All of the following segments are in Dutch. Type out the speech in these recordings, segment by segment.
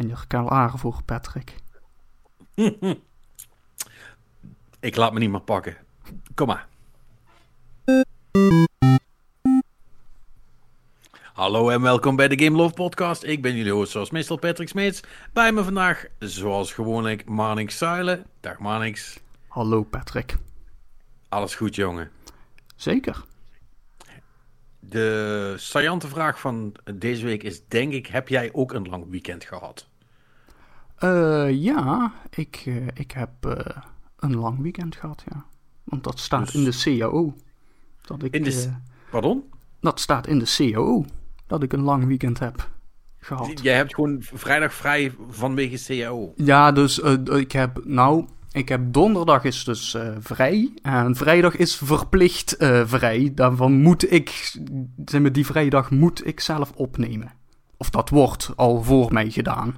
Ben je klaar voor, Patrick? Ik laat me niet meer pakken. Kom maar. Hallo en welkom bij de Game Love Podcast. Ik ben jullie host zoals meestal Patrick Smeets. Bij me vandaag, zoals gewoonlijk, Marnix Zuilen. Dag Marnix. Hallo Patrick. Alles goed jongen? Zeker. De saillante vraag van deze week is denk ik, heb jij ook een lang weekend gehad? Uh, ja, ik, uh, ik heb uh, een lang weekend gehad, ja. Want dat staat Dus- in de CAO. Dat ik, In de... eh, Pardon? dat staat in de CAO. Dat ik een lang weekend heb gehad. Jij hebt gewoon vrijdag vrij vanwege CAO. Ja, dus eh, ik heb, nou, ik heb donderdag is dus eh, vrij. En vrijdag is verplicht eh, vrij. Daarvan moet ik, zeg maar, die vrijdag moet ik zelf opnemen. Of dat wordt al voor mij gedaan.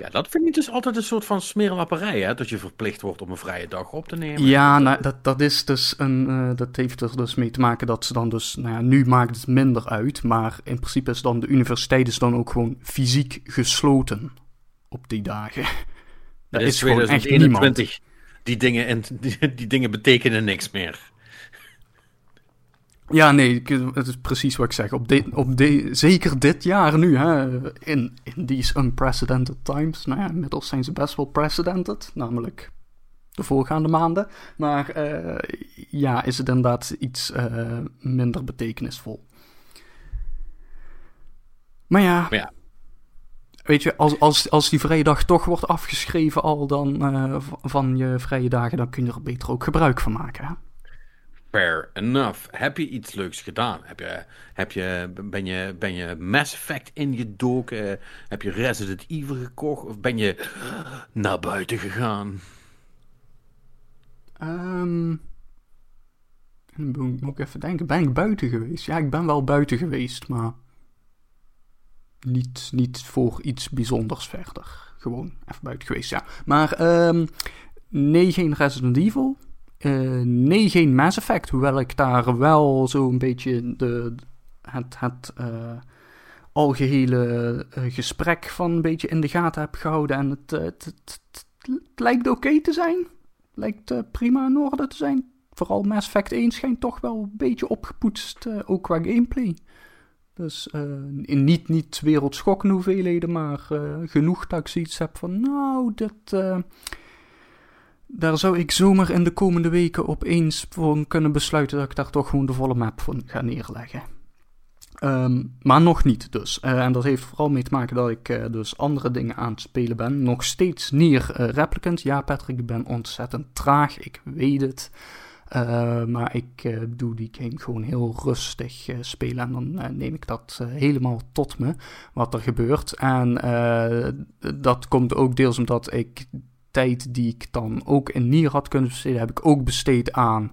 Ja, dat vind ik dus altijd een soort van smeerlapperij, hè? Dat je verplicht wordt om een vrije dag op te nemen. Ja, nou, dat, dat is dus een. eh, dat heeft er dus mee te maken dat ze dan dus. Nou ja, nu maakt het minder uit. Maar in principe is dan de universiteit is dan ook gewoon fysiek gesloten op die dagen. Dat is is gewoon echt niemand. 2021. Die dingen, en, die, die dingen betekenen niks meer. Ja, nee, het is precies wat ik zeg. Op dit, op de, zeker dit jaar nu, hè, in, in these unprecedented times. Nou ja, inmiddels zijn ze best wel precedented, namelijk de voorgaande maanden. Maar eh, ja, is het inderdaad iets eh, minder betekenisvol. Maar ja, Maar ja, weet je, als, als, als die vrije dag toch wordt afgeschreven al dan eh, van je vrije dagen, dan kun je er beter ook gebruik van maken. Hè? Fair enough. Heb je iets leuks gedaan? Heb je, heb je, ben, je, ben je Mass Effect ingedoken? Heb je Resident Evil gekocht? Of ben je naar buiten gegaan? Dan moet ik even denken. Ben ik buiten geweest? Ja, ik ben wel buiten geweest, maar niet, niet voor iets bijzonders verder. Gewoon even buiten geweest, ja. Maar ehm, nee, geen Resident Evil. Eh, nee, geen Mass Effect. Hoewel ik daar wel zo'n beetje de, het, het eh, algehele eh, gesprek van een beetje in de gaten heb gehouden. En het, het, lijkt oké te zijn lijkt prima in orde te zijn. Vooral Mass Effect 1 schijnt toch wel een beetje opgepoetst, ook qua gameplay. Dus in niet, niet wereldschokkende hoeveelheden, maar genoeg dat ik zoiets heb van, nou, dit, daar zou ik zomaar in de komende weken opeens voor kunnen besluiten dat ik daar toch gewoon de volle map van ga neerleggen. Ehm, maar nog niet dus. Eh, en dat heeft vooral mee te maken dat ik eh, dus andere dingen aan het spelen ben. Nog steeds Nier eh, Replicant. Ja, Patrick, ik ben ontzettend traag. Ik weet het. Eh, maar ik doe die game gewoon heel rustig spelen. En dan neem ik dat helemaal tot me, wat er gebeurt. En dat komt ook deels omdat ik tijd die ik dan ook in Nier had kunnen besteden, heb ik ook besteed aan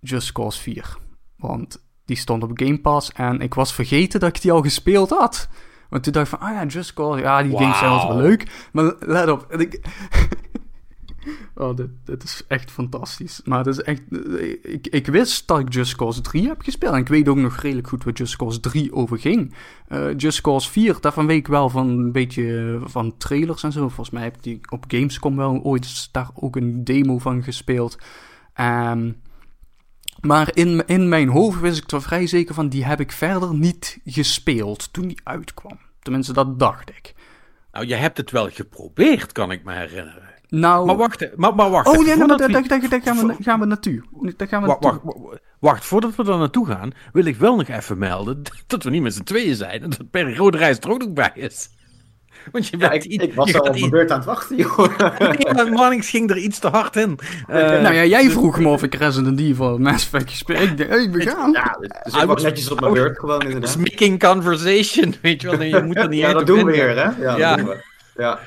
Just Cause 4. Want die stond op Game Pass en ik was vergeten dat ik die al gespeeld had. Want toen dacht ik van, ah ja, Just Cause, ja, die games zijn wel leuk. Maar let op, ik... oh, dit, dit is echt fantastisch. Maar het is echt... Ik, ik wist dat ik Just Cause 3 heb gespeeld. En ik weet ook nog redelijk goed wat Just Cause 3 over ging. Eh, Just Cause 4, daarvan weet ik wel van een beetje van trailers en zo. Volgens mij heb ik die op Gamescom wel ooit daar ook een demo van gespeeld. Ehm, maar in, in mijn hoofd wist ik er vrij zeker van, die heb ik verder niet gespeeld toen die uitkwam. Tenminste, dat dacht ik. Nou, je hebt het wel geprobeerd, kan ik me herinneren. Nou... Maar wacht, maar, maar wacht. oh nee, voordat daar, we- daar, daar, daar gaan, we, gaan we naartoe. Daar gaan we Wacht, naartoe. wacht, wacht, wacht, voordat we daar naartoe gaan, wil ik wel nog even melden dat we niet met z'n tweeën zijn en dat Perry Rode Reis er ook nog bij is. Want je, Ja, ik, iets- ik was je al op mijn beurt aan het wachten, joh. Nee, maar Mannings ging er iets te hard in. Eh, nou ja, jij vroeg me of ik Resident Evil Mass Effect gespeeld. Ik dacht, hey, we gaan. Ja, dus ik was was- netjes op mijn beurt gewoon inderdaad. Making conversation, weet je wel. Nee, je moet er niet Ja, uit dat op doen we weer, hè? Ja, Ja. dat doen we. Ja.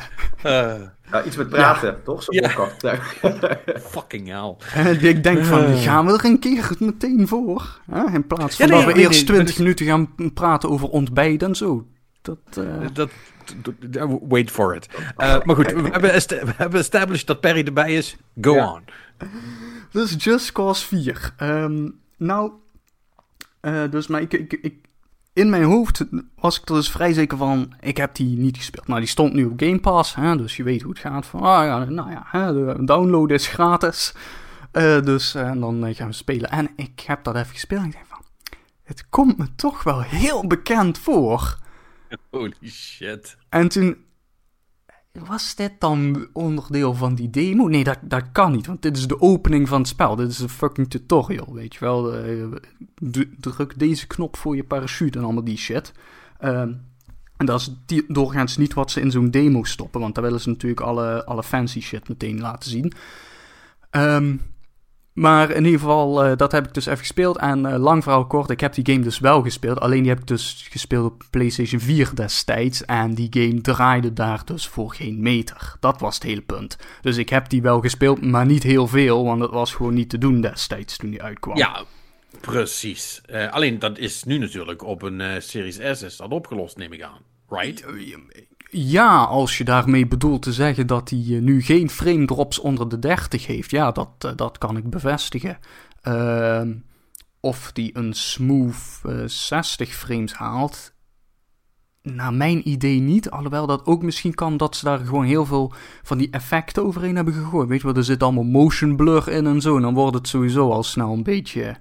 Eh, ja, iets met praten, toch? Zo'n Ja. podcast. Ja. fucking hell. En ik denk van, Eh. gaan we er een keer meteen voor? Hè? In plaats van Ja, nee, dat we nee, eerst nee, 20 dat is- minuten gaan praten over ontbijt en zo. Dat, eh, Dat, wait for it. Eh, maar goed, we hebben, we hebben established dat Perry erbij is. Go Ja. on. Dus Just Cause 4. Ehm, nou, eh, dus maar ik, ik, ik, in mijn hoofd was ik er dus vrij zeker van, ik heb die niet gespeeld. Nou, die stond nu op Game Pass, hè, dus je weet hoe het gaat. Van, ah ja, nou ja, hè, de download is gratis. Eh, dus en dan eh, gaan we spelen. En ik heb dat even gespeeld en ik denk van, het komt me toch wel heel bekend voor. Holy shit. En toen, was dit dan onderdeel van die demo? Nee, dat, dat kan niet, want dit is de opening van het spel. Dit is een fucking tutorial, weet je wel. Eh, druk deze knop voor je parachute en allemaal die shit. Ehm, en dat is doorgaans niet wat ze in zo'n demo stoppen, want daar willen ze natuurlijk alle, alle fancy shit meteen laten zien. Ehm, maar in ieder geval, eh, dat heb ik dus even gespeeld. En eh, lang verhaal kort, ik heb die game dus wel gespeeld. Alleen die heb ik dus gespeeld op PlayStation 4 destijds. En die game draaide daar dus voor geen meter. Dat was het hele punt. Dus ik heb die wel gespeeld, maar niet heel veel. Want het was gewoon niet te doen destijds toen die uitkwam. Ja, precies. Eh, alleen dat is nu natuurlijk op een Series S is dat opgelost, neem ik aan. Right? Ja, als je daarmee bedoelt te zeggen dat hij eh, nu geen frame drops onder de 30 heeft. Ja, dat, eh, dat kan ik bevestigen. Ehm, of die een smooth eh, 60 frames haalt. Naar mijn idee niet. Alhoewel dat ook misschien kan dat ze daar gewoon heel veel van die effecten overheen hebben gegooid. Weet je wel, er zit allemaal motion blur in en zo. En dan wordt het sowieso al snel een beetje.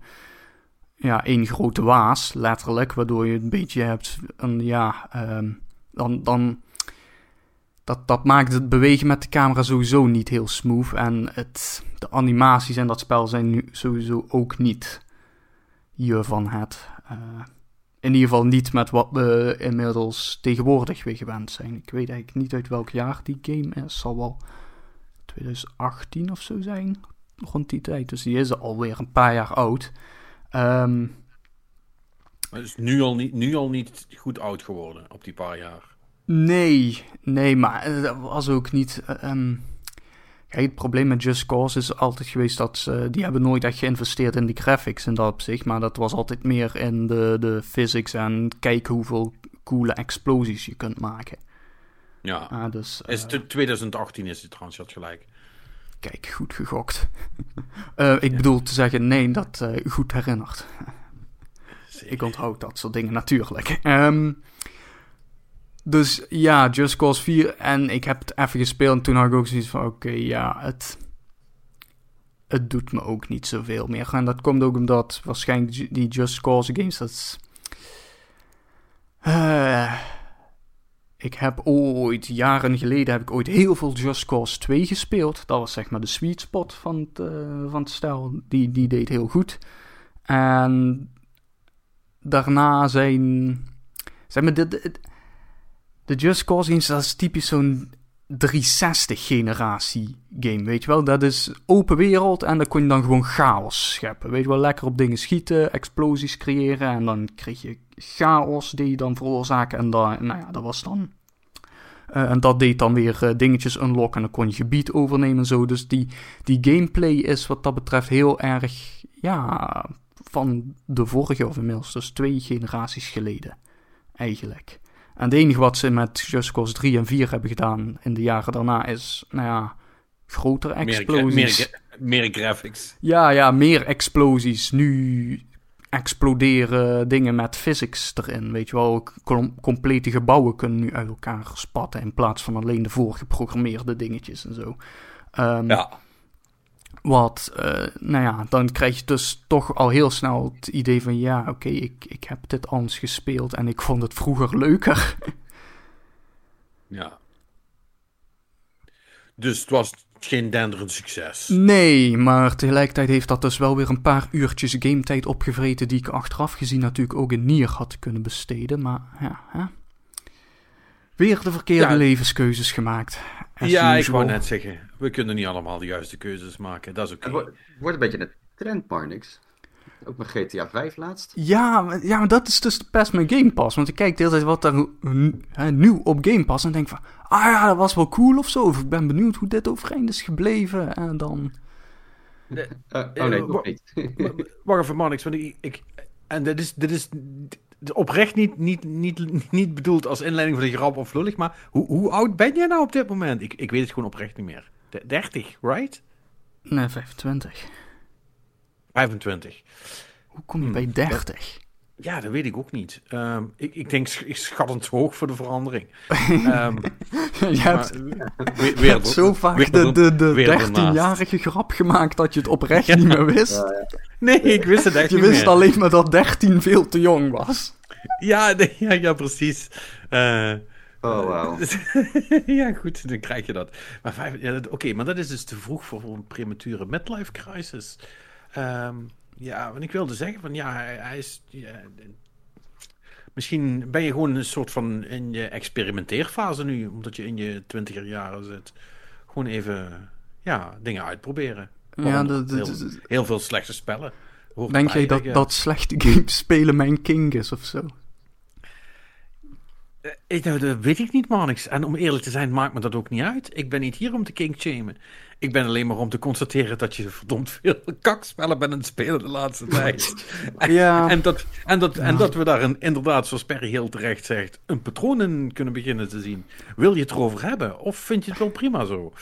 Ja, één grote waas, letterlijk. Waardoor je een beetje hebt. Een, ja, ehm, dan. dan dat, dat maakt het bewegen met de camera sowieso niet heel smooth. En het, de animaties in dat spel zijn nu sowieso ook niet hiervan het. eh, in ieder geval niet met wat we inmiddels tegenwoordig weer gewend zijn. Ik weet eigenlijk niet uit welk jaar die game is. Zal wel 2018 of zo zijn. Rond die tijd. Dus die is alweer een paar jaar oud. Ehm, Maar is nu al, niet, nu al niet goed oud geworden op die paar jaar. Nee, nee, maar eh, dat was ook niet. eh, ehm, Kijk, het probleem met Just Cause is altijd geweest dat ze. Die hebben nooit echt geïnvesteerd in die graphics in dat opzicht. Maar dat was altijd meer in de, de physics en kijken hoeveel coole explosies je kunt maken. Ja. Ah, dus. eh, Is het 2018 is het trouwens, je had gelijk. Kijk, goed gegokt. Eh, ik bedoel te zeggen, nee, dat eh, goed herinnerd. Ik onthoud dat soort dingen natuurlijk. Ehm, dus ja, Just Cause 4. En ik heb het even gespeeld. En toen had ik ook zoiets van: oké, ja, het. Het doet me ook niet zoveel meer. En dat komt ook omdat waarschijnlijk die Just Cause games. Dat is. Eh, ik heb ooit, jaren geleden, heb ik ooit heel veel Just Cause 2 gespeeld. Dat was zeg maar de sweet spot van het, eh, van het stijl. Die, die deed heel goed. En daarna zijn. Zeg maar, de, de Just Cause games, dat is typisch zo'n 360-generatie game, weet je wel. Dat is open wereld en dan kon je dan gewoon chaos scheppen. Weet je wel, lekker op dingen schieten, explosies creëren en dan kreeg je chaos die je dan veroorzaken. En dan, nou ja, dat was dan... eh, en dat deed dan weer eh, dingetjes unlocken en dan kon je gebied overnemen en zo. Dus die, die gameplay is wat dat betreft heel erg, ja, van de vorige of inmiddels dus twee generaties geleden, eigenlijk. En het enige wat ze met Just Cause 3 en 4 hebben gedaan in de jaren daarna is, nou ja, grotere explosies. meer, gra- meer graphics. Ja, ja, meer explosies. Nu exploderen dingen met physics erin. Weet je wel, com- complete gebouwen kunnen nu uit elkaar spatten in plaats van alleen de voorgeprogrammeerde dingetjes en zo. Ehm, Ja. Wat, eh, nou ja, dan krijg je dus toch al heel snel het idee van ja, oké, ik, ik heb dit anders gespeeld en ik vond het vroeger leuker. ja. Dus het was geen denderend succes. Nee, maar tegelijkertijd heeft dat dus wel weer een paar uurtjes gametijd opgevreten die ik achteraf gezien natuurlijk ook in Nier had kunnen besteden. Maar ja, hè? weer de verkeerde Ja. levenskeuzes gemaakt. Ja, ik wou net zeggen, we kunnen niet allemaal de juiste keuzes maken. Dat is oké. Het wordt, een beetje een trend, Marnix. Ook met GTA 5 laatst. Ja, maar, ja, maar dat is dus de pest met Game Pass. Want ik kijk de hele tijd wat er nu- hè, nieuw op Game Pass en denk van... Ah ja, dat was wel cool of zo. Of ik ben benieuwd hoe dit overeind is gebleven. En dan... Eh, oh Eh, nee, wa- nog niet. Maar- Wacht even, Marnix. Want ik, ik, en dit is, dit is dit is oprecht niet, niet, niet, niet bedoeld als inleiding voor de grap of lullig. Maar hoe, hoe oud ben jij nou op dit moment? Ik, ik weet het gewoon oprecht niet meer. De- 30, right? Nee, 25. 25. Hoe kom je Hmm, bij 30? Ja, dat weet ik ook niet. Ehm, ik, ik denk sch- ik schattend hoog voor de verandering. Ehm, je hebt, maar, je weer, weer, hebt zo vaak weer de, de, de weer ernaast. 13-jarige grap gemaakt dat je het oprecht Ja. niet meer wist. Ja, ja. Nee, ik wist het echt Je niet wist meer. alleen maar dat 13 veel te jong was. Ja, nee, ja, ja, precies. Eh, Oh, wauw. ja, goed, dan krijg je dat. Maar vijf- ja, dat- Oké, maar dat is dus te vroeg voor een premature midlife crisis. Ehm, ja, want ik wilde zeggen van ja, hij, hij is. ja, misschien ben je gewoon een soort van in je experimenteerfase nu, omdat je in je twintiger jaren zit. Gewoon even ja, dingen uitproberen. Ja, Waaronder dat- dat- heel, dat- heel veel slechte spellen. Hoort Denk jij dat, dat slechte games spelen mijn king is of zo? Eh, ik- nou, dat weet ik niet, Manix. En om eerlijk te zijn, maakt me dat ook niet uit. Ik ben niet hier om te kinkshamen. Ik ben alleen maar om te constateren dat je verdomd veel kakspellen bent aan het spelen de laatste tijd. En- Ja. En, dat, en, dat, en dat we daar een, inderdaad, zoals Perry heel terecht zegt, een patroon in kunnen beginnen te zien. Wil je het erover hebben? Of vind je het wel prima zo?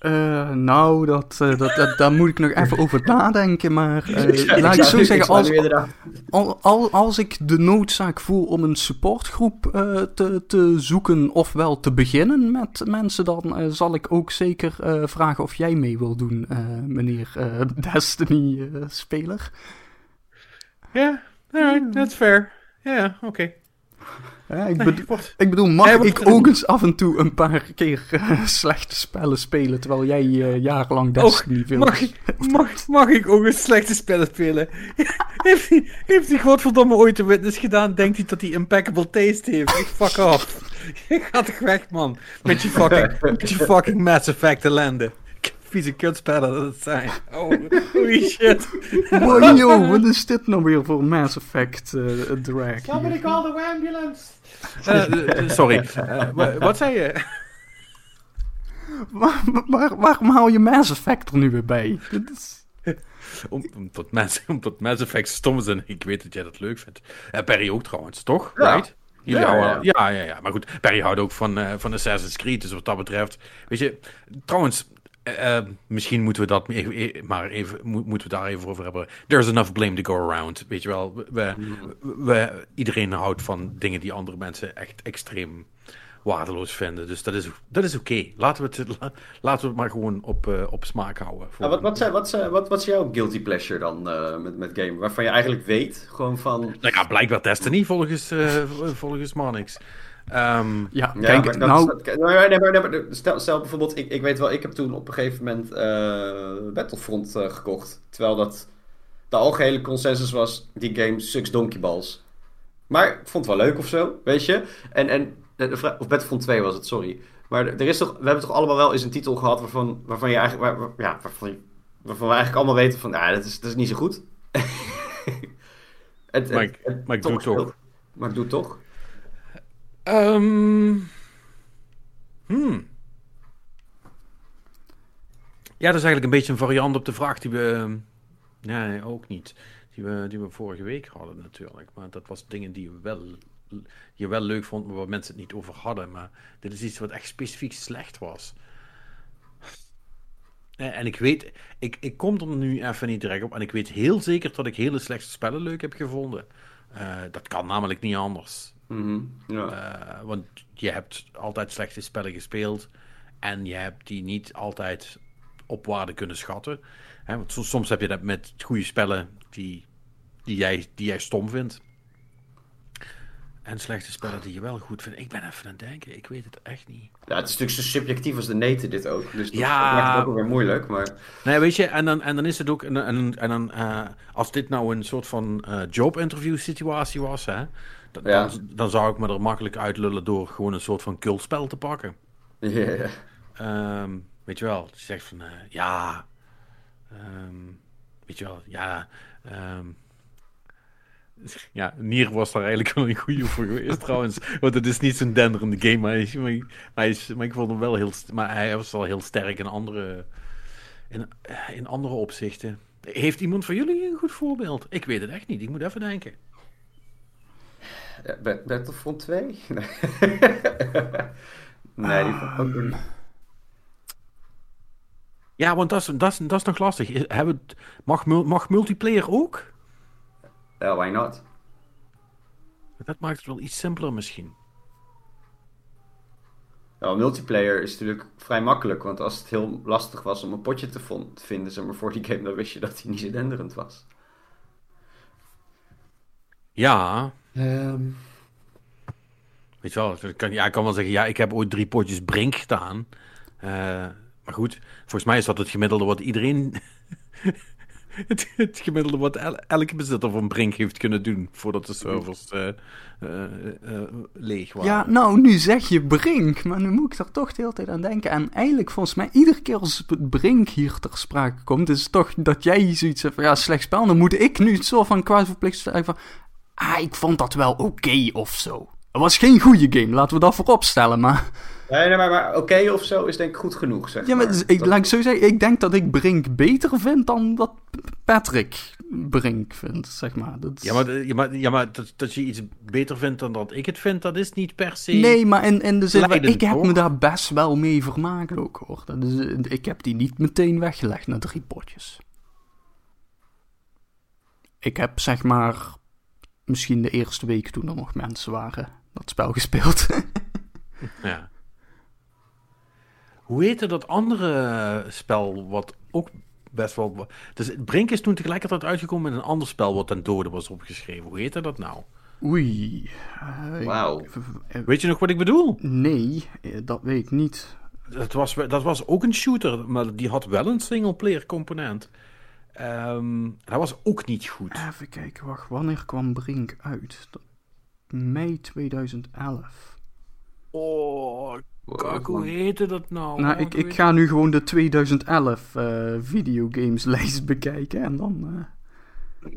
Eh, nou, dat, eh, dat, dat, daar moet ik nog even over nadenken. Maar eh, laat ik zo zou- zeggen, als, al, al, als ik de noodzaak voel om een supportgroep eh, te, te zoeken ofwel te beginnen met mensen, dan zal ik ook zeker eh, vragen of jij mee wil doen, eh, meneer eh, Destiny-speler. Ja, alright, that's fair. Ja, oké. Ja, ik, Nee, bedo- wordt- ik bedoel, mag wordt- ik ook eens af en toe een paar keer eh, slechte spellen spelen, terwijl jij eh, jarenlang Destiny veel... Mag ik, mag, mag ik ook een slechte spellen spelen? heeft, hij, heeft hij godverdomme ooit de witness gedaan? Denkt hij dat hij impeccable taste heeft? Ik fuck off. Je gaat toch weg, man. Met je fucking, met je fucking Mass Effect ellende. Vieze kutspellen dat het zijn. Oh, holy shit. Wow, yo, wat is dit nou weer voor Mass Effect eh drag? hier? call the ambulance. Eh, eh, sorry. Wa- wat zei je? Waar, waar- waarom haal je Mass Effect er nu weer bij? Is... Om, omdat, Mass, omdat Mass Effect stom is en ik weet dat jij dat leuk vindt. Eh Perry ook trouwens, toch? Ja. Right? Jullie Ja, ja. ja. Ja, ja, Maar goed, Perry houdt ook van, eh, van Assassin's Creed. Dus wat dat betreft. Weet je, trouwens, eh, eh, misschien moeten we dat even, eh, maar even, mo- moeten we daar even over hebben. There's enough blame to go around. Weet je wel, we, we, we- iedereen houdt van dingen die andere mensen echt extreem waardeloos vinden. Dus dat is, dat is oké. Laten, we het- la- laten we het maar gewoon op, eh, op smaak houden. voor- wat, wat, zijn- wat, zijn- wat, wat is jouw guilty pleasure dan met, met game? Waarvan je eigenlijk weet, gewoon van... Nou ja, blijkbaar Destiny volgens, volgens Manix. Ehm, Ja, Ja, kijk, nou... dat- nee, maar- nee, maar- nee, maar stel, stel bijvoorbeeld, ik, ik weet wel, ik heb toen op een gegeven moment eh, Battlefront eh, gekocht. Terwijl dat de algehele consensus was, die game sucks donkeyballs. Maar ik vond het wel leuk of zo, weet je. En, en of Battlefront 2 was het, sorry. Maar er is toch, we hebben toch allemaal wel eens een titel gehad waarvan, waarvan je eigenlijk, waar, waar- ja, waarvan, je- waarvan we eigenlijk allemaal weten van, ja, dat is, dat is niet zo goed. het, Maar ik- maar ik doe het toch. Maar ik doe het toch. Hmm. Ja, dat is eigenlijk een beetje een variant op de vraag die we... ehm, Nee, ook niet. Die we, die we vorige week hadden natuurlijk. Maar dat was dingen die, we wel, je wel leuk vond, maar waar mensen het niet over hadden. Maar dit is iets wat echt specifiek slecht was. Eh, En ik weet, ik, ik kom er nu even niet direct op. En ik weet heel zeker dat ik hele slechte spellen leuk heb gevonden. Eh, dat kan namelijk niet anders. Mhm, ja. Eh, want je hebt altijd slechte spellen gespeeld. En je hebt die niet altijd op waarde kunnen schatten. Hè, want soms, heb je dat met goede spellen die, die, jij, die jij stom vindt. En slechte spellen die je wel goed vindt. Ik ben even aan het denken. Ik weet het echt niet. Ja, het is natuurlijk zo subjectief als de neten dit ook. Dus dat Ja. maakt het ook weer moeilijk. Maar Nee, weet je, en dan, en dan is het ook. En, en, en dan, eh, als dit nou een soort van eh job-interview situatie was, hè, dan, Ja. dan, dan zou ik me er makkelijk uitlullen door gewoon een soort van cultspel te pakken. Ehm, weet je wel, je zegt van eh, ja. ehm, weet je wel, ja. ehm, ja, Nier was daar eigenlijk wel een goede voor geweest trouwens. Want het is niet zo'n denderende game, maar, hij is, maar, hij- maar, hij is, maar ik vond hem wel heel... Maar hij was wel heel sterk in andere, in, eh, in andere opzichten. Heeft iemand van jullie een goed voorbeeld? Ik weet het echt niet, ik moet even denken. Battlefront 2? Nee, nee die vond ik ook Ja, want dat is, dat is, dat is nog lastig. Hebben, mag, mag multiplayer ook? Why not? Dat maakt het wel iets simpeler misschien. Ja, multiplayer is natuurlijk vrij makkelijk, want als het heel lastig was om een potje te, vinden zeg maar, voor die game, dan wist je dat hij niet denderend was. Ja, Ehm, weet je wel. ik Kan, ja, ik kan wel zeggen, ja, ik heb ooit drie potjes Brink gedaan. Eh, maar goed, volgens mij is dat het gemiddelde wat iedereen... het, het gemiddelde wat el- elke bezitter van Brink heeft kunnen doen voordat de servers eh, leeg waren. Ja, nou, nu zeg je Brink, maar nu moet ik er toch de hele tijd aan denken. En eigenlijk, volgens mij, iedere keer als het Brink hier ter sprake komt, is het toch dat jij zoiets hebt van, ja, slecht spel. Dan moet ik nu zo van quasi verplicht zeggen van, ah, ik vond dat wel oké of zo. Het was geen goede game, laten we dat voorop stellen, maar... nee, nee, maar, maar oké of zo is denk ik goed genoeg, zeg Ja, maar maar. dus ik, Dat- laat ik zo zeggen, ik denk dat ik Brink beter vind dan dat Patrick Brink vindt, zeg maar. Dat is- Ja, maar, ja, maar, ja, maar dat, dat je iets beter vindt dan dat ik het vind, dat is niet per se... Nee, maar in, in de zin, Leidend, ik heb hoor. me daar best wel mee vermaakt ook, hoor. Dat is, ik heb die niet meteen weggelegd na drie potjes. Ik heb, zeg maar, misschien de eerste week toen er nog mensen waren, dat spel gespeeld. Ja. Hoe heette dat andere spel wat ook best wel... Dus Brink is toen tegelijkertijd uitgekomen met een ander spel wat ten dode was opgeschreven. Hoe heette dat nou? Oei. eh, Wauw. eh, Weet je nog wat ik bedoel? Nee, eh, dat weet ik niet. Dat was, dat was ook een shooter, maar die had wel een single-player component. Ehm, dat was ook niet goed. Even kijken, wacht, wanneer kwam Brink uit? Dat- Mei 2011. Oh, kak, hoe heette dat nou? Nou, ik, ik ga nu gewoon de 2011 eh videogameslijst bekijken en dan. eh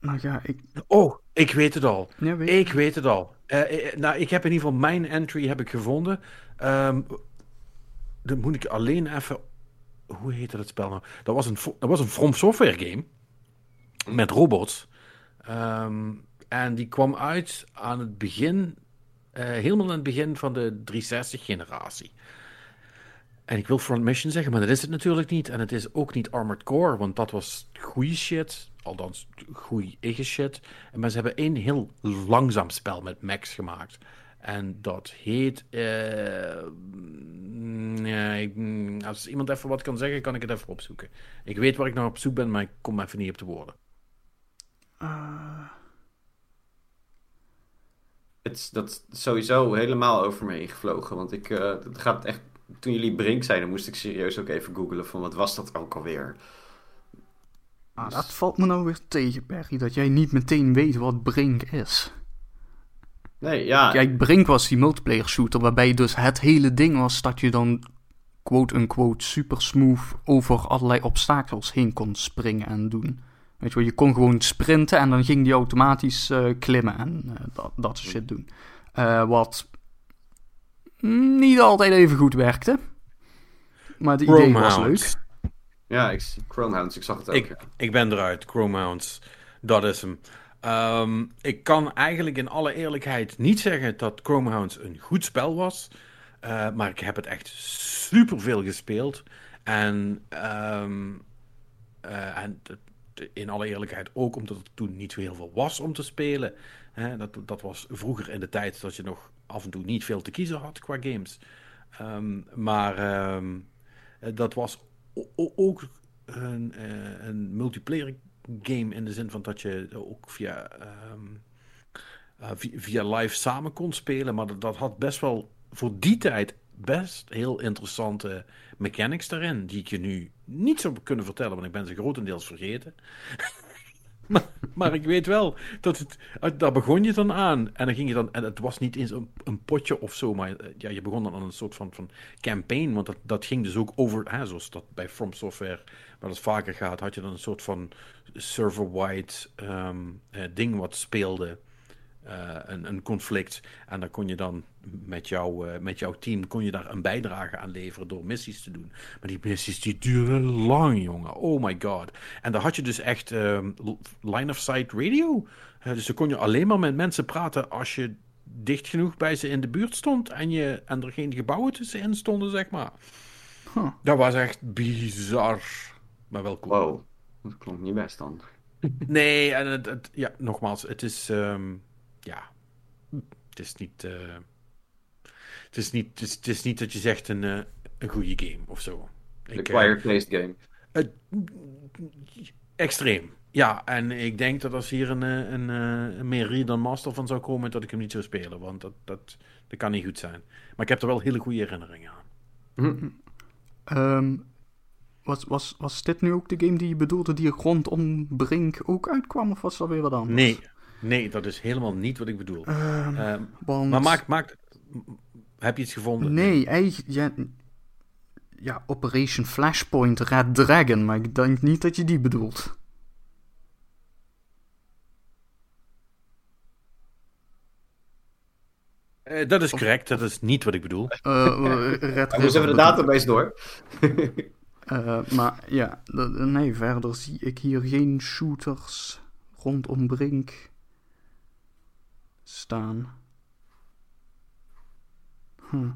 Nou ja, ik. Oh, ik weet het al. Ja, weet Ik weet het al. Eh, eh, nou, ik heb in ieder geval mijn entry heb ik gevonden. Ehm dan moet ik alleen even... Hoe heette dat spel nou? Dat was een, dat was een From Software game. Met robots. Ehm, en die kwam uit aan het begin... eh, helemaal aan het begin van de 360-generatie. En ik wil Front Mission zeggen, maar dat is het natuurlijk niet. En het is ook niet Armored Core, want dat was goede shit. Althans, goede eigen shit. Maar ze hebben één heel langzaam spel met Max gemaakt. En dat heet. eh, mm, mm, als iemand even wat kan zeggen, kan ik het even opzoeken. Ik weet waar ik naar op zoek ben, maar ik kom even niet op de woorden. eh, Het, is- dat is sowieso helemaal over me heen gevlogen. Want ik, eh, het gaat echt, toen jullie Brink zeiden, moest ik serieus ook even googlen van wat was dat ook alweer. ah, dat valt me nou weer tegen, Perry, dat jij niet meteen weet wat Brink is. Nee, ja. Kijk, Brink was die multiplayer shooter, waarbij dus het hele ding was dat je dan quote-unquote super smooth over allerlei obstakels heen kon springen en doen. Weet je wel, je kon gewoon sprinten en dan ging die automatisch eh, klimmen en eh, dat, dat soort shit doen. Eh, wat niet altijd even goed werkte. Maar het idee was leuk. Ja, ik Chromehounds, ik zag het ook. Ik, ja. ik ben eruit, Chromehounds. Dat is hem. Ehm, ik kan eigenlijk in alle eerlijkheid niet zeggen dat Chromehounds een goed spel was. eh, maar ik heb het echt superveel gespeeld. En, ehm, eh, en in alle eerlijkheid ook omdat er toen niet zo heel veel was om te spelen. Dat, dat was vroeger in de tijd dat je nog af en toe niet veel te kiezen had qua games. Ehm, maar eh, dat was ook een, een multiplayer game in de zin van dat je ook via, ehm, eh, vi- via live samen kon spelen. Maar dat, dat had best wel voor die tijd best heel interessante mechanics daarin. Die ik je nu niet zou kunnen vertellen, want ik ben ze grotendeels vergeten. maar, maar ik weet wel dat het. Daar begon je dan aan. En dan ging je dan. En het was niet eens een, een potje of zo. Maar eh, ja, je begon dan aan een soort van, van campaign. Want dat, dat ging dus ook over. Hè, zoals dat bij From Software. Waar het vaker gaat. Had je dan een soort van server-wide ehm, eh, ding wat speelde. Eh, een, een conflict. En dan kon je dan met, jou, eh, met jouw team kon je daar een bijdrage aan leveren door missies te doen. Maar die missies die duren lang, jongen. Oh my god. En daar had je dus echt ehm, line-of-sight radio. Eh, dus dan kon je alleen maar met mensen praten als je dicht genoeg bij ze in de buurt stond en, je, en er geen gebouwen tussenin stonden, zeg maar. Huh. Dat was echt bizar. Maar wel cool. Wow. Dat klonk niet best dan. Nee, en het, het- ja, nogmaals, het is, ehm, ja, het is niet, eh, het is niet, het is, het is niet dat je zegt een, eh, een goede game of zo. Ik, eh, quiet placed game. extreem. Ja, en ik denk dat als hier een, eh, een, eh, een meer read dan master van zou komen, dat ik hem niet zou spelen, want dat, dat, dat kan niet goed zijn. Maar ik heb er wel hele goede herinneringen aan. Ehm, was, was, was dit nu ook de game die je bedoelde die rondom Brink ook uitkwam? Of was dat weer wat anders? Nee, nee, dat is helemaal niet wat ik bedoel. Ehm, Ehm, want... maar maakt, maakt, heb je iets gevonden? Nee, eigenlijk... Ja, ja, Operation Flashpoint Red Dragon, maar ik denk niet dat je die bedoelt. Eh, dat is correct, dat is niet wat ik bedoel. Eh, eh, Red even de database door. Eh, maar ja, nee, verder zie ik hier geen shooters rondom Brink staan. Hm.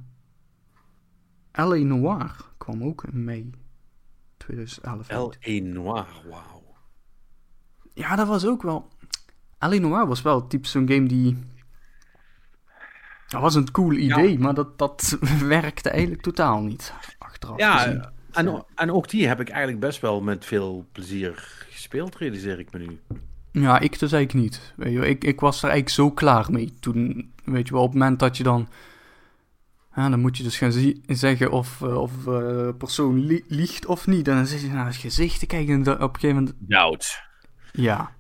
L.A. Noir kwam ook in mei 2011. uit. L.A. Noir, wauw. Ja, dat was ook wel... L.A. Noir was wel typisch zo'n game die... Dat was een cool idee, maar dat, dat werkte eigenlijk totaal niet. Achteraf gezien. Ja, en, en ook die heb ik eigenlijk best wel met veel plezier gespeeld, realiseer ik me nu. Ja, ik dus eigenlijk niet. Weet je, ik, ik was er eigenlijk zo klaar mee toen. Weet je wel, op het moment dat je dan. Ja, dan moet je dus gaan zeggen of, eh, of eh, persoon li- liegt of niet. En dan zit je naar het gezicht te kijken en op een gegeven moment. Doubt. Ja.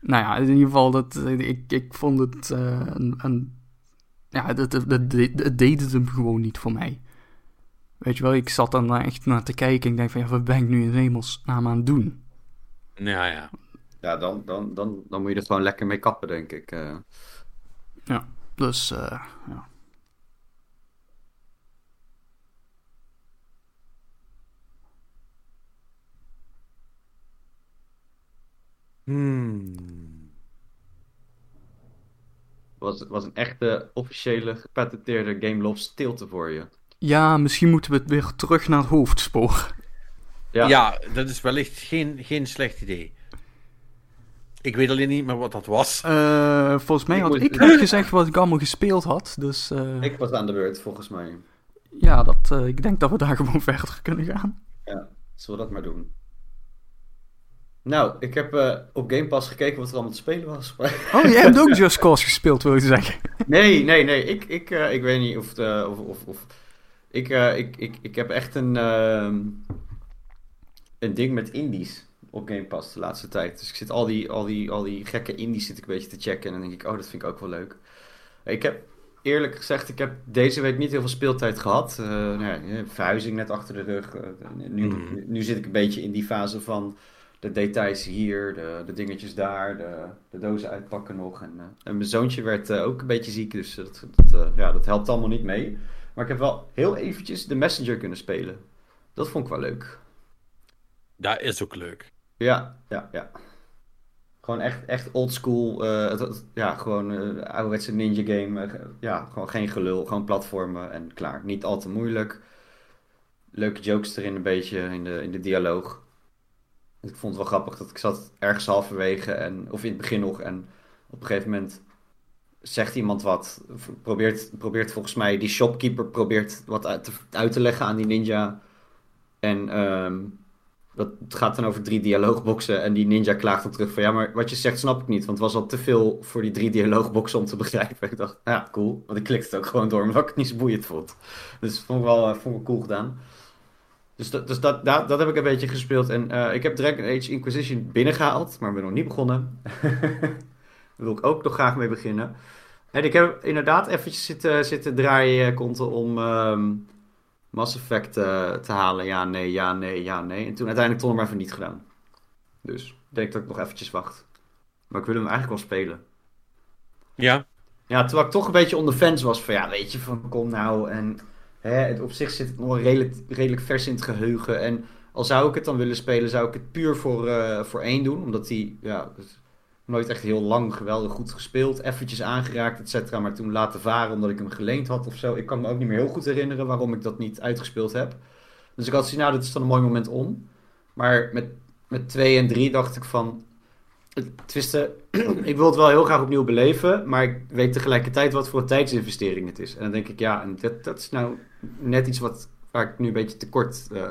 Nou ja, in ieder geval, dat, eh, ik, ik vond het. eh, een, een, ja, dat, dat, dat, deed- het deed het hem gewoon niet voor mij. Weet je wel, ik zat dan echt naar te kijken en ik denk van ja, wat ben ik nu in hemelsnaam aan het doen? Ja, ja. Ja, dan, dan, dan, dan moet je er gewoon lekker mee kappen, denk ik. eh. Dus, eh, ja. Hmm. was, was een echte officiële gepatenteerde Game Loft stilte voor je. Ja, misschien moeten we het weer terug naar het hoofdspoor. Ja. Ja. dat is wellicht geen, geen slecht idee. Ik weet alleen niet meer wat dat was. Eh, volgens mij Ik had ik net gezegd wat ik allemaal gespeeld had. Dus eh, Ik was aan de beurt, volgens mij. ja, dat, eh, ik denk dat we daar gewoon verder kunnen gaan. Zullen we dat maar doen? Nou, ik heb eh, op Game Pass gekeken wat er allemaal te spelen was. Oh, jij hebt ook Just Cause gespeeld, wil je zeggen? nee, nee, nee. Ik, ik, eh, ik weet niet of... eh, of, of, of ik, eh, ik, ik, ik heb echt een, ehm, een ding met indies op Game Pass de laatste tijd. Dus ik zit al die, al die, al die gekke indies zit ik een beetje te checken. En dan denk ik, oh, dat vind ik ook wel leuk. Ik heb eerlijk gezegd, ik heb deze week niet heel veel speeltijd gehad. Eh, nou ja, verhuizing net achter de rug. Eh, nu, Mhm. nu zit ik een beetje in die fase van de details hier, de, de dingetjes daar, de, de dozen uitpakken nog. En, eh, en mijn zoontje werd eh, ook een beetje ziek, dus dat, dat, eh, ja, dat helpt allemaal niet mee. Maar ik heb wel heel eventjes de Messenger kunnen spelen. Dat vond ik wel leuk. Dat is ook leuk. Ja, ja, ja. Gewoon echt, echt oldschool. eh het- het- ja, gewoon eh ouderwetse ninja game. eh, ja, gewoon geen gelul. Gewoon platformen en klaar. Niet al te moeilijk. Leuke jokes erin een beetje in de, in de dialoog. Ik vond het wel grappig dat ik zat ergens halverwege. En, of in het begin nog. En op een gegeven moment zegt iemand wat. Probeert, probeert volgens mij, die shopkeeper probeert wat uit te, uit te leggen aan die ninja. En ehm, dat het gaat dan over drie dialoogboxen. En die ninja klaagt dan terug van ja, maar wat je zegt snap ik niet. Want het was al te veel voor die drie dialoogboxen om te begrijpen. Ik dacht, ja, cool. Want ik klikte het ook gewoon door, omdat ik het niet zo boeiend vond. Dus vond ik wel, eh, vond ik cool gedaan. Dus, dat, dus dat, dat, heb ik een beetje gespeeld. En eh, ik heb Dragon Age Inquisition binnengehaald, maar ben nog niet begonnen. Daar wil ik ook nog graag mee beginnen. En ik heb inderdaad eventjes zitten, zitten draaien, konten om ehm, Mass Effect eh, te halen. Ja, nee, ja, nee, ja, nee. En toen uiteindelijk toch nog maar even niet gedaan. Dus ik denk dat ik nog eventjes wacht. Maar ik wil hem eigenlijk wel spelen. Ja. Ja, terwijl ik toch een beetje onder fans was van ja, weet je, van kom nou. En hè, het, op zich zit het nog redelijk, redelijk vers in het geheugen. En al zou ik het dan willen spelen, zou ik het puur voor, eh, voor één doen. Omdat die, ja, nooit echt heel lang geweldig goed gespeeld. Eventjes aangeraakt, et cetera. Maar toen laten varen omdat ik hem geleend had of zo. Ik kan me ook niet meer heel goed herinneren waarom ik dat niet uitgespeeld heb. Dus ik had gezien, nou, dit is dan een mooi moment om. Maar met met 2 en 3 dacht ik van. Het wisten, ik wil het wel heel graag opnieuw beleven, maar ik weet tegelijkertijd wat voor een tijdsinvestering het is. En dan denk ik, ja, dat, dat is nou net iets wat, waar ik nu een beetje tekort uh,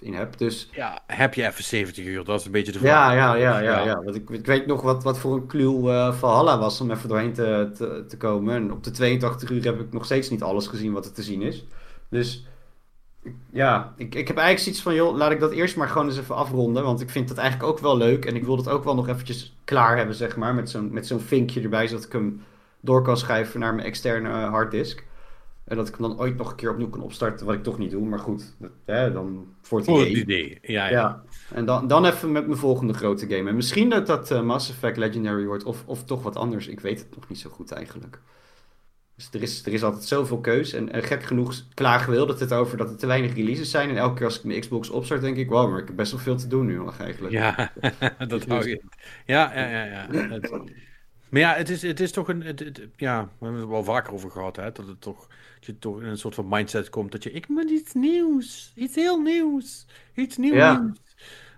in heb. Dus, ja, heb je even 70 uur? Dat is een beetje de vraag. Ja, ja, ja, ja. ja. Want ik, ik weet nog wat, wat voor een kluw uh, Valhalla was om even doorheen te, te, te komen. En op de 82 uur heb ik nog steeds niet alles gezien wat er te zien is. Dus ja, ik, ik heb eigenlijk zoiets van, joh, laat ik dat eerst maar gewoon eens even afronden. Want ik vind dat eigenlijk ook wel leuk. En ik wil dat ook wel nog eventjes klaar hebben, zeg maar. Met zo'n, met zo'n vinkje erbij, zodat ik hem door kan schrijven naar mijn externe harddisk. En dat ik hem dan ooit nog een keer opnieuw kan opstarten, wat ik toch niet doe. Maar goed, dat, hè, dan voor het idee. idee. Ja, ja. ja. En dan, dan even met mijn volgende grote game. En misschien dat dat uh, Mass Effect Legendary wordt, of, of toch wat anders. Ik weet het nog niet zo goed eigenlijk. Dus er is, er is altijd zoveel keus. En, en gek genoeg klagen we dat het over dat er te weinig releases zijn. En elke keer als ik mijn Xbox opstart, denk ik, wow, maar ik heb best wel veel te doen nu nog eigenlijk. Ja, dat hou je. Ja, ja, ja. ja. maar ja, het is, het is toch een. Het, ja, we hebben het wel vaker over gehad, hè, dat het toch. Dat je toch in een soort van mindset komt dat je. Ik moet iets nieuws. Iets heel nieuws. Iets nieuws. Ja.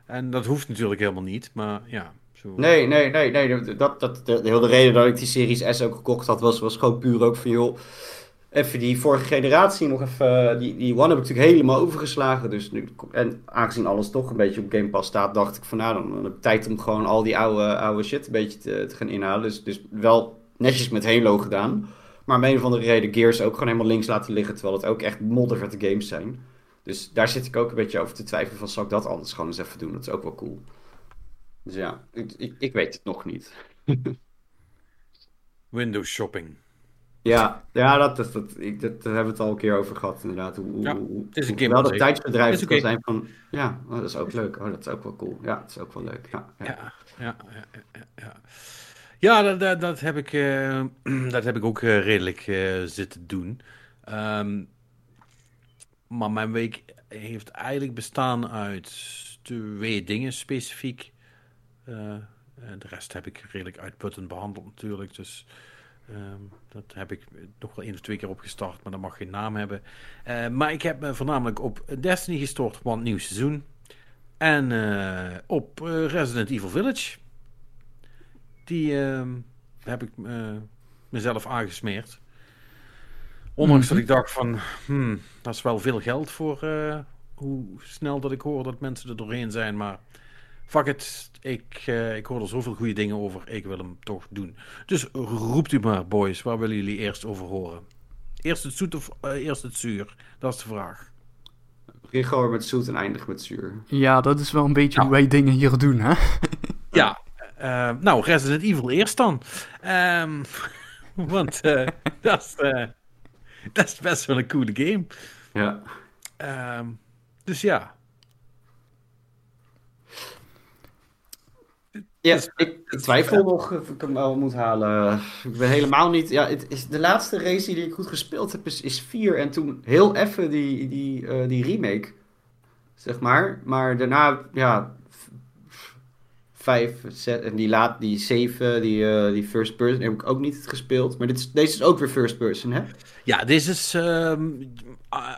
En dat hoeft natuurlijk helemaal niet, maar ja. Nee, nee, nee, nee. Dat, dat, de, de hele reden dat ik die Series S ook gekocht had, was, was gewoon puur ook van, joh, even die vorige generatie nog even, die, die One heb ik natuurlijk helemaal overgeslagen. Dus nu, en aangezien alles toch een beetje op Game Pass staat, dacht ik van, nou, dan, dan heb ik tijd om gewoon al die oude, oude shit een beetje te, te gaan inhalen. Dus, dus wel netjes met Halo gedaan. Maar om een of andere reden Gears ook gewoon helemaal links laten liggen, terwijl het ook echt moddervette games zijn. Dus daar zit ik ook een beetje over te twijfelen van, zal ik dat anders gewoon eens even doen? Dat is ook wel cool. Dus ja, ik, ik, ik weet het nog niet. Windows shopping. Ja, ja dat, dat, dat, ik, dat, daar hebben we het al een keer over gehad, inderdaad. Hoe, ja, hoe, het is een wel dat tijdsbedrijf kan zijn van, ja, oh, dat is ook leuk. Oh, dat is ook wel cool. Ja, dat is ook wel leuk. Ja, ja, ja, ja. ja, ja. dat, dat, dat, heb ik, uh, dat heb ik ook uh, redelijk uh, zitten doen. Um, maar mijn week heeft eigenlijk bestaan uit twee dingen specifiek. De rest heb ik redelijk uitputtend behandeld natuurlijk. Dus ehm, dat heb ik nog wel één of twee keer opgestart, maar dat mag geen naam hebben. Maar ik heb me voornamelijk op Destiny gestort, want nieuw seizoen. En op Resident Evil Village. Die ehm, heb ik mezelf aangesmeerd. Ondanks dat mhm. ik dacht van, hmm, dat is wel veel geld voor hoe snel dat ik hoor dat mensen er doorheen zijn. Maar fuck it, ik, uh, ik hoor er zoveel goede dingen over, ik wil hem toch doen. Dus roept u maar, boys, waar willen jullie eerst over horen? Eerst het zoet of uh, eerst het zuur? Dat is de vraag. Begin gewoon met zoet en eindig met zuur. Ja, dat is wel een beetje hoe wij dingen hier doen, hè? ja, uh, nou, Resident Evil eerst dan. Um, want dat, is, dat is best wel een coole game. Ja. Um, dus ja, Ja, dus, ik, ik, twijfel nog of ik hem wel moet halen. Ik ben helemaal niet... Ja, het is, de laatste race die ik goed gespeeld heb is, is 4. En toen heel even die, die, uh, die remake. Zeg maar. Maar daarna, ja... 5, 6 en die laat, die 7, die, uh, die first person heb ik ook niet gespeeld. Maar dit is, deze is ook weer first person, hè? Ja, deze is... Uh,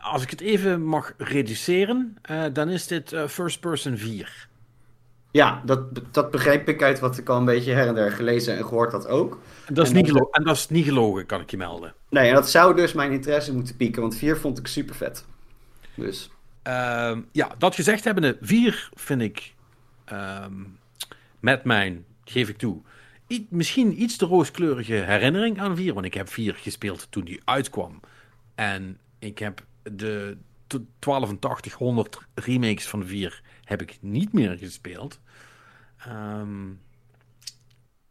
als ik het even mag reduceren, uh, dan is dit first person 4. Ja, dat, dat begreep ik uit wat ik al een beetje her en der gelezen en gehoord had ook. En dat is, niet, gelo- en dat is niet gelogen, kan ik je melden. Nee, en dat zou dus mijn interesse moeten pieken, want 4 vond ik super vet. Dus. Uh, ja, dat gezegd hebbende, 4 vind ik um, met mijn, geef ik toe, misschien iets te rooskleurige herinnering aan 4. Want ik heb 4 gespeeld toen die uitkwam. En ik heb de 1280 remakes van 4 heb ik niet meer gespeeld. Um,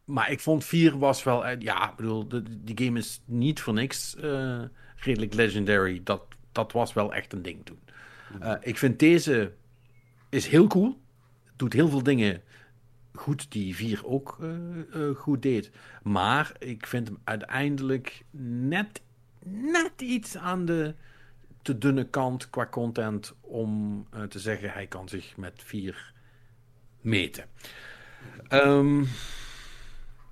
maar ik vond 4 was wel... Uh, ja, ik bedoel, de, die game is niet voor niks uh, redelijk legendary. Dat, dat was wel echt een ding toen. Uh, ik vind deze is heel cool. Doet heel veel dingen goed die 4 ook goed deed. Maar ik vind hem uiteindelijk net, net iets aan de te dunne kant qua content om uh, te zeggen hij kan zich met 4 meten. Um,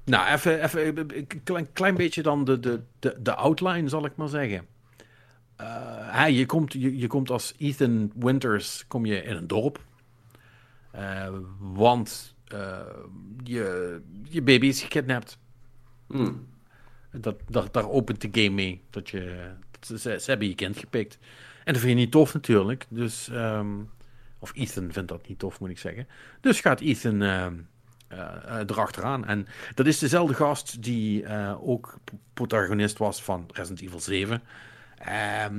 nou, even, even een klein, klein beetje dan de, de, de, de outline, zal ik maar zeggen. Hij, je, komt, je, je komt als Ethan Winters kom je in een dorp. Eh, want eh, je, je baby is gekidnapt. Hmm. Dat, dat, daar opent de game mee. Dat je, dat ze, ze hebben je kind gepikt. En dat vind je niet tof natuurlijk. Dus, ehm, of Ethan vindt dat niet tof, moet ik zeggen. Dus gaat Ethan eh, eh, erachteraan. En dat is dezelfde gast die eh, ook protagonist was van Resident Evil 7. Ehm,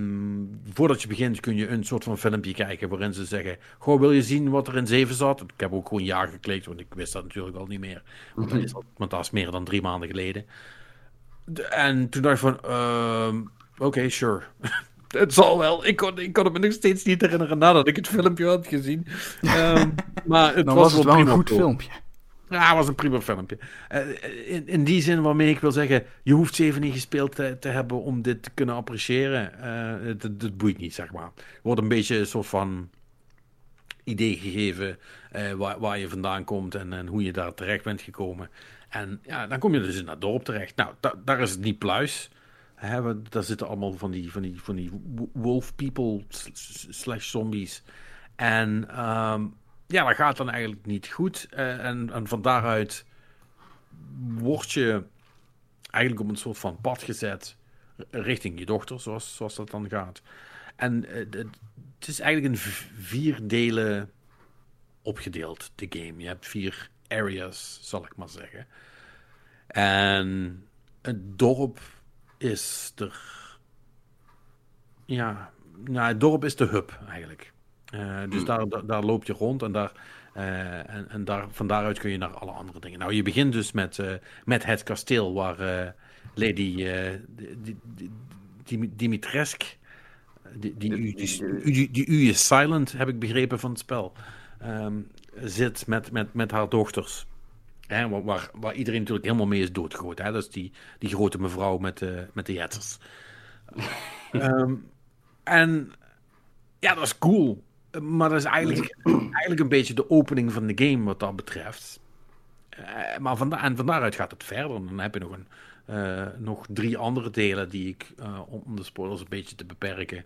voordat je begint kun je een soort van filmpje kijken waarin ze zeggen: Goh, wil je zien wat er in 7 zat? Ik heb ook gewoon ja geklikt, want ik wist dat natuurlijk al niet meer. Want dat is, al- want dat is meer dan drie maanden geleden. De- en toen dacht ik van: ehm, Oké, sure. Het zal wel. Ik kon, ik kon het me nog steeds niet herinneren nadat ik het filmpje had gezien. Ehm, maar het was, was het wel een goed filmpje. Ja, was een prima filmpje. Eh, in, in die zin waarmee ik wil zeggen, je hoeft 7 niet gespeeld te, hebben om dit te kunnen appreciëren. Eh, het, het boeit niet, zeg maar. Wordt een beetje een soort van idee gegeven eh, waar, waar je vandaan komt en, en hoe je daar terecht bent gekomen. En ja, dan kom je dus in dat dorp terecht. Nou, da- daar is het niet pluis. Daar zitten allemaal van die, van die, van die wo- wolf people slash zombies. En ehm, ja, dat gaat dan eigenlijk niet goed. Eh, en, en van daaruit word je eigenlijk op een soort van pad gezet richting je dochter, zoals, zoals dat dan gaat. En eh, het is eigenlijk in vier delen opgedeeld, de game. Je hebt vier areas, zal ik maar zeggen. En het dorp is er. Ja, nou, het dorp is de hub eigenlijk. Eh, dus daar, daar, daar loop je rond en, daar, eh, en, en daar, van daaruit kun je naar alle andere dingen. Nou, je begint dus met, eh, met het kasteel waar Lady eh, die, die, u, die, U is silent, heb ik begrepen van het spel, ehm, zit met, met, met haar dochters. Hè, waar, waar, waar iedereen natuurlijk helemaal mee is doodgegooid. Hè? Dat is die, die grote mevrouw met, de met de jetters. Ehm, en ja, dat is cool. Maar dat is eigenlijk, eigenlijk een beetje de opening van de game wat dat betreft. Eh, maar van, en van daaruit gaat het verder. Dan heb je nog, een, eh, nog drie andere delen die ik, eh, om, de spoilers een beetje te beperken,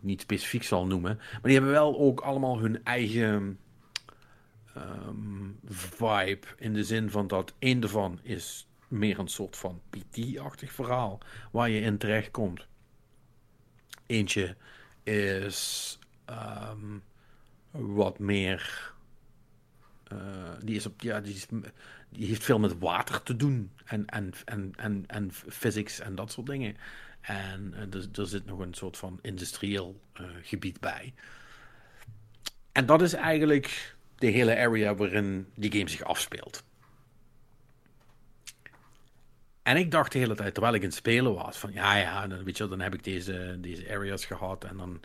niet specifiek zal noemen. Maar die hebben wel ook allemaal hun eigen ehm, vibe. In de zin van dat één daarvan is meer een soort van PT-achtig verhaal waar je in terechtkomt. Eentje is ehm, wat meer. eh, die, is op, ja, die, is, die heeft veel met water te doen. En, en, en, en, en physics en dat soort dingen. En eh, er, er zit nog een soort van industrieel eh, gebied bij. En dat is eigenlijk de hele area waarin die game zich afspeelt. En ik dacht de hele tijd, terwijl ik in het spelen was, van ja, ja, dan, weet je, dan heb ik deze, deze areas gehad en dan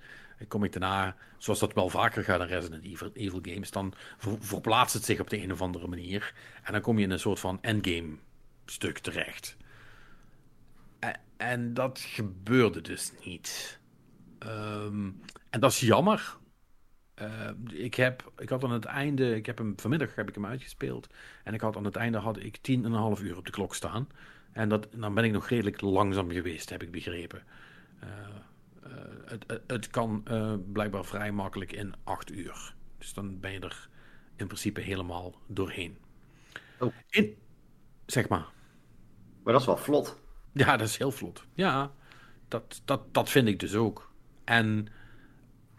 kom ik daarna, zoals dat wel vaker gaat in Resident Evil, Evil games, dan ver- verplaatst het zich op de een of andere manier en dan kom je in een soort van endgame stuk terecht. En, en dat gebeurde dus niet. Ehm, en dat is jammer. Eh, ik, heb, ik had aan het einde, ik heb hem vanmiddag heb ik hem uitgespeeld. En ik had aan het einde had ik tien en een half uur op de klok staan. En dat, dan ben ik nog redelijk langzaam geweest, heb ik begrepen. Eh, het, het, het kan eh, blijkbaar vrij makkelijk in acht uur. Dus dan ben je er in principe helemaal doorheen. Oh. In, zeg maar. Maar dat is wel vlot. Ja, dat is heel vlot. Ja, dat, dat, dat vind ik dus ook. En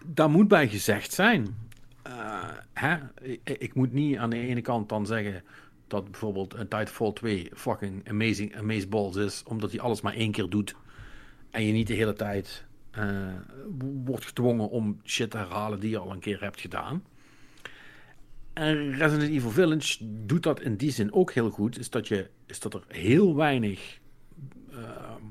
daar moet bij gezegd zijn. eh, hè? Ik, ik moet niet aan de ene kant dan zeggen dat bijvoorbeeld een Titanfall 2 fucking amazing, amazeballs is, omdat hij alles maar één keer doet. En je niet de hele tijd eh, wordt gedwongen om shit te herhalen die je al een keer hebt gedaan. En Resident Evil Village doet dat in die zin ook heel goed. Is dat, je, is dat er heel weinig ehm,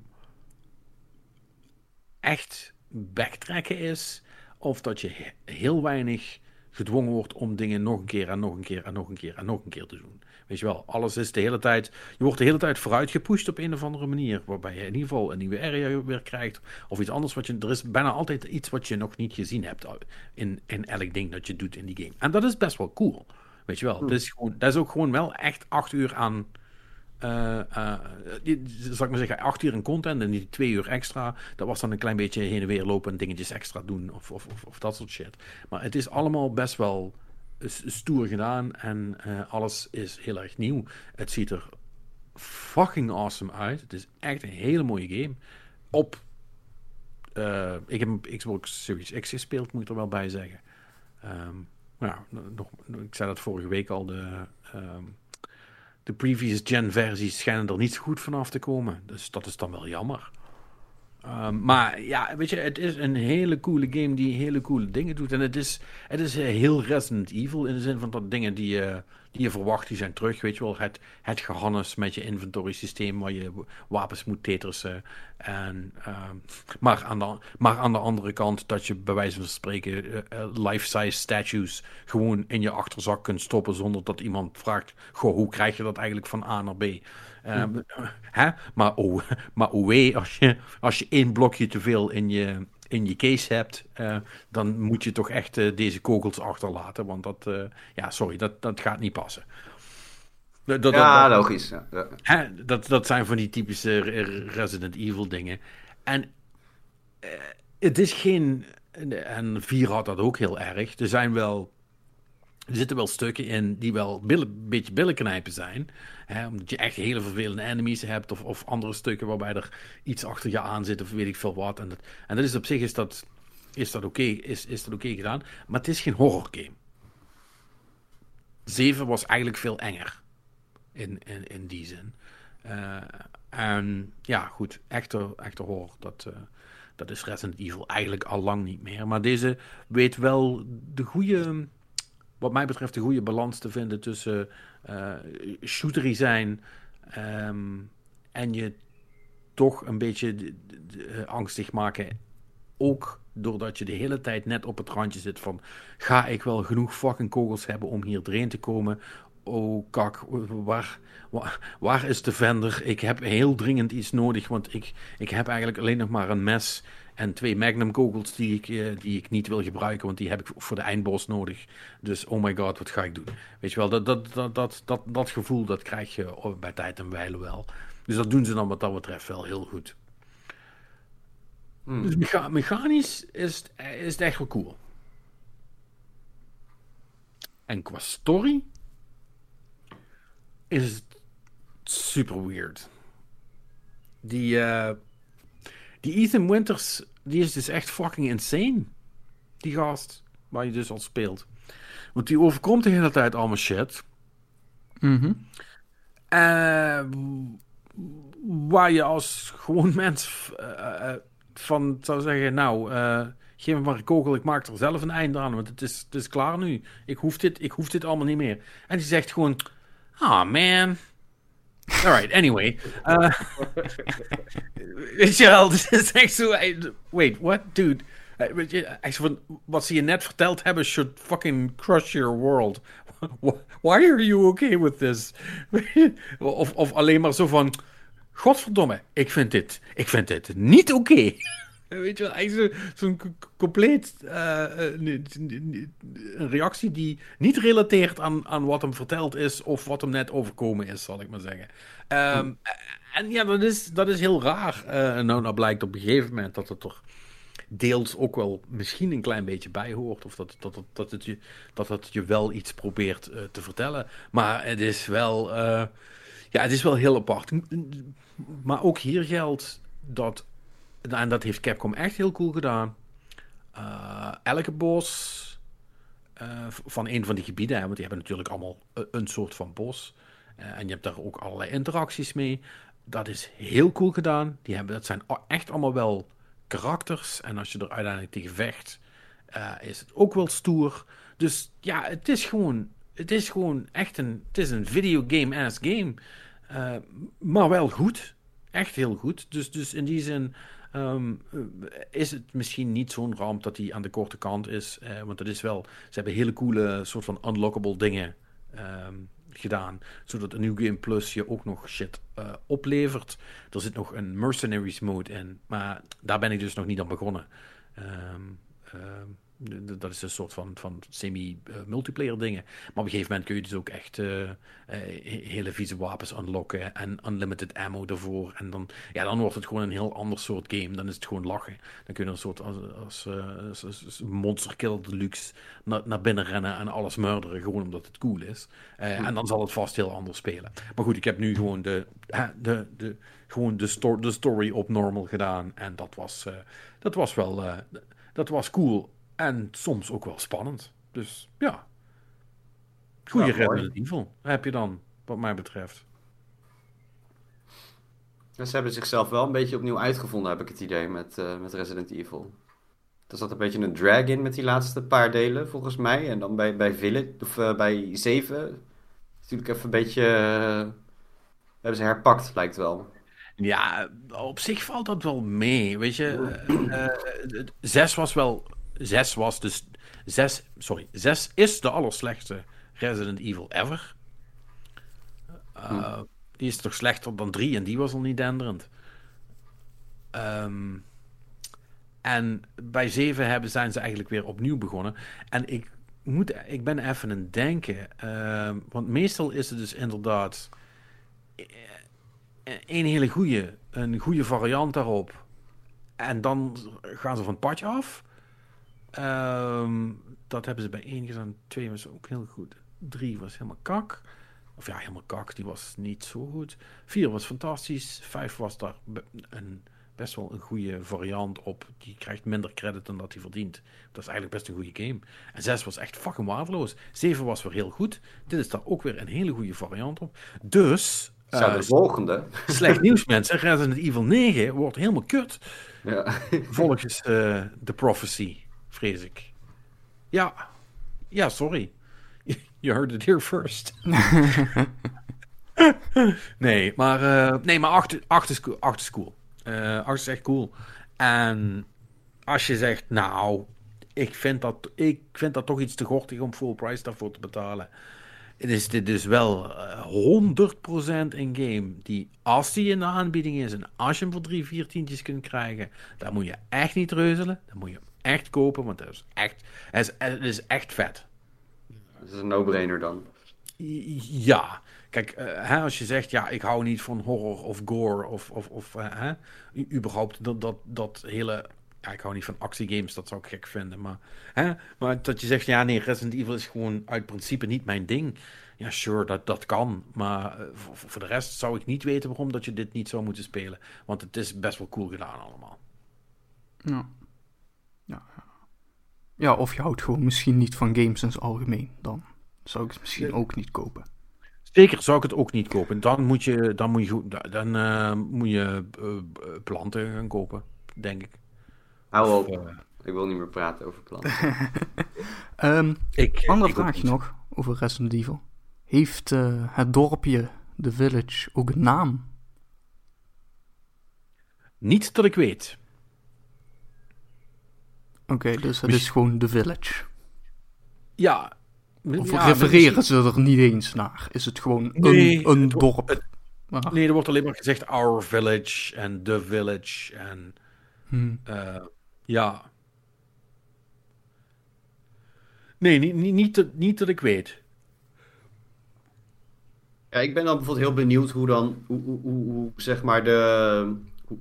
echt backtracken is. Of dat je he- heel weinig gedwongen wordt om dingen nog een keer en nog een keer en nog een keer en nog een keer te doen. Weet je wel, alles is de hele tijd. Je wordt de hele tijd vooruit gepusht op een of andere manier. Waarbij je in ieder geval een nieuwe area weer krijgt. Of iets anders wat je. Er is bijna altijd iets wat je nog niet gezien hebt. In, in elk ding dat je doet in die game. En dat is best wel cool. Weet je wel. Dat, is gewoon, dat is ook gewoon wel echt acht uur aan. eh, eh, die- zal ik maar zeggen, acht uur in content en die twee uur extra. Dat was dan een klein beetje heen en weer lopen en dingetjes extra doen of, of, of, of dat soort shit. Maar het is allemaal best wel stoer gedaan en eh, alles is heel erg nieuw. Het ziet er fucking awesome uit. Het is echt een hele mooie game. Op, eh, ik heb Xbox Series X gespeeld, moet ik er wel bij zeggen. Ehm, nou, nog, ik zei dat vorige week al, de, ehm, de previous gen versies schijnen er niet zo goed vanaf te komen. Dus dat is dan wel jammer. Ehm, maar ja, weet je, het is een hele coole game die hele coole dingen doet. En het is, het is eh, heel Resident Evil in de zin van dat dingen die je, die je verwacht, die zijn terug. Weet je wel, het, het gehannes met je inventory systeem waar je wapens moet tetrissen. En, ehm, maar, aan de, maar aan de andere kant dat je bij wijze van spreken uh, life-size statues gewoon in je achterzak kunt stoppen zonder dat iemand vraagt, goh, hoe krijg je dat eigenlijk van A naar B? Um, hè? Maar, oh, maar oh wee, als je, als je één blokje te veel in je, in je case hebt, uh, dan moet je toch echt uh, deze kogels achterlaten. Want dat, uh, ja, sorry, dat, dat gaat niet passen. Dat, dat, ja, dat, logisch. Ja. Hè? Dat, dat zijn van die typische Resident Evil dingen. En het is geen. En 4 had dat ook heel erg. Er zijn wel er zitten wel stukken in die wel een beetje billenknijpen zijn. Hè, omdat je echt hele vervelende enemies hebt. Of, of andere stukken waarbij er iets achter je aan zit. Of weet ik veel wat. En dat, en dat is op zich is dat, is dat oké is, is oké gedaan. Maar het is geen horror game. 7 was eigenlijk veel enger. In, in, in die zin. Uh, en ja, goed. Echte, echte horror. Dat, uh, dat is Resident Evil eigenlijk al lang niet meer. Maar deze weet wel de goede wat mij betreft een goede balans te vinden tussen uh, shootery zijn um, en je toch een beetje de, angstig maken. Ook doordat je de hele tijd net op het randje zit van... ga ik wel genoeg fucking kogels hebben om hier erin te komen? Oh kak, waar, waar, waar is de vender? Ik heb heel dringend iets nodig, want ik, ik heb eigenlijk alleen nog maar een mes... En twee Magnum kogels die ik, uh, die ik niet wil gebruiken, want die heb ik voor de eindboss nodig. Dus oh my god, wat ga ik doen? Weet je wel, dat, dat, dat, dat, dat, dat gevoel dat krijg je bij tijd en wijle wel. Dus dat doen ze dan wat dat betreft wel heel goed. Hmm. Dus mecha mechanisch is, is het echt wel cool. En qua story is het super weird. Die, uh, die Ethan Winters, die is dus echt fucking insane. Die gast, waar je dus al speelt. Want die overkomt de hele tijd allemaal shit. Mm uh, waar je als gewoon mens uh, van zou zeggen, nou, uh, geef me maar een kogel, ik maak er zelf een einde aan, want het is, het is klaar nu. Ik hoef, dit, ik hoef dit allemaal niet meer. En die zegt gewoon, ah oh, man, Alright, anyway. Uh, is echt zo... Wait, what? Dude. Echt van, wat ze je net verteld hebben should fucking crush your world. Why are you okay with this? of, of alleen maar zo van... Godverdomme, ik vind dit, ik vind dit niet oké. Okay. Weet je wel, eigenlijk zo'n zo compleet uh, een reactie die niet relateert aan, aan wat hem verteld is of wat hem net overkomen is, zal ik maar zeggen. Um, en ja, dat is, dat is heel raar. Uh, nou, nou blijkt op een gegeven moment dat het toch deels ook wel misschien een klein beetje bij hoort. Of dat, dat, dat, dat, het, je, dat het je wel iets probeert uh, te vertellen. Maar het is wel, ja, het is wel heel apart. Maar ook hier geldt dat en dat heeft Capcom echt heel cool gedaan. Uh, elke bos uh, van een van die gebieden, hè, want die hebben natuurlijk allemaal een soort van bos. Uh, en je hebt daar ook allerlei interacties mee. Dat is heel cool gedaan. Die hebben, dat zijn echt allemaal wel karakters. En als je er uiteindelijk tegen vecht, is het ook wel stoer. Dus ja, het is gewoon, het is gewoon echt een, het is een videogame-ass game. maar wel goed. Echt heel goed. Dus, dus in die zin Um, is het misschien niet zo'n ramp dat hij aan de korte kant is. Uh, want het is wel, ze hebben hele coole soort van unlockable dingen um, gedaan. Zodat een New Game Plus je ook nog shit uh, oplevert. Er zit nog een Mercenaries mode in. Maar daar ben ik dus nog niet aan begonnen. Um, Dat is een soort van, van semi-multiplayer dingen. Maar op een gegeven moment kun je dus ook echt uh, uh, hele vieze wapens unlocken en unlimited ammo ervoor. En dan, ja, dan wordt het gewoon een heel ander soort game. Dan is het gewoon lachen. Dan kun je een soort als, als, als, als monster kill deluxe naar, naar binnen rennen en alles murderen. Gewoon omdat het cool is. En dan zal het vast heel anders spelen. Maar goed, ik heb nu gewoon de, de, de, gewoon de, sto de story op normal gedaan. En dat was, dat was wel dat was cool. En soms ook wel spannend. Dus ja. Goede ja, Resident Evil heb je dan, wat mij betreft. ze hebben zichzelf wel een beetje opnieuw uitgevonden, heb ik het idee, met, uh, met Resident Evil. Er zat een beetje een drag in met die laatste paar delen, volgens mij. En dan bij, bij Village, of uh, bij 7, natuurlijk even een beetje... Uh, hebben ze herpakt, lijkt wel. Ja, op zich valt dat wel mee. Weet je, zes was wel Zes was dus. Zes, sorry, zes is de allerslechtste Resident Evil ever. Uh, Die is toch slechter dan drie en die was al niet denderend. Um, en bij zeven hebben, zijn ze eigenlijk weer opnieuw begonnen. En ik, moet, ik ben even aan het denken. Uh, want meestal is het dus inderdaad eh, een hele goede, een goede variant daarop. En dan gaan ze van het padje af. Um, dat hebben ze bij één gedaan. Twee was ook heel goed. Drie was helemaal kak. Of ja, helemaal kak. Die was niet zo goed. Vier was fantastisch. Vijf was daar een, best wel een goede variant op. Die krijgt minder credit dan dat hij verdient. Dat is eigenlijk best een goede game. En zes was echt fucking waardeloos. Zeven was weer heel goed. Dit is daar ook weer een hele goede variant op. Dus... Zou de uh, volgende. Slecht nieuws, mensen. Resident Evil 9 wordt helemaal kut. Ja. Volgens uh, de prophecy vrees ik. Ja, ja, sorry. You heard it here first. nee, maar, uh, nee, maar 8 is, is cool. Is echt cool. En als je zegt, nou, ik vind dat, ik vind dat toch iets te gortig om full price daarvoor te betalen. Is dit is wel uh, 100% een game die, als die in de aanbieding is en als je hem voor drie, vier tientjes kunt krijgen, dan moet je echt niet reuzelen. Dan moet je echt kopen, want het is echt, het is, het is echt vet. Dat is een no-brainer dan. Ja, kijk, uh, hè, als je zegt, ja, ik hou niet van horror of gore of, of, of uh, hè, überhaupt dat, dat, dat hele ja, ik hou niet van actiegames, dat zou ik gek vinden. Maar, hè? maar dat je zegt, ja nee, Resident Evil is gewoon uit principe niet mijn ding. Ja, sure, dat, dat kan. Maar uh, voor, voor, de rest zou ik niet weten waarom dat je dit niet zou moeten spelen. Want het is best wel cool gedaan allemaal. Ja, ja, of je houdt gewoon misschien niet van games in het algemeen. Dan zou ik het misschien ook niet kopen. Zeker zou ik het ook niet kopen. Dan moet je, dan moet je, dan, uh, moet je uh, planten gaan kopen, denk ik. Hou op. Uh, ik wil niet meer praten over planten. um, ik, andere ik vraagje nog over Resident Evil. Heeft het dorpje, de village, ook een naam? Niet dat ik weet. Oké, dus het is gewoon The Village. Ja. Of refereren ze er niet eens naar? Is het gewoon een, een dorp? nee, er wordt alleen maar gezegd Our Village en The Village en... Hmm. Uh, ja. Nee, niet, niet, niet, dat, niet dat ik weet. Ja, ik ben dan bijvoorbeeld heel benieuwd hoe dan, hoe, hoe, hoe zeg maar de, hoe,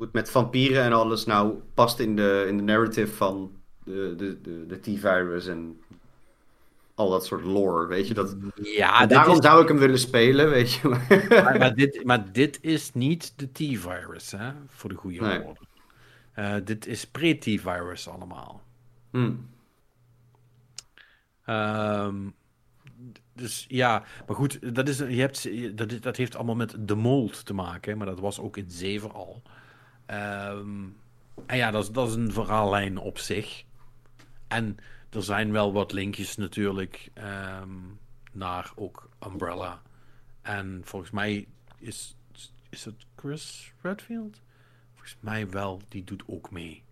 het met vampieren en alles nou past in de, in de narrative van de, de, de, de T-virus en al dat soort lore, weet je. Dat, ja, daarom is... zou ik hem willen spelen, weet je. Maar, maar, dit, maar dit is niet de T-virus, hè, voor de goede nee. woorden. Uh, dit is pre-T-virus allemaal. Hmm. Um, dus ja, maar goed, dat, is, je hebt, dat, dat heeft allemaal met de mold te maken, maar dat was ook in 7 al. Um, en ja, dat is, dat is een verhaallijn op zich. En er zijn wel wat linkjes natuurlijk um, naar ook Umbrella. En volgens mij is, is het Chris Redfield? Volgens mij wel, die doet ook mee.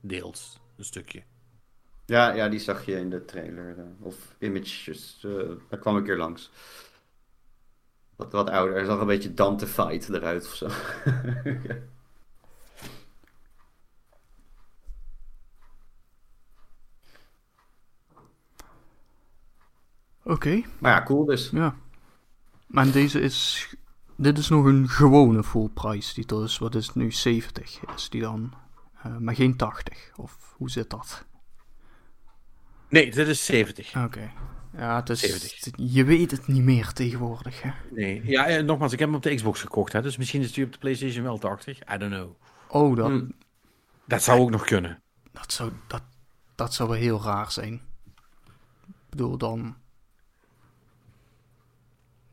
Deels, een stukje. Ja, ja die zag je in de trailer. Uh, of images, uh, daar kwam ik keer langs wat, wat ouder. Er zag een beetje Dante Fight eruit of zo. Oké. Maar ja, cool dus. Ja. Maar deze is. Dit is nog een gewone full price titel. Dus wat is het nu? 70 is die dan. Eh, maar geen 80. Of hoe zit dat? Nee, dit is 70. Oké. Ja. 70. Je weet het niet meer tegenwoordig, hè? Nee. Ja, en nogmaals, ik heb hem op de Xbox gekocht, hè, dus misschien is hij op de PlayStation wel 80. I don't know. Oh, dat, Hm. Dat zou ook nog kunnen. dat, zou, dat, dat zou wel heel raar zijn. Ik bedoel, dan...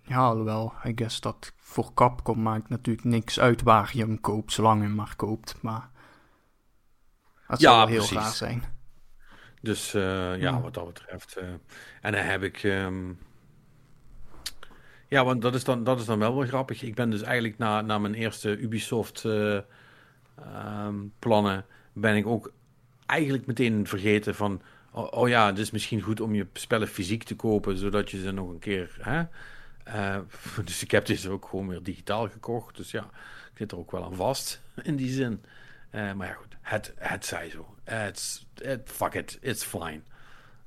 Ja, alhoewel, I guess dat voor Capcom maakt natuurlijk niks uit waar je hem koopt, zolang je hem maar koopt, maar... Dat Ja, zou wel heel precies. raar zijn. Dus eh, ja, Ja. wat dat betreft. eh, en dan heb ik. ehm, Ja, want dat is, dan, dat is dan wel wel grappig. Ik ben dus eigenlijk na, na mijn eerste Ubisoft eh, ehm, plannen. ben ik ook eigenlijk meteen vergeten van. Oh, oh ja, het is misschien goed om je spellen fysiek te kopen, zodat je ze nog een keer. Hè? Dus ik heb deze ook gewoon weer digitaal gekocht. Dus ja, ik zit er ook wel aan vast in die zin. Maar ja, goed, het, het zij zo. Het, het, fuck it, it's fine.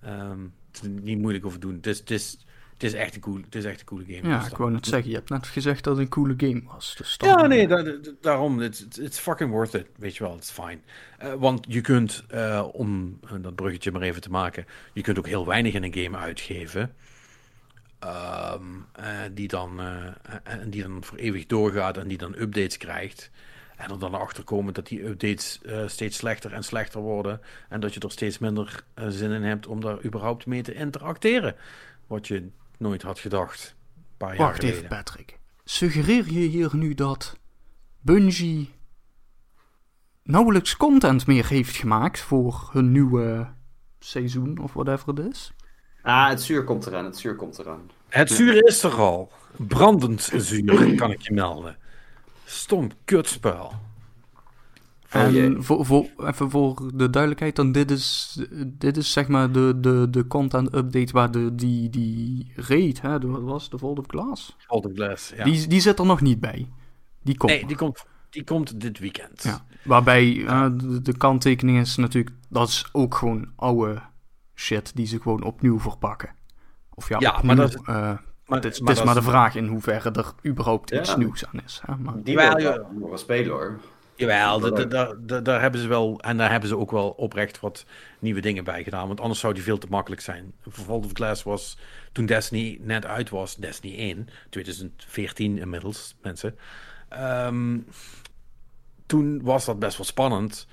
Ehm, het is niet moeilijk over doen. Het is, het is, het is, echt, een cool, het is echt een coole game. Ja, Dus ik wou net zeggen, je hebt net gezegd dat het een coole game was. Dus dan- ja, nee, da- da- daarom. It's, it's- it's fucking worth it. Weet je wel, it's fine. Eh, want je kunt, eh, om eh, dat bruggetje maar even te maken, je kunt ook heel weinig in een game uitgeven. Eh, die, dan, en die dan voor eeuwig doorgaat en die dan updates krijgt. En er dan achter komen dat die updates eh, steeds slechter en slechter worden. En dat je er steeds minder eh, zin in hebt om daar überhaupt mee te interacteren. Wat je nooit had gedacht. Een paar jaar Wacht geleden. even, Patrick. Suggereer je hier nu dat Bungie nauwelijks content meer heeft gemaakt voor hun nieuwe seizoen of whatever het is? Ah, het zuur komt eraan, het zuur komt eraan. Het zuur is er al. Brandend zuur, kan ik je melden. Stom kutspel. En voor, voor, even voor de duidelijkheid, dan dit is, dit is zeg maar de, de, de content update waar de, die, die raid, hè, de, wat was de Vault of Glass? Ja. Die, die zit er nog niet bij. Die komt nee, die komt, die komt dit weekend. Ja. Waarbij de, de kanttekening is natuurlijk, dat is ook gewoon oude shit die ze gewoon opnieuw verpakken. Of ja, Ja, opnieuw, maar dat eh, Maar, het is, maar het is maar dat de vraag in hoeverre er überhaupt iets nieuws aan is. Hè? Maar, Die Wel, wil ja. wel nog wel spelen hoor. Jawel, daar hebben ze wel, en daar hebben ze ook wel oprecht wat nieuwe dingen bij gedaan. Want anders zou die veel te makkelijk zijn. Vault of Glass was, toen Destiny net uit was, Destiny 1, 2014 inmiddels, mensen. Ehm, toen was dat best wel spannend.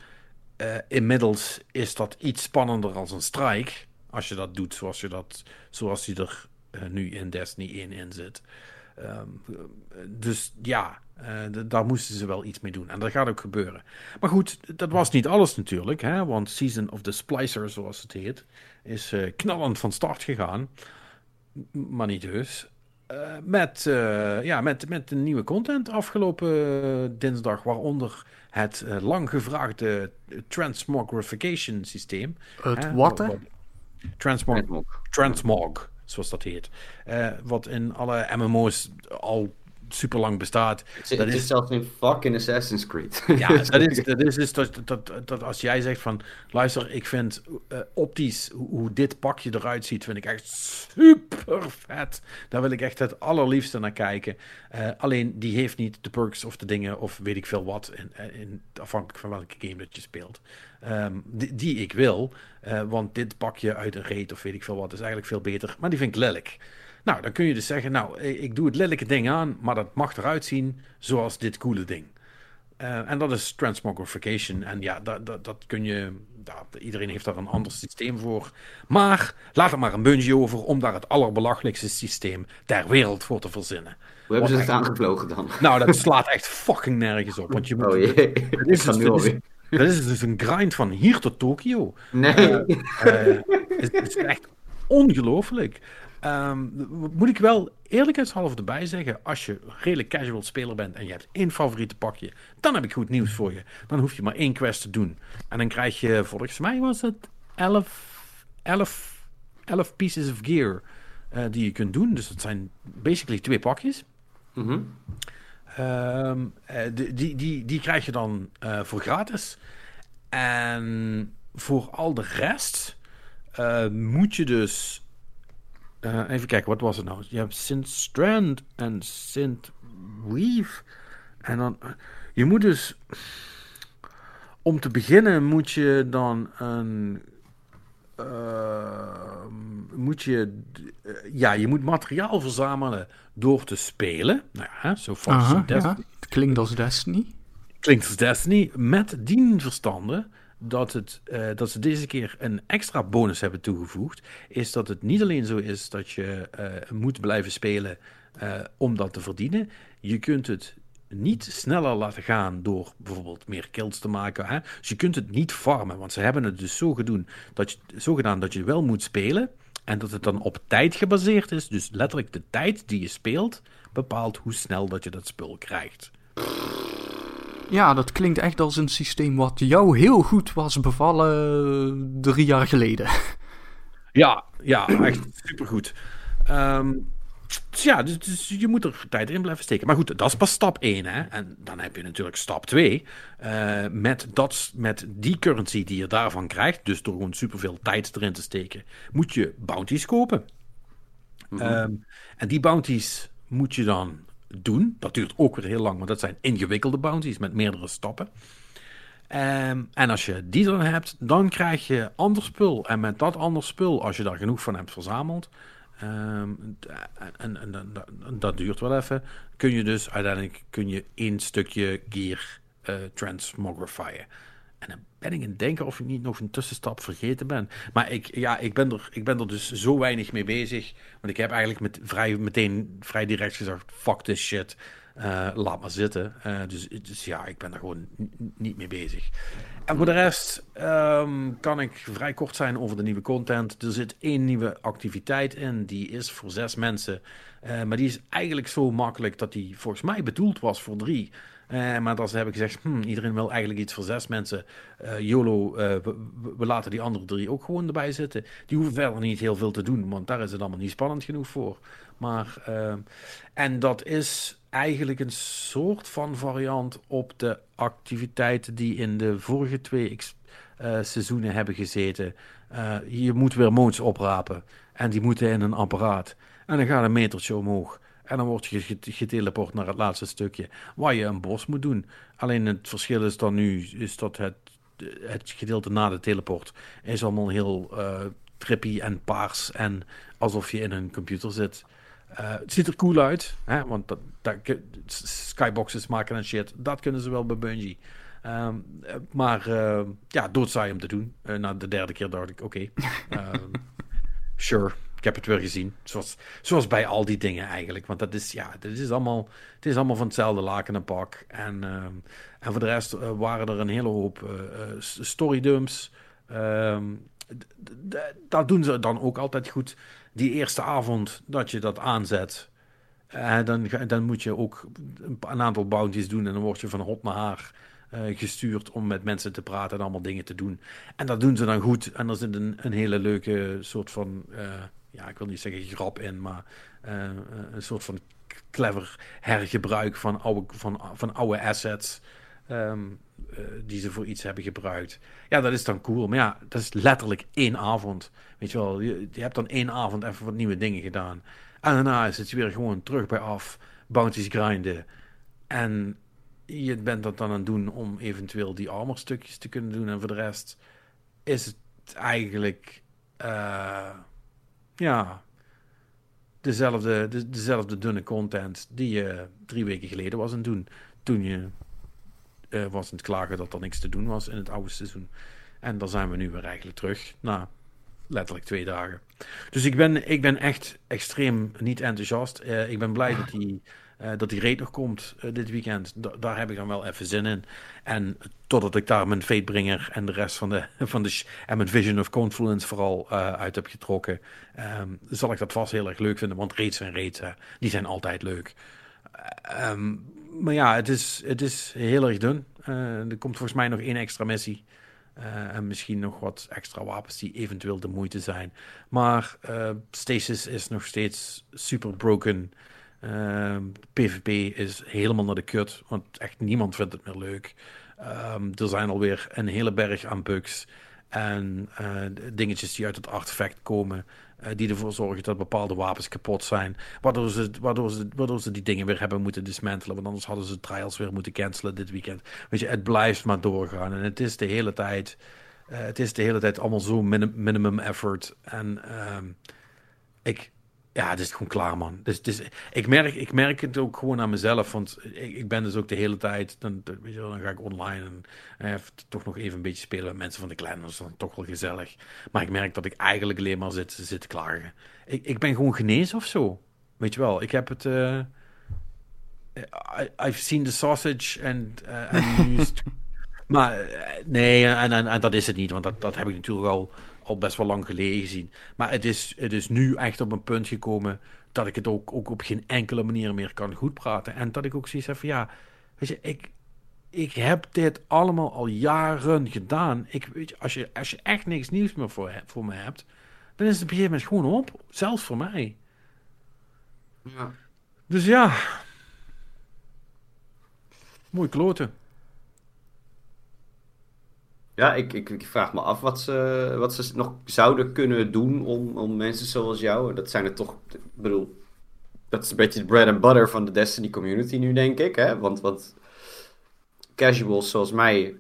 Eh, inmiddels is dat iets spannender als een strike. Als je dat doet zoals, je dat, zoals die er nu in Destiny 1 in zit. Ehm, dus ja, eh, daar moesten ze wel iets mee doen. En dat gaat ook gebeuren. Maar goed, dat was niet alles natuurlijk. Hè? Want Season of the Splicer, zoals het heet, is eh, knallend van start gegaan. M- Maar niet dus. Eh, met, eh, ja, met, met de nieuwe content afgelopen eh, dinsdag, waaronder het eh, lang gevraagde transmogrification systeem. het Hè? wat, hè? Wat- Transmog, Transmog. Zoals dat heet. Eh, wat in alle MMO's al super lang bestaat. Het, Dat het is is- zelfs in fucking Assassin's Creed. Ja, dat is, dat is dus dat, dat, dat als jij zegt van, luister, ik vind eh, optisch hoe, hoe dit pakje eruit ziet, vind ik echt super vet. Daar wil ik echt het allerliefste naar kijken. Eh, alleen die heeft niet de perks of de dingen of weet ik veel wat, in, in, afhankelijk van welke game dat je speelt, Ehm, die, die ik wil. Eh, want dit pakje uit een reet of weet ik veel wat is eigenlijk veel beter, maar die vind ik lelijk. Nou, dan kun je dus zeggen, nou, ik doe het lelijke ding aan, maar dat mag eruit zien zoals dit coole ding. Eh, en dat is transmogrification. En ja, dat, dat, dat kun je. ja, iedereen heeft daar een ander systeem voor. Maar laat er maar een Bungie over om daar het allerbelachelijkste systeem ter wereld voor te verzinnen. Hoe hebben ze het aangevlogen dan? Nou, dat slaat echt fucking nergens op. Want je moet. Oh jee, dit ik is, dus, is, dat is dus een grind van hier tot Tokio. Nee. Eh, het, het is echt ongelooflijk. Ehm, moet ik wel eerlijkheidshalve erbij zeggen, als je redelijk casual speler bent en je hebt één favoriete pakje, dan heb ik goed nieuws voor je. Dan hoef je maar één quest te doen. En dan krijg je, volgens mij was het 11, 11, 11 pieces of gear eh, die je kunt doen. Dus dat zijn basically twee pakjes. Mhm. Ehm, eh, die, die, die, die krijg je dan eh, voor gratis. En voor al de rest moet je dus Eh, even kijken, wat was het nou? Je hebt Sint Strand en Sint Weave. En dan, je moet dus, om te beginnen moet je dan een, uh, moet je, uh, ja, je moet materiaal verzamelen door te spelen. Nou ja, zo Aha, ja, het klinkt als Destiny. Klinkt als Destiny, met dien verstanden dat, het, uh, dat ze deze keer een extra bonus hebben toegevoegd, is dat het niet alleen zo is dat je uh, moet blijven spelen uh, om dat te verdienen. Je kunt het niet sneller laten gaan door bijvoorbeeld meer kills te maken. Hè? Dus je kunt het niet farmen, want ze hebben het dus zo, gedaan dat je, zo gedaan dat je wel moet spelen. En dat het dan op tijd gebaseerd is. Dus letterlijk de tijd die je speelt bepaalt hoe snel dat je dat spul krijgt. Ja, dat klinkt echt als een systeem wat jou heel goed was bevallen drie jaar geleden. Ja, ja echt supergoed. Um, dus ja, dus, dus, je moet er tijd in blijven steken. Maar goed, dat is pas stap 1. Hè? En dan heb je natuurlijk stap 2. Uh, met, dat, met die currency die je daarvan krijgt, dus door gewoon superveel tijd erin te steken, moet je bounties kopen. Mm -hmm. um, en die bounties moet je dan doen. Dat duurt ook weer heel lang, want dat zijn ingewikkelde bounties met meerdere stappen. Um, en als je die dan hebt, dan krijg je ander spul. En met dat ander spul, als je daar genoeg van hebt verzameld, um, en, en, dat duurt wel even, kun je dus uiteindelijk kun je één stukje gear uh. En dan ben ik het denken of ik niet nog een tussenstap vergeten ben. Maar ik, ja, ik, ben er, ik ben er dus zo weinig mee bezig. Want ik heb eigenlijk met, vrij, meteen vrij direct gezegd: fuck this shit. Uh, laat maar zitten. Uh, dus, dus ja, ik ben er gewoon niet mee bezig. En voor de rest um, kan ik vrij kort zijn over de nieuwe content. Er zit één nieuwe activiteit in. Die is voor zes mensen. Uh, maar die is eigenlijk zo makkelijk dat die volgens mij bedoeld was voor drie. Uh, maar dan heb ik gezegd, hm, iedereen wil eigenlijk iets voor zes mensen. Uh, YOLO, uh, we, laten die andere drie ook gewoon erbij zitten. Die hoeven verder niet heel veel te doen, want daar is het allemaal niet spannend genoeg voor. Maar, en dat is eigenlijk een soort van variant op de activiteiten die in de vorige twee seizoenen hebben gezeten. je moet weer moons oprapen en die moeten in een apparaat. En dan gaat een metertje omhoog. En dan word je geteleport naar het laatste stukje, waar je een bos moet doen. Alleen het verschil is dan nu, is dat het, het gedeelte na de teleport is allemaal heel uh, trippy en paars en alsof je in een computer zit. Uh, het ziet er cool uit, hè? want dat, dat, skyboxes maken en shit, dat kunnen ze wel bij Bungie. Um, maar uh, ja, doodzaai om te doen. Uh, na de derde keer dacht ik, oké, okay, um, sure. Ik heb het weer gezien. Zoals, zoals bij al die dingen eigenlijk. Want dat is, ja, dat is allemaal, het is allemaal van hetzelfde laken en pak. En, uh, en voor de rest uh, waren er een hele hoop uh, story dumps. dat doen ze dan ook altijd goed. Die eerste avond dat je dat aanzet. dan, dan moet je ook een aantal bounties doen. En dan word je van hot naar haar gestuurd om met mensen te praten en allemaal dingen te doen. En dat doen ze dan goed. En er zit een, een hele leuke soort van ja, ik wil niet zeggen grap in, maar uh, een soort van clever hergebruik van oude, van, van oude assets. Um, uh, die ze voor iets hebben gebruikt. Ja, dat is dan cool. Maar ja, dat is letterlijk één avond. Weet je wel, je, hebt dan één avond even wat nieuwe dingen gedaan. En daarna is het weer gewoon terug bij af. Bounties grinden. En je bent dat dan aan het doen om eventueel die armor stukjes te kunnen doen. En voor de rest is het eigenlijk... ja, dezelfde, de, dezelfde dunne content die je drie weken geleden was aan het doen. Toen je uh, was aan het klagen dat er niks te doen was in het oude seizoen. En dan zijn we nu weer eigenlijk terug na letterlijk twee dagen. Dus ik ben, ik ben echt extreem niet enthousiast. Uh, ik ben blij dat die uh, dat die raid nog komt uh, dit weekend. Da daar heb ik dan wel even zin in. En totdat ik daar mijn Fatebringer en de rest van de, van de en mijn Vision of Confluence vooral uh, uit heb getrokken, um, zal ik dat vast heel erg leuk vinden. Want raids en raids, die zijn altijd leuk. Um, maar ja, het is, het is heel erg dun. er komt volgens mij nog één extra missie. en misschien nog wat extra wapens die eventueel de moeite zijn. Maar Stasis is nog steeds super broken. PvP is helemaal naar de kut, want echt niemand vindt het meer leuk. Um, er zijn alweer een hele berg aan bugs. En uh, dingetjes die uit het artefact komen. Uh, die ervoor zorgen dat bepaalde wapens kapot zijn. Waardoor ze, waardoor, ze, waardoor ze die dingen weer hebben moeten dismantelen. Want anders hadden ze trials weer moeten cancelen dit weekend. Weet je, het blijft maar doorgaan. En het is de hele tijd. Uh, het is de hele tijd allemaal zo minim, minimum effort. En ehm, ik, ja, het is gewoon klaar, man. Dus, dus, ik, merk, ik merk het ook gewoon aan mezelf. Want ik, ik ben dus ook de hele tijd. Dan, weet je, dan ga ik online en eh, toch nog even een beetje spelen met mensen van de kleine. Dat is dan toch wel gezellig. Maar ik merk dat ik eigenlijk alleen maar zit, zit te klagen. Ik, ik ben gewoon genezen of zo. Weet je wel, ik heb het. Uh, I, I've seen the sausage and, uh, and maar nee, en, en, en, dat is het niet. Want dat, dat heb ik natuurlijk al al best wel lang geleden gezien. Maar het is, het is nu echt op een punt gekomen dat ik het ook, ook op geen enkele manier meer kan goed praten. En dat ik ook zoiets heb van ja, weet je, ik, ik heb dit allemaal al jaren gedaan. Ik, weet je, als, je, als je echt niks nieuws meer voor, voor me hebt, dan is het op een gegeven moment gewoon op. Zelfs voor mij. Ja. Dus ja. Mooi kloten. Ja, ik, ik, vraag me af wat ze, wat ze nog zouden kunnen doen om, om mensen zoals jou. Dat zijn er toch, ik bedoel, dat is een beetje de bread and butter van de Destiny community nu, denk ik. Hè? Want, want casuals zoals mij,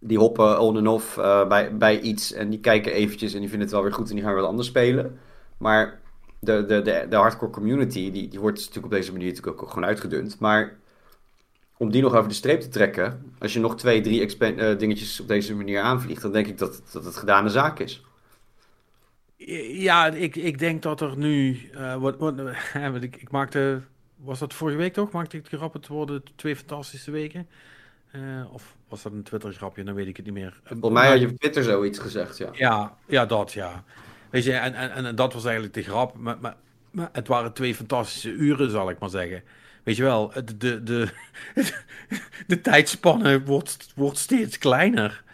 die hoppen on en off uh, bij, bij iets en die kijken eventjes en die vinden het wel weer goed en die gaan weer wat anders spelen. Maar de, de, de, de hardcore community, die, die wordt natuurlijk op deze manier natuurlijk ook gewoon uitgedund. Maar om die nog over de streep te trekken, als je nog twee, drie uh, dingetjes op deze manier aanvliegt, dan denk ik dat, dat het gedane zaak is. Ja, ik, ik denk dat er nu. Uh, wat, wat, ik, ik maakte. Was dat vorige week toch? Maakte ik het grap het worden twee fantastische weken? Uh, of was dat een Twitter-grapje? Dan weet ik het niet meer. Volgens mij had je op Twitter zoiets gezegd, ja. Ja, ja dat, ja. Weet je, en, en, en dat was eigenlijk de grap. Maar, maar, maar het waren twee fantastische uren, zal ik maar zeggen. Weet je wel, de, de, de, de tijdspanne wordt, wordt steeds kleiner.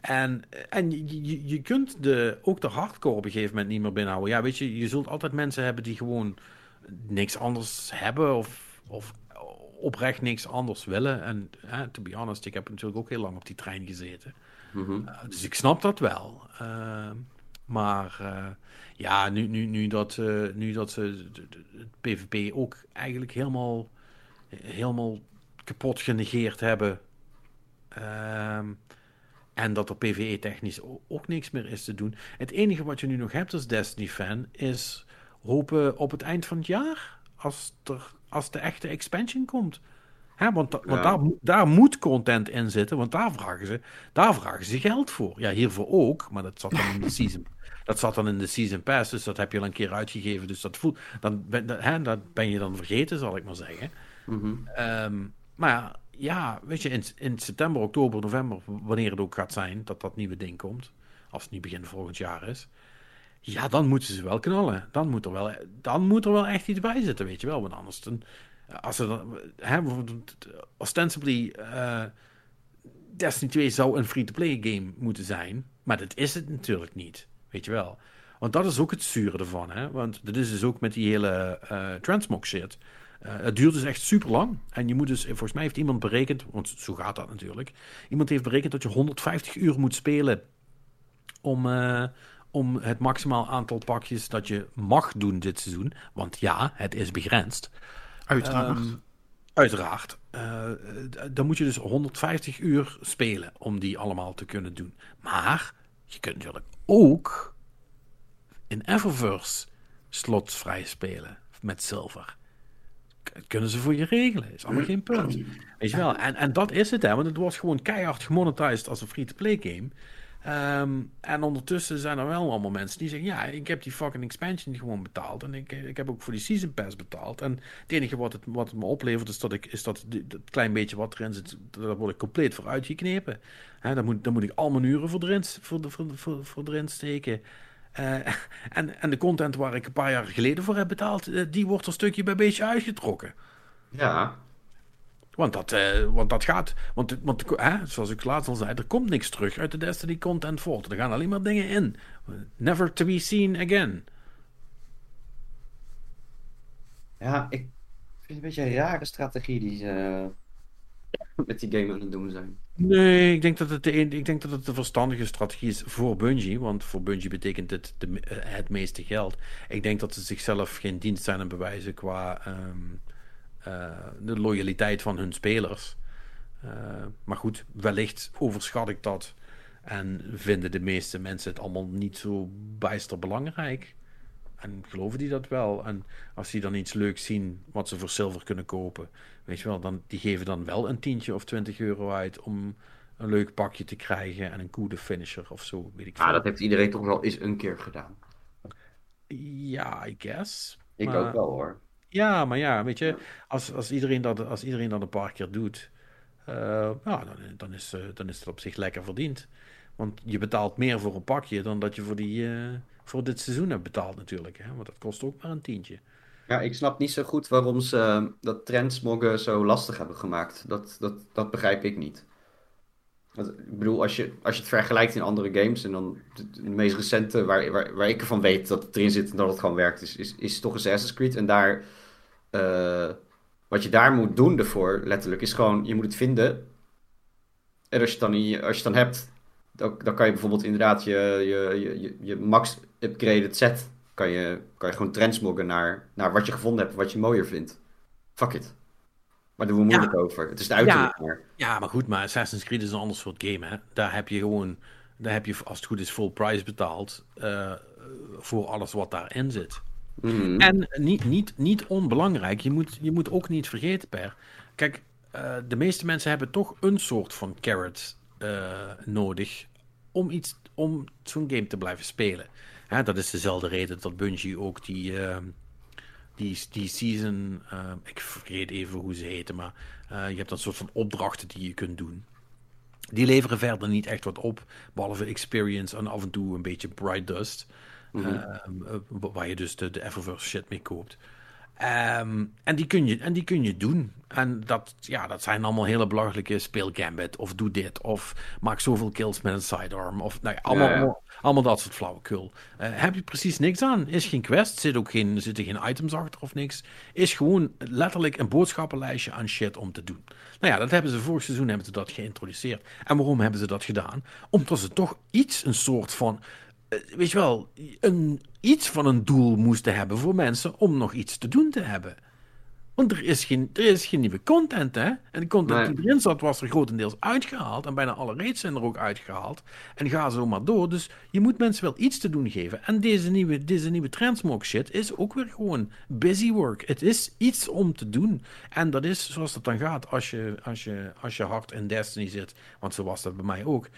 En, en je, je kunt de, ook de hardcore op een gegeven moment niet meer binnenhouden. Ja, weet je, je zult altijd mensen hebben die gewoon niks anders hebben of, of oprecht niks anders willen. En uh, to be honest, ik heb natuurlijk ook heel lang op die trein gezeten. Mm dus ik snap dat wel. Uh, maar uh, ja, nu, nu, nu dat, nu dat ze het PvP ook eigenlijk helemaal helemaal kapot genegeerd hebben. Um, en dat er PvE-technisch ook niks meer is te doen. Het enige wat je nu nog hebt als Destiny-fan is hopen op het eind van het jaar. Als, er, als de echte expansion komt. Hè, want, want ja. daar, daar moet content in zitten, want daar vragen, ze, daar vragen ze geld voor. Ja, hiervoor ook, maar dat zat dan in de season. Dat zat dan in de season pass, dus dat heb je al een keer uitgegeven. Dus dat voelt, dan, hè, dat ben je dan vergeten, zal ik maar zeggen. Mm um, maar ja, weet je, in, in september, oktober, november, wanneer het ook gaat zijn dat dat nieuwe ding komt, als het niet begin volgend jaar is, ja, dan moeten ze wel knallen. Dan moet er wel, dan moet er wel echt iets bij zitten, weet je wel. Want anders, dan, als ze hè, ostensibly, uh, Destiny 2 zou een free-to-play game moeten zijn, maar dat is het natuurlijk niet, weet je wel. Want dat is ook het zure ervan, hè. Want dat is dus ook met die hele uh, transmog shit. Uh, het duurt dus echt super lang. En je moet dus, volgens mij heeft iemand berekend, want zo gaat dat natuurlijk. Iemand heeft berekend dat je 150 uur moet spelen om, uh, om het maximaal aantal pakjes dat je mag doen dit seizoen. Want ja, het is begrensd. Uiteraard. Um, uiteraard. Uh, dan moet je dus 150 uur spelen om die allemaal te kunnen doen. Maar je kunt natuurlijk ook in Eververse slots vrij spelen met zilver kunnen ze voor je regelen. Is allemaal geen punt. Weet je wel? En, en dat is het, hè? Want het was gewoon keihard gemonetized als een free-to-play game. Um, en ondertussen zijn er wel allemaal mensen die zeggen: Ja, ik heb die fucking expansion gewoon betaald. En ik, ik heb ook voor die Season Pass betaald. En het enige wat het, wat het me oplevert is dat ik is dat, dat klein beetje wat erin zit, daar word ik compleet voor uitgeknepen. Daar, moet, daar moet ik al mijn uren voor erin, voor, voor, voor, voor erin steken. Uh, en, en de content waar ik een paar jaar geleden voor heb betaald, uh, die wordt er stukje bij beetje uitgetrokken. Ja. Want dat, uh, want dat gaat, want, want hè, zoals ik laatst al zei, er komt niks terug uit de Destiny content voort. Er gaan alleen maar dingen in. Never to be seen again. Ja, ik vind het een beetje een rare strategie die ze, met die game aan het doen zijn. Nee, ik denk dat het de, ik denk dat het de verstandige strategie is voor Bungie. Want voor Bungie betekent het de, eh, het meeste geld. Ik denk dat ze zichzelf geen dienst zijn aan bewijzen qua ehm, eh, de loyaliteit van hun spelers. Eh, maar goed, wellicht overschat ik dat. En vinden de meeste mensen het allemaal niet zo bijster belangrijk. En geloven die dat wel? En als die dan iets leuks zien wat ze voor zilver kunnen kopen, weet je wel, dan, die geven dan wel een tientje of 20 euro uit om een leuk pakje te krijgen en een coole finisher of zo, weet ik Ja, veel. dat heeft iedereen toch wel eens een keer gedaan. Ja, I guess. Ik Maar- ook wel hoor. Ja, maar ja, weet je, als, als, iedereen, dat, als iedereen dat een paar keer doet, ja, dan, dan, is, eh, dan is het op zich lekker verdiend. Want je betaalt meer voor een pakje dan dat je voor, die, eh, voor dit seizoen hebt betaald natuurlijk. Hè? Want dat kost ook maar een tientje. Ja, ik snap niet zo goed waarom ze eh, dat trendsmoggen zo lastig hebben gemaakt. Dat, dat, dat begrijp ik niet. Ik bedoel, als je, als je het vergelijkt in andere games, en dan de, de meest recente, waar, waar, waar ik ervan weet dat het erin zit en dat het gewoon werkt, is, is, is toch Assassin's Creed. En daar, eh, wat je daar moet doen ervoor, letterlijk, is gewoon, je moet het vinden. En als je het dan, als je dan hebt, dan, dan kan je bijvoorbeeld inderdaad je, je, je, je, je max upgraded set, kan je, kan je gewoon transmoggen naar, naar wat je gevonden hebt, wat je mooier vindt. Fuck it. Maar daar doen we Ja. moeilijk over. Het is de uiterlijk maar. Ja, maar goed, maar Assassin's Creed is een ander soort game, hè. Daar heb je gewoon, daar heb je als het goed is full price betaald eh, voor alles wat daarin zit. Mhm. En niet, niet, niet onbelangrijk, je moet, je moet ook niet vergeten, Per. Kijk, eh, de meeste mensen hebben toch een soort van carrot eh, nodig om, iets, om zo'n game te blijven spelen. Hè, dat is dezelfde reden dat Bungie ook die, ehm, die, die season, ehm, ik vergeet even hoe ze heten, maar eh, je hebt een soort van opdrachten die je kunt doen. Die leveren verder niet echt wat op, behalve experience en af en toe een beetje bright dust. Mhm. Eh, waar je dus de, de Eververse shit mee koopt. Ehm, en, die kun je, en die kun je doen. En dat, ja, dat zijn allemaal hele belachelijke speel Gambit. Of doe dit. Of maak zoveel kills met een sidearm. Of nou ja, allemaal, Ja, ja. allemaal, dat soort flauwekul. Eh, heb je precies niks aan. Is geen quest. Zit ook geen, zitten geen items achter of niks. Is gewoon letterlijk een boodschappenlijstje aan shit om te doen. Nou ja, dat hebben ze vorig seizoen hebben ze dat geïntroduceerd. En waarom hebben ze dat gedaan? Omdat ze toch iets, een soort van weet je wel, een, iets van een doel moesten hebben voor mensen om nog iets te doen te hebben. Want er is geen, er is geen nieuwe content, hè? En de content Nee. die erin zat, was er grotendeels uitgehaald. En bijna alle raids zijn er ook uitgehaald. En ga zo maar door. Dus je moet mensen wel iets te doen geven. En deze nieuwe, deze nieuwe Transmog shit is ook weer gewoon busy work. Het is iets om te doen. En dat is zoals dat dan gaat als je, als je, als je hard in Destiny zit. Want zo was dat bij mij ook.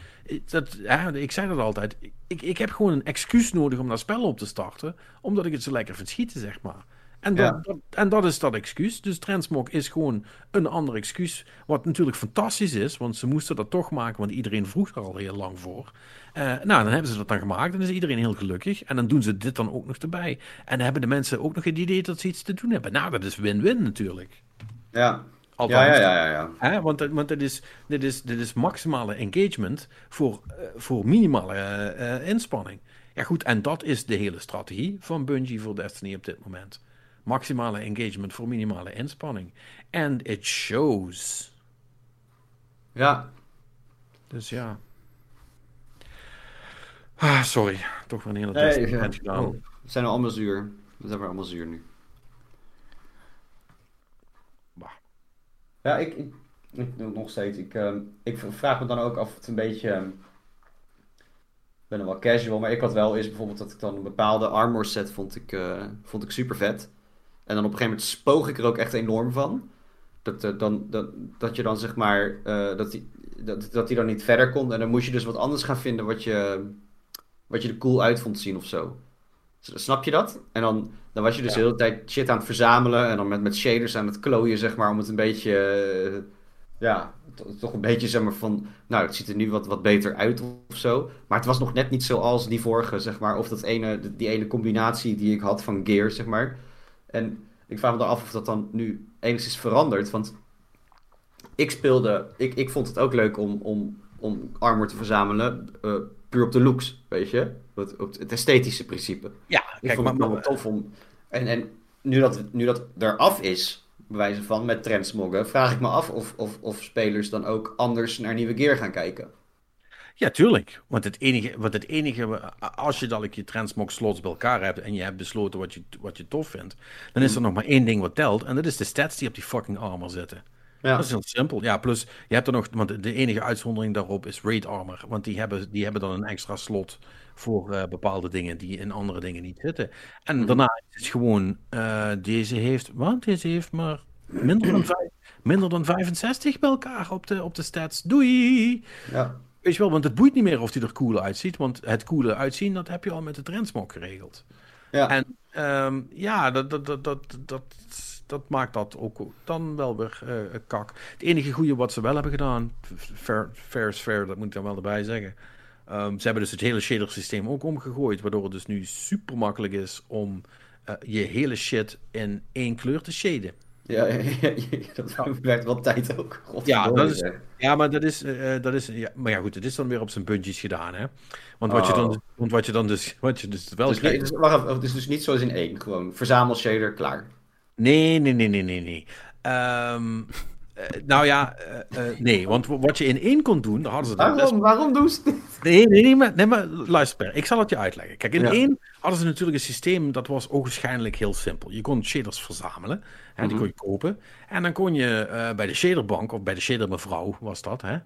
Dat, ik zei dat altijd. Ik, ik heb gewoon een excuus nodig om dat spel op te starten. Omdat ik het zo lekker vind schieten, zeg maar. En dat, Ja. dat- en dat is dat excuus. Dus Transmog is gewoon een ander excuus. Wat natuurlijk fantastisch is, want ze moesten dat toch maken, want iedereen vroeg er al heel lang voor. Eh, nou, dan hebben ze dat dan gemaakt en is iedereen heel gelukkig. En dan doen ze dit dan ook nog erbij. En dan hebben de mensen ook nog het idee dat ze iets te doen hebben. Nou, dat is win-win natuurlijk. Ja. Althans, Ja, ja, ja, ja. Hè? Want, want dit, is, dit, is, dit is maximale engagement voor, eh, voor minimale eh, inspanning. Ja goed, en dat is de hele strategie van Bungie voor Destiny op dit moment. Maximale engagement voor minimale inspanning. And it shows. Ja. Dus ja. Ah, sorry, toch weer een hele Nee, ja. gedaan. Oh, we zijn allemaal zuur. We zijn weer allemaal zuur nu. Bah. Ja, ik, ik, ik doe het nog steeds. Ik, ehm, ik vraag me dan ook af of het een beetje. ehm, ik ben er wel casual, maar ik had wel eens bijvoorbeeld dat ik dan een bepaalde armor set vond ik, eh, vond ik super vet. En dan op een gegeven moment spoog ik er ook echt enorm van. Dat, eh, dan, dat, dat je dan zeg maar. eh, dat, die, dat, dat die dan niet verder kon. En dan moest je dus wat anders gaan vinden wat je, wat je er cool uit vond zien of zo. Snap je dat? En dan, dan was je dus Ja. de hele tijd shit aan het verzamelen. En dan met, met shaders aan het klooien, zeg maar. Om het een beetje. eh, ja, to- toch een beetje zeg maar van. Nou, het ziet er nu wat, wat beter uit of zo. Maar het was nog net niet zoals die vorige, zeg maar. Of dat ene, die ene combinatie die ik had van gear, zeg maar. En ik vraag me dan af of dat dan nu enigszins verandert. Want ik speelde. Ik, ik vond het ook leuk om, om, om armor te verzamelen. eh, puur op de looks, weet je? Op, op het esthetische principe. Ja, Ik kijk, vond maar, het wel tof om. En, en nu, dat, nu dat eraf is, bewijzen van, met trendsmoggen, vraag ik me af of, of, of spelers dan ook anders naar nieuwe gear gaan kijken. Ja, tuurlijk. Want het enige, want het enige als je dan je transmog slots bij elkaar hebt en je hebt besloten wat je, wat je tof vindt, dan is er nog maar één ding wat telt en dat is de stats die op die fucking armor zitten. Ja. Dat is heel simpel. Ja, plus je hebt er nog, want de enige uitzondering daarop is Raid Armor. Want die hebben, die hebben dan een extra slot voor uh, bepaalde dingen die in andere dingen niet zitten. En mm daarna is het gewoon, uh, deze heeft, wat? Deze heeft maar minder dan, vijf, minder dan 65 bij elkaar op de, op de stats. Doei! Ja. Weet je wel, want het boeit niet meer of die er cool uitziet. Want het coole uitzien, dat heb je al met de trendsmok geregeld. Ja. En um, ja, dat, dat, dat, dat, dat, dat maakt dat ook dan wel weer uh, kak. Het enige goede wat ze wel hebben gedaan, fair, fair is fair, dat moet ik dan wel erbij zeggen. Um, ze hebben dus het hele shader systeem ook omgegooid, waardoor het dus nu super makkelijk is om uh, je hele shit in één kleur te shaden. Ja, ja, ja, dat werkt wel tijd ook. ja, dat is, ja, maar dat is, uh, dat is ja, maar ja goed, het is dan weer op zijn puntjes gedaan, hè? Want wat, oh. je, dan, dus- want wat je dan dus, wat je dus wel dus, krijgt... Dus, wacht het is dus niet zoals in één, gewoon verzamel shader, klaar. Nee, nee, nee, nee, nee, nee. Um, uh, nou ja, uh, uh, nee, want wat je in één kon doen, daar hadden ze... Waarom, best... waarom doen ze dit? Nee, nee, nee, maar, nee, maar luister Per, ik zal het je uitleggen. Kijk, in ja. één hadden ze natuurlijk een systeem, dat was ogenschijnlijk heel simpel. Je kon shaders verzamelen, mm -hmm. die kon je kopen. En dan kon je bij de shaderbank, of bij de shadermevrouw was dat, hè.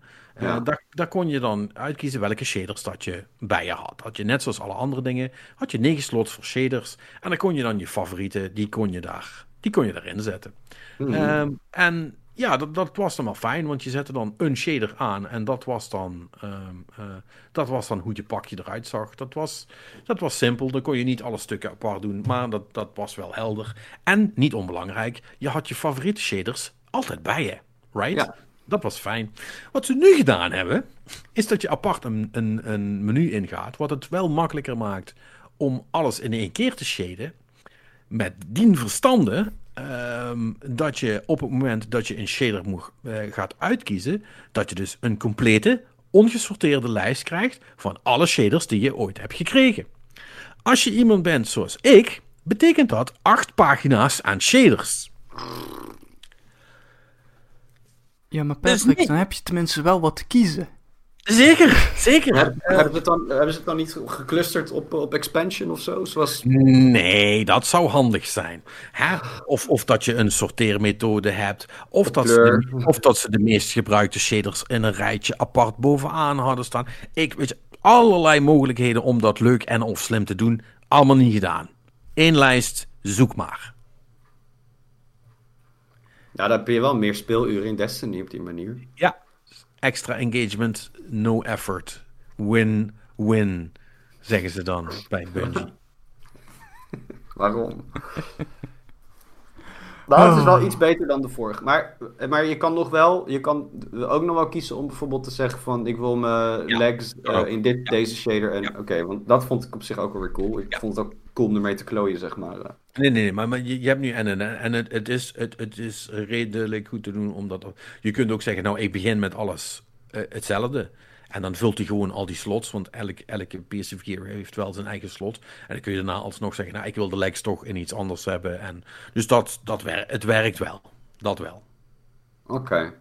Ja. Daar, daar, kon je dan uitkiezen welke shaders dat je bij je had. Had je net zoals alle andere dingen, had je negen slots voor shaders. En dan kon je dan je favorieten, die kon je daar die kon je erin zetten. Mm -hmm. um, en ja, dat, dat was dan wel fijn, want je zette dan een shader aan en dat was dan, um, uh, dat was dan hoe je pakje eruit zag. Dat was, dat was simpel, dan kon je niet alle stukken apart doen, maar dat, dat was wel helder. En niet onbelangrijk, je had je favoriete shaders altijd bij je, right? Ja. Dat was fijn. Wat ze nu gedaan hebben, is dat je apart een, een, een menu ingaat, wat het wel makkelijker maakt om alles in één keer te shaden. Met dien verstande um, dat je op het moment dat je een shader moet, uh, gaat uitkiezen, dat je dus een complete, ongesorteerde lijst krijgt van alle shaders die je ooit hebt gekregen. Als je iemand bent zoals ik, betekent dat acht pagina's aan shaders. Ja, maar Patrick, dus dan heb je tenminste wel wat te kiezen. Zeker, zeker. Heb, hebben, ze het dan, hebben ze het dan niet geclusterd op, op expansion of zo? Zoals... Nee, dat zou handig zijn. Hè? Of, of dat je een sorteermethode hebt. Of dat, ze de, of dat ze de meest gebruikte shaders in een rijtje apart bovenaan hadden staan. Ik weet je, allerlei mogelijkheden om dat leuk en of slim te doen. Allemaal niet gedaan. Eén lijst, zoek maar. Ja, dan heb je wel meer speeluren in Destiny op die manier. Ja, extra engagement, no effort. Win, win, zeggen ze dan bij Bungie. Waarom? nou, het is wel iets beter dan de vorige. Maar, maar je kan nog wel, je kan ook nog wel kiezen om bijvoorbeeld te zeggen van ik wil mijn ja, legs uh, in dit, ja. deze shader. En ja. oké, want dat vond ik op zich ook wel weer cool. Ik vond het ook cool om ermee te klooien, zeg maar. Nee, nee, maar, maar je, je hebt nu en en, en het, het, is, het, het is redelijk goed te doen, omdat je kunt ook zeggen, nou, ik begin met alles uh, hetzelfde. En dan vult hij gewoon al die slots, want elk, elke gear heeft wel zijn eigen slot. En dan kun je daarna alsnog zeggen, nou, ik wil de legs toch in iets anders hebben. En, dus dat, dat het werkt wel. Dat wel. Oké.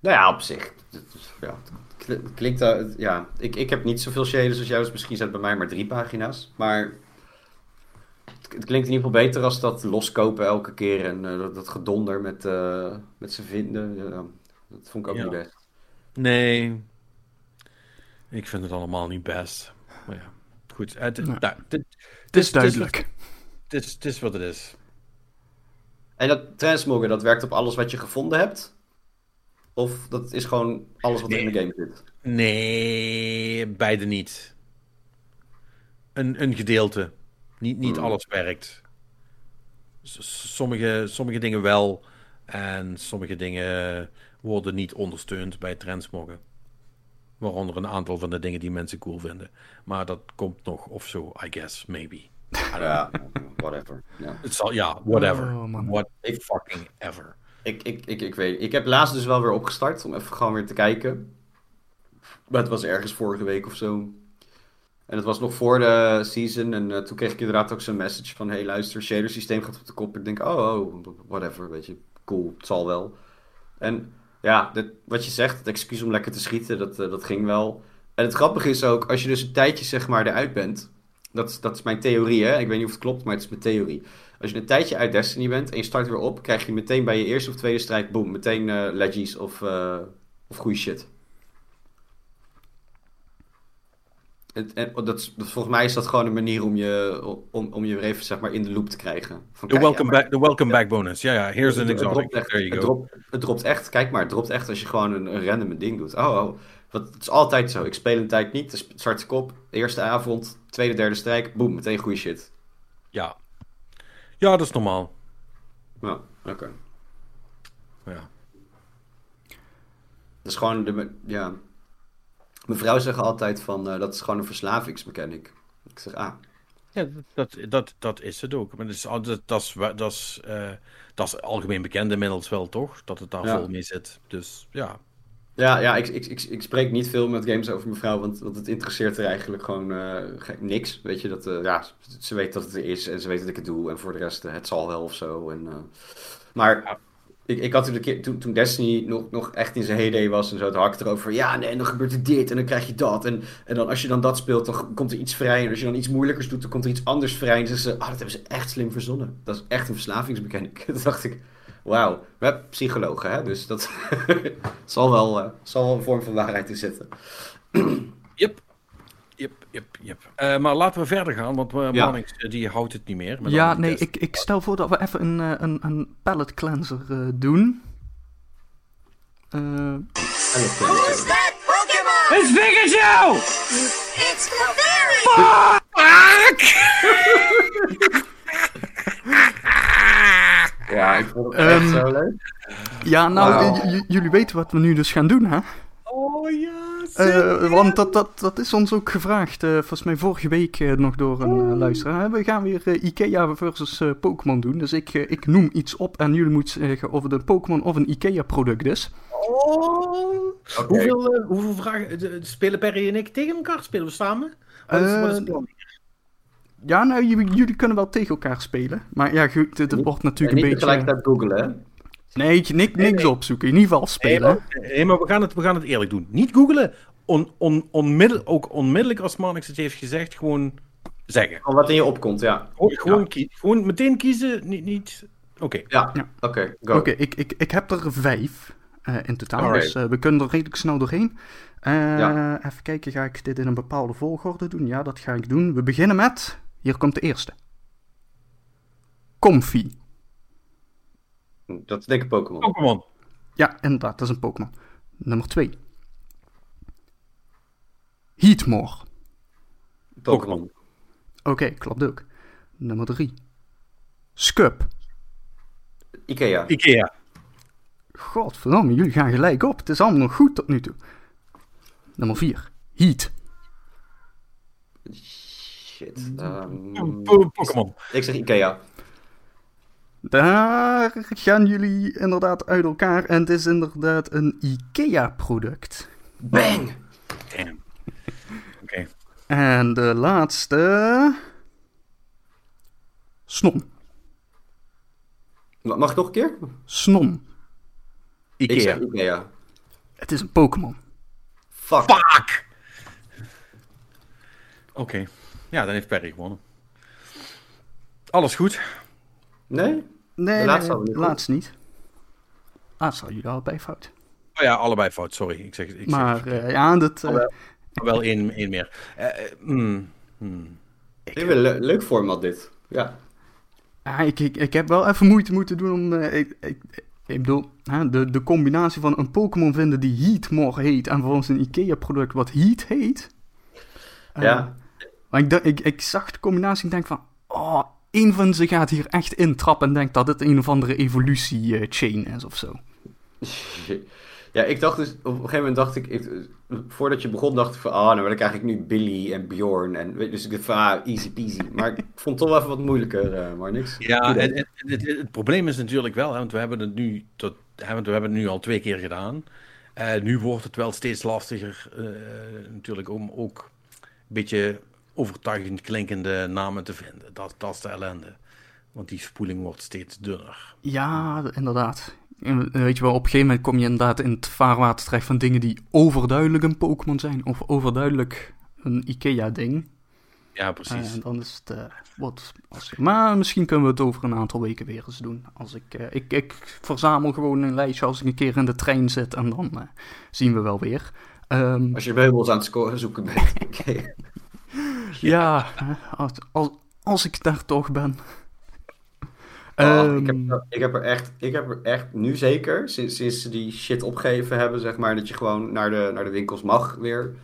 Nou ja, op zich. Klinkt, ja, ik, ik heb niet zoveel shaders als jou, dus misschien zijn het bij mij maar drie pagina's. Maar het klinkt in ieder geval beter als dat loskopen elke keer en uh, dat, dat, gedonder met, uh, met ze vinden. Dat vond ik ook ja. niet best. Nee, ik vind het allemaal niet best. Maar ja, goed. Het, nou, nou, dit, het is duidelijk. Het is, het is wat het is. En dat transmoggen, dat werkt op alles wat je gevonden hebt? Of dat is gewoon alles wat nee. in de game zit? Nee, beide niet. Een, een gedeelte. Niet, niet hmm. alles werkt. Sommige, sommige dingen wel. En sommige dingen worden niet ondersteund bij transmoggen. Waaronder een aantal van de dingen die mensen cool vinden. Maar dat komt nog of zo, I guess, maybe. Ja, whatever. Ja, zal, ja whatever. Oh, What ik, fucking ever. Ik, ik, ik, ik weet Ik heb laatst dus wel weer opgestart om even gewoon weer te kijken. Maar het was ergens vorige week of zo. En het was nog voor de season. En eh, toen kreeg ik inderdaad ook zo'n message van... Hey, luister, shader systeem gaat op de kop. Ik denk, oh, oh, whatever, weet je. Cool, het zal wel. En ja, dit, wat je zegt, het excuus om lekker te schieten, dat, eh, dat ging wel. En het grappige is ook, als je dus een tijdje zeg maar eruit bent... Dat, dat is mijn theorie, hè. Ik weet niet of het klopt, maar het is mijn theorie. Als je een tijdje uit Destiny bent en je start weer op... krijg je meteen bij je eerste of tweede strijd... boom, meteen eh leggies of, of goede shit. En, en dat, volgens mij is dat gewoon een manier om je, om, om je weer even zeg maar, in de loop te krijgen. Van, De ja, welcome, maar- back, de welcome back bonus. Ja, ja, here's an het, het dropt echt, There you het, go. dropt, het dropt echt, kijk maar, het dropt echt als je gewoon een, een random ding doet. Oh, oh. Want het is altijd zo. Ik speel een tijd niet, zwarte kop, eerste avond, tweede, derde strijk, boem, meteen goede shit. Ja. ja, dat is normaal. Nou, oké. Ja. Dat is gewoon, de, ja. Mijn vrouw zegt altijd van, eh, dat is gewoon een verslavingsmechanic. Ik zeg, ah, Ja, dat, dat, dat is het ook. Maar dat is, dat, dat, is, dat, is, eh, dat is algemeen bekend inmiddels wel, toch? Dat het daar Ja. vol mee zit. Dus ja. Ja, ja ik, ik, ik, ik spreek niet veel met games over mijn vrouw, want, want het interesseert er eigenlijk gewoon eh, niks. Weet je, dat, ja, ze weet dat het er is en ze weet dat ik het doe en voor de rest, het zal wel of zo. En, maar ik, ik had toen, de keer, toen, Destiny nog, nog echt in zijn heyday was en zo, had ik het erover, ja, nee, en dan gebeurt er dit en dan krijg je dat. En, en dan als je dan dat speelt, dan komt er iets vrij. En als je dan iets moeilijkers doet, dan komt er iets anders vrij. En ze, ah, dat hebben ze echt slim verzonnen. Dat is echt een verslavingsmechanic. Toen dacht ik, wauw, we hebben psychologen, hè, dus dat zal, wel, eh, zal wel een vorm van waarheid in zitten. Yep. Yep, yep, yep. Eh, maar laten we verder gaan, want uh, Ja. Die houdt het niet meer. Ja, nee, ik, ik stel voor dat we even een, een, een palette cleanser eh, doen. Eh, En dat Who's that Pokemon? It's Pikachu! It's Clefairy! Ja, ik vond het echt Ehm, zo leuk. ja, nou, jullie weten wat we nu dus gaan doen, hè? Oh ja, Eh, want dat, dat, dat is ons ook gevraagd, eh, volgens mij vorige week eh, nog door een luisteraar. We gaan weer Ikea versus eh, Pokémon doen. Dus ik, ik noem iets op en jullie moeten zeggen of het een Pokémon of een Ikea-product is. Oh. Hoeveel, hoeveel vragen de- spelen Perry en ik tegen elkaar? Spelen we samen? Wat is, wat is het plan? Ja, nou, jullie, jullie kunnen wel tegen elkaar spelen. Maar ja, goed, het, het wordt natuurlijk niet een beetje... tegelijkertijd googlen, hè? Nee, niks, niks opzoeken. In ieder geval Nee, spelen. maar, nee, maar we, gaan het, we gaan het eerlijk doen. Niet googelen. On, on, ook onmiddellijk als Mannix het heeft gezegd, gewoon zeggen. Van wat in je opkomt, ja. Gewoon, gewoon, kie- gewoon meteen kiezen. Niet. niet... Oké. Ja, Ja. oké, go. Oké, ik, ik, ik heb er vijf eh, in totaal. Alright. Dus eh, we kunnen er redelijk snel doorheen. Eh, Ja. Even kijken, ga ik dit in een bepaalde volgorde doen? Ja, dat ga ik doen. We beginnen met... Hier komt de eerste. Comfy. Dat is denk ik Pokémon. Pokémon. Ja, inderdaad, dat is een Pokémon. Nummer twee. Heatmore. Pokémon. Oké, klopt ook. Nummer drie. Scub. Ikea. Ikea. Godverdomme, jullie gaan gelijk op. Het is allemaal nog goed tot nu toe. Nummer 4. Heat. Shit. ehm, Po- Pokémon. ik zeg Ikea. Daar gaan jullie inderdaad uit elkaar. En het is inderdaad een IKEA-product. Bang! Damn. Oké. En de laatste. Snom. Ma- Mag ik nog een keer? Snom. Ik Ikea. zeg Ikea. Het is een Pokémon. Fuck. Fuck! Oké. Ja, dan heeft Perry gewonnen. Alles goed. Nee? Nee, De laatste nee, niet laatste niet. Laatste hadden jullie allebei fout. Oh ja, allebei fout. Sorry. Ik zeg, ik zeg Maar eh, ja, dat. eh, wel één, één meer. Eh, eh, hmm, hmm. Ik vind het een le- leuk format dit. Ja. Ik, ik, ik heb wel even moeite moeten doen om. eh, ik, ik, ik bedoel, hè, de, de combinatie van een Pokémon vinden die Heatmore heet. en vervolgens een IKEA-product wat Heat heet. Eh, Ja. Maar ik, ik, ik zag de combinatie en denk van. Oh, één van ze gaat hier echt intrappen en denkt dat het een of andere evolutie-chain is of zo. Ja, ik dacht dus, op een gegeven moment dacht ik, ik- voordat je begon dacht ik van, ah, nou, maar dan krijg ik nu Billy en Bjorn. En, weet- dus ik dacht van, ah, easy peasy. Maar ik vond het toch wel even wat moeilijker, eh, maar niks. Ja, en, en- en het, het probleem is natuurlijk wel, hè, want we hebben het nu, tot, hè, want we hebben het nu al twee keer gedaan. Eh, nu wordt het wel steeds lastiger, eh, natuurlijk, om ook een beetje overtuigend klinkende namen te vinden. Dat, dat is de ellende. Want die spoeling wordt steeds dunner. Ja, inderdaad. En weet je wel, op een gegeven moment kom je inderdaad in het vaarwater terecht van dingen die overduidelijk een Pokémon zijn. Of overduidelijk een Ikea-ding. Ja, precies. En dan is het eh, wat. Maar misschien kunnen we het over een aantal weken weer eens doen. Als ik, eh, ik, ik verzamel gewoon een lijstje als ik een keer in de trein zit en dan eh, zien we wel weer. Ehm, Als je meubels aan het scoren zoeken bent. Ja, als, als, als ik daar toch ben. Oh, ik, Ehm, heb, ik, heb er echt, ik heb er echt nu zeker, sinds, sinds ze die shit opgegeven hebben, zeg maar, dat je gewoon naar de, naar de winkels mag weer.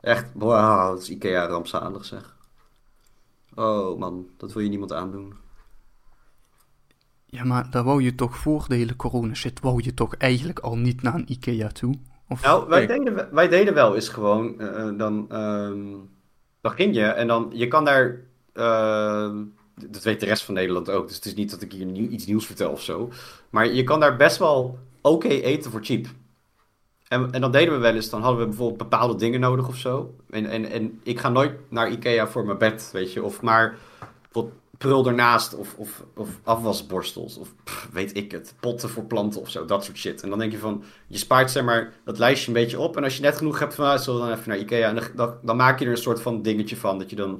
Echt, wauw, dat is Ikea rampzalig zeg. Oh man, dat wil je niemand aandoen. Ja, maar daar wou je toch voor de hele corona shit, wou je toch eigenlijk al niet naar een Ikea toe? Of, Nou, wij, deden, wij deden wel eens gewoon, eh, eh, dan, ehm, ging je en dan, je kan daar, ehm, dat weet de rest van Nederland ook, dus het is niet dat ik hier nieuw, iets nieuws vertel of zo, maar je kan daar best wel oké eten voor cheap. En, en dan deden we wel eens, dan hadden we bijvoorbeeld bepaalde dingen nodig of zo. En, en, en ik ga nooit naar Ikea voor mijn bed, weet je, of maar prul ernaast of, of, of afwasborstels of weet ik het, potten voor planten of zo, dat soort shit. En dan denk je van, je spaart zeg maar dat lijstje een beetje op. En als je net genoeg hebt van, ah, zullen we dan even naar Ikea. En dan, dan, maak je er een soort van dingetje van. Dat je dan,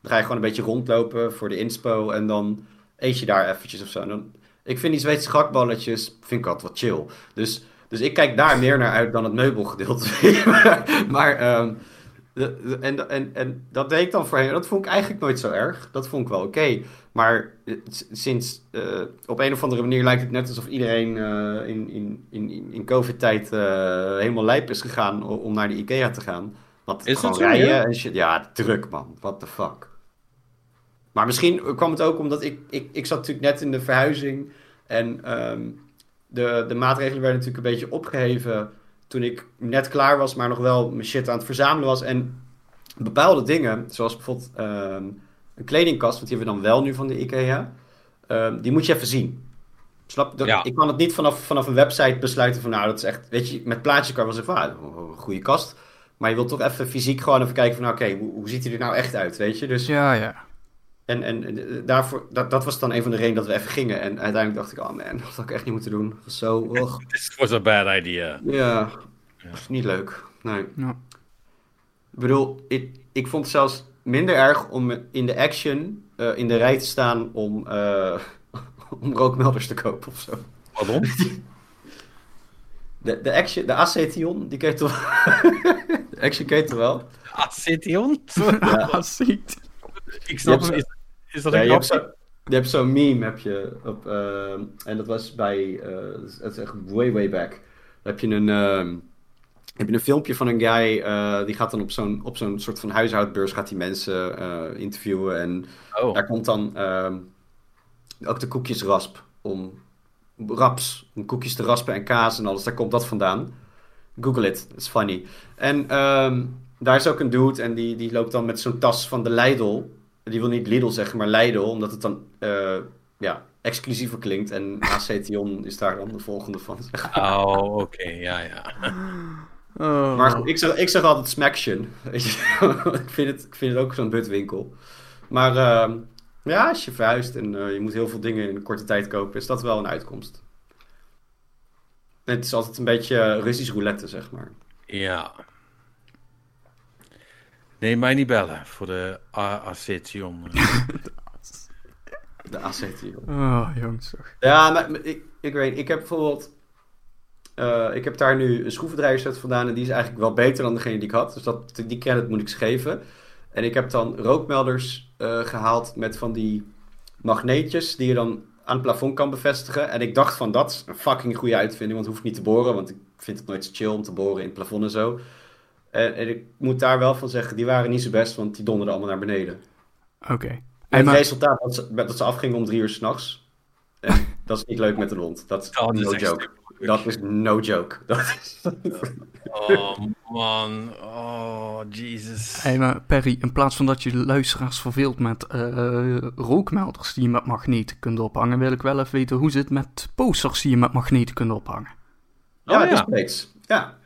dan ga je gewoon een beetje rondlopen voor de inspo. En dan eet je daar eventjes of zo. Dan, ik vind die Zweedse gakballetjes, vind ik altijd wat chill. Dus, dus ik kijk daar meer naar uit dan het meubelgedeelte. maar, ehm, de- en, en, en dat deed ik dan voorheen. Dat vond ik eigenlijk nooit zo erg. Dat vond ik wel oké. Maar eh, sinds eh, op een of andere manier lijkt het net alsof iedereen eh, in, in, in, in- COVID-tijd helemaal lijp is gegaan om naar de IKEA te gaan. Want Is gewoon dat zo, rijden ja? en shit. Ja, druk man. What the fuck. Maar misschien kwam het ook omdat ik, ik, ik zat natuurlijk net in de verhuizing. En ehm, de, de maatregelen werden natuurlijk een beetje opgeheven toen ik net klaar was, maar nog wel mijn shit aan het verzamelen was. En bepaalde dingen, zoals bijvoorbeeld ehm, een kledingkast, want die hebben we dan wel nu van de IKEA, ehm, die moet je even zien. Snap je? Dat- Ja. Ik kan het niet vanaf, vanaf een website besluiten van, nou, dat is echt, weet je, met plaatjes kan je wel zeggen van, ah, een goede kast. Maar je wilt toch even fysiek gewoon even kijken van, nou, oké, hoe, hoe ziet hij er nou echt uit, weet je? Dus Ja, ja. En, en eh, daarvoor, dat, dat was dan een van de redenen dat we even gingen. En uiteindelijk dacht ik, oh man, dat had ik echt niet moeten doen. Dat was zo. This was a bad idea. Ja, dat niet leuk. Nee. Ja. Ik bedoel, ik, ik vond het zelfs minder erg om in de action eh, in de rij te staan om, eh, om rookmelders te kopen of zo. Pardon? De, de action, de Acetion, die je toch De action je toch wel? Acetion? Ja, ziet. Ik snap hem. Is, dat Ja, een je hebt grapje? zo- je hebt zo'n meme, heb je, op, eh, en dat was bij, eh, het is echt way, way back. Dan heb je een, ehm, heb je een filmpje van een guy, eh, die gaat dan op zo'n, op zo'n soort van huishoudbeurs, gaat die mensen eh, interviewen en Oh, daar komt dan ehm, ook de koekjesrasp om raps, om koekjes te raspen en kaas en alles. Daar komt dat vandaan. Google it, it's funny. En ehm, daar is ook een dude en die, die loopt dan met zo'n tas van de Lidl. Die wil niet Lidl zeggen, maar Lidl, omdat het dan eh, ja, exclusiever klinkt. En Acetion is daar dan de volgende van. oh oké, ja, ja. Oh. Maar goed, ik zeg, ik zeg altijd Smaction. Ik, vind het, ik vind het ook zo'n butwinkel. Maar ehm, ja, als je verhuist en eh, je moet heel veel dingen in een korte tijd kopen, is dat wel een uitkomst. Het is altijd een beetje eh, Russisch roulette, zeg maar. Ja. Nee, mij niet bellen voor de A- Acetion. De Acetion. Oh, jongens toch. Ja, maar ik, ik weet, ik heb bijvoorbeeld. eh, ik heb daar nu een schroevendraaier vandaan en die is eigenlijk wel beter dan degene die ik had. Dus dat, die credit moet ik ze geven. En ik heb dan rookmelders eh, gehaald met van die magneetjes die je dan aan het plafond kan bevestigen. En ik dacht van dat is een fucking goede uitvinding, want het hoeft niet te boren. Want ik vind het nooit chill om te boren in het plafond en zo. En, en ik moet daar wel van zeggen, die waren niet zo best, want die donderden allemaal naar beneden. Oké. En het maar- resultaat dat ze, dat ze afgingen om drie uur s'nachts. En dat is niet leuk met een hond. Dat is Dat no joke. Dat is no joke. Dat is... Oh man, oh Jesus. Hey, maar Perry, in plaats van dat je de luisteraars verveelt met eh, rookmelders die je met magneten kunt ophangen, wil ik wel even weten hoe zit het met posters die je met magneten kunt ophangen. Ja, Oh, ja. displays. Ja.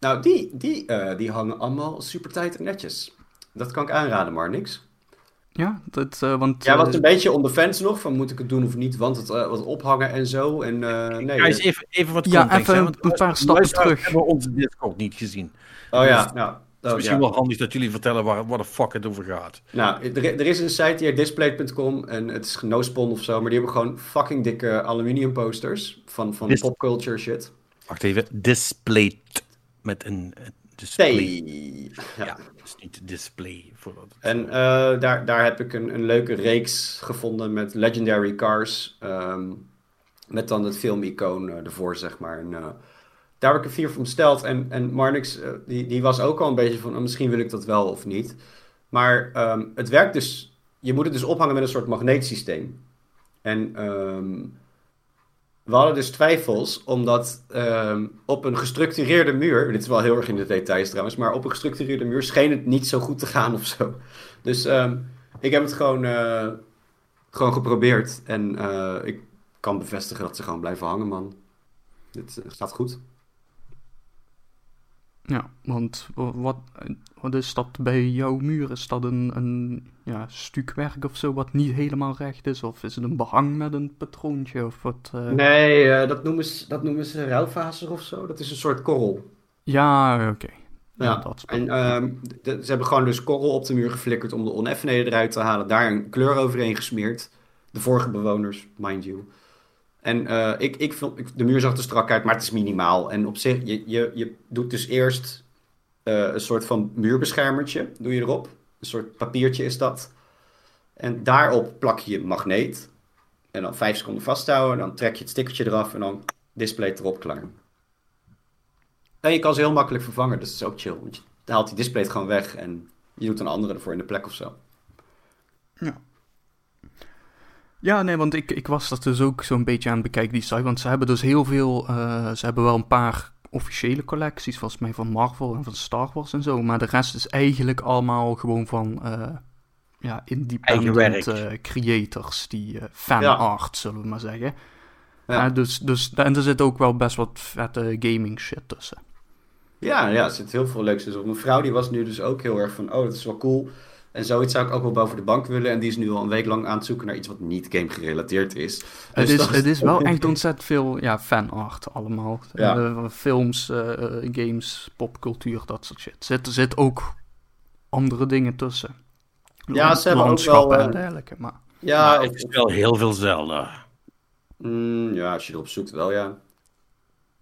Nou, die, die, eh, die hangen allemaal super tight en netjes. Dat kan ik aanraden, maar niks. Ja, dat, eh, want... Jij was eh, een beetje on the fence nog, van moet ik het doen of niet, want het wat ophangen en zo. En eh, nee. Ja, eens even, even wat Ja, context, even hè, want een paar stappen terug. hebben onze Discord niet gezien. oh ja, dus- nou. Het is Oh, misschien ja. wel handig dat jullie vertellen waar, waar de fuck het over gaat. Nou, er, er is een site hier, display.com, en het is genospon of zo, maar die hebben gewoon fucking dikke aluminium posters van, van Dis- popculture shit. Wacht even, displayed. Met een eh, display. Ja, Ja. dus niet display. Voor dat- En eh, daar, daar heb ik een, een leuke reeks gevonden met legendary cars. ehm, met dan het filmicoon eh, ervoor, zeg maar. En, daar heb ik er vier van besteld. En, en Marnix, die, die was ook al een beetje van... oh, misschien wil ik dat wel of niet. Maar ehm, het werkt dus... Je moet het dus ophangen met een soort magneetsysteem. En ehm, we hadden dus twijfels, omdat ehm, op een gestructureerde muur... Dit is wel heel erg in de details trouwens... maar op een gestructureerde muur scheen het niet zo goed te gaan of zo. Dus ehm, ik heb het gewoon, eh, gewoon geprobeerd. En eh, ik kan bevestigen dat ze gewoon blijven hangen, man. Het eh, gaat goed. Ja, want wa- wat, wat is dat bij jouw muur? Is dat een, een ja, stukwerk of zo wat niet helemaal recht is? Of is het een behang met een patroontje? Of wat? eh? Nee, eh, dat, noemen ze, dat noemen ze ruilfaser of zo. Dat is een soort korrel. Ja, oké. Ja, Ja, dat en ehm, de- ze hebben gewoon dus korrel op de muur geflikkerd om de oneffenheden eruit te halen. Daar een kleur overheen gesmeerd. De vorige bewoners, mind you. En eh, ik, ik de muur zag er strak uit, maar het is minimaal. En op zich, je, je, je doet dus eerst eh, een soort van muurbeschermertje, doe je erop. Een soort papiertje is dat. En daarop plak je je magneet. En dan vijf seconden vasthouden. Dan trek je het stickertje eraf en dan display erop klaar. En je kan ze heel makkelijk vervangen, dus dat is ook chill. Want je haalt die display gewoon weg en je doet een andere ervoor in de plek of zo. Ja, nee, want ik, ik was dat dus ook zo'n beetje aan het bekijken, die site. Want ze hebben dus heel veel... eh, ze hebben wel een paar officiële collecties, volgens mij van Marvel en van Star Wars en zo. Maar de rest is eigenlijk allemaal gewoon van... eh ja, independent eh, creators, die eh fan Ja. art, zullen we maar zeggen. Ja. Ja, dus, dus, en er zit ook wel best wat vette gaming shit tussen. Ja, ja, er zit heel veel leuks tussen. Mijn vrouw die was nu dus ook heel erg van, oh, dat is wel cool. En zoiets zou ik ook wel boven de bank willen. En die is nu al een week lang aan het zoeken naar iets wat niet game gerelateerd is. Het Dus is, dat- het is wel echt ontzettend veel ja, fanart allemaal. Ja. Eh, films, eh, eh, games, popcultuur, dat soort shit. Zit, er zit ook andere dingen tussen. Ja, ze hebben ook wel, en eh, dergelijke. Maar Ja, Maar het is wel heel veel Zelda. Mm, ja, als je erop zoekt wel, ja.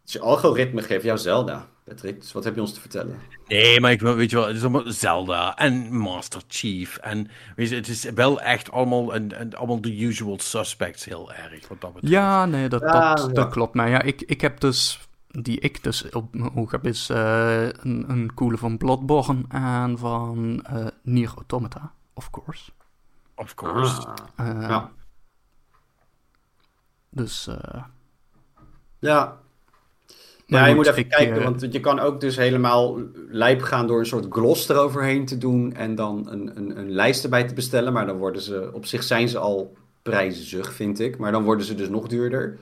Dus je algoritme geeft jou Zelda, Patrick. Dus wat heb je ons te vertellen? Nee, maar ik weet je wel, het is allemaal Zelda en Master Chief. En weet je, het is wel echt allemaal, een, een- allemaal de usual suspects heel erg. Wat dat betreft. ja, nee, dat, Ja, dat, ja. dat klopt. Maar ja, ik, ik heb dus, die ik dus op mijn oog heb, is eh, een, een coole van Bloodborne en van eh Nier Automata, of course. Of course. Ah. Eh, Ja. Dus, eh, Ja. Maar Ja, je moet even kijken, eh, want je kan ook dus helemaal lijp gaan door een soort gloss eroverheen te doen en dan een, een, een lijst erbij te bestellen. Maar dan worden ze, op zich zijn ze al prijzig, vind ik. Maar dan worden ze dus nog duurder.